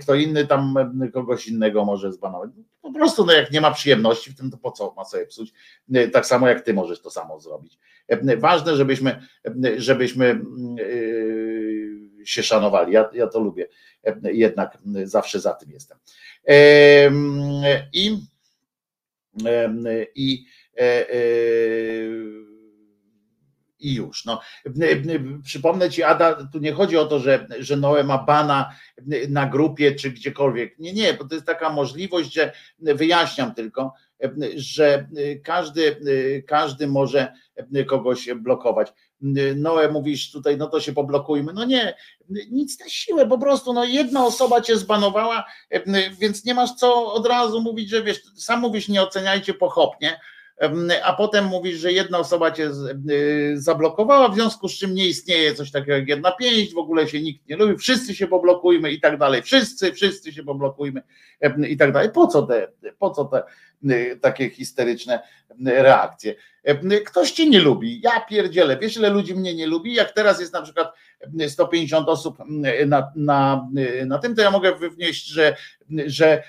Kto inny tam kogoś innego może zbanować. Po prostu, no jak nie ma przyjemności w tym, to po co ma sobie psuć? Tak samo jak ty możesz to samo zrobić. Ważne, żebyśmy, żebyśmy się szanowali. Ja, ja to lubię. Jednak zawsze za tym jestem. I i, e, e, i już. No. Przypomnę ci, Ada, tu nie chodzi o to, że, że Noe ma bana na grupie czy gdziekolwiek. Nie, nie, bo to jest taka możliwość, że wyjaśniam tylko, że każdy, każdy może kogoś blokować. Noe mówisz tutaj, no to się poblokujmy. No nie, nic na siłę, po prostu no jedna osoba cię zbanowała, więc nie masz co od razu mówić, że wiesz, sam mówisz, nie oceniajcie pochopnie, a potem mówisz, że jedna osoba cię zablokowała, w związku z czym nie istnieje coś takiego jak jedna pięść, w ogóle się nikt nie lubi, wszyscy się poblokujmy i tak dalej, wszyscy, wszyscy się poblokujmy i tak dalej. Po co te, po co te takie histeryczne reakcje? Ktoś cię nie lubi, ja pierdzielę, wiesz ile ludzi mnie nie lubi, jak teraz jest na przykład 150 osób na, na, na tym, to ja mogę wywnieść, że, że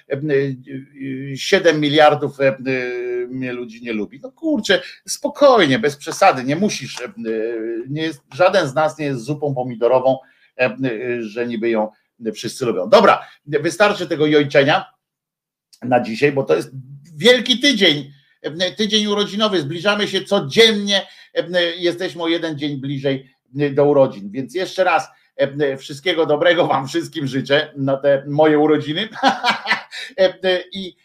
7 miliardów mnie ludzi nie lubi. No kurczę, spokojnie, bez przesady, nie musisz, nie jest, żaden z nas nie jest zupą pomidorową, że niby ją wszyscy lubią. Dobra, wystarczy tego jojczenia na dzisiaj, bo to jest wielki tydzień tydzień urodzinowy, zbliżamy się codziennie, jesteśmy o jeden dzień bliżej do urodzin, więc jeszcze raz wszystkiego dobrego Wam wszystkim życzę na te moje urodziny i,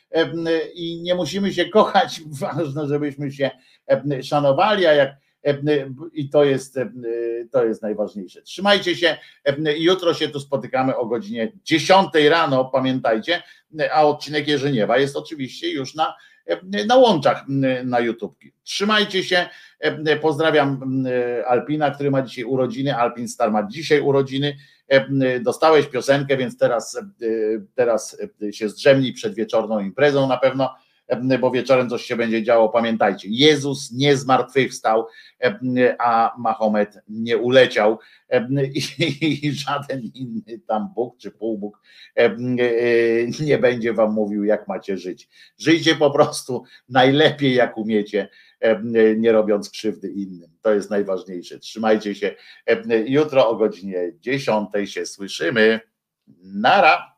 i nie musimy się kochać, ważne, żebyśmy się szanowali, a jak i to jest, to jest najważniejsze. Trzymajcie się. Jutro się tu spotykamy o godzinie 10 rano, pamiętajcie, a odcinek Jerzyniewa jest oczywiście już na na łączach na YouTube. Trzymajcie się. Pozdrawiam Alpina, który ma dzisiaj urodziny. Alpin Star ma dzisiaj urodziny. Dostałeś piosenkę, więc teraz, teraz się zdrzemnij przed wieczorną imprezą na pewno bo wieczorem coś się będzie działo. Pamiętajcie, Jezus nie zmartwychwstał, a Mahomet nie uleciał i żaden inny tam Bóg czy półbóg nie będzie wam mówił, jak macie żyć. Żyjcie po prostu najlepiej, jak umiecie, nie robiąc krzywdy innym. To jest najważniejsze. Trzymajcie się. Jutro o godzinie 10 się słyszymy. Nara.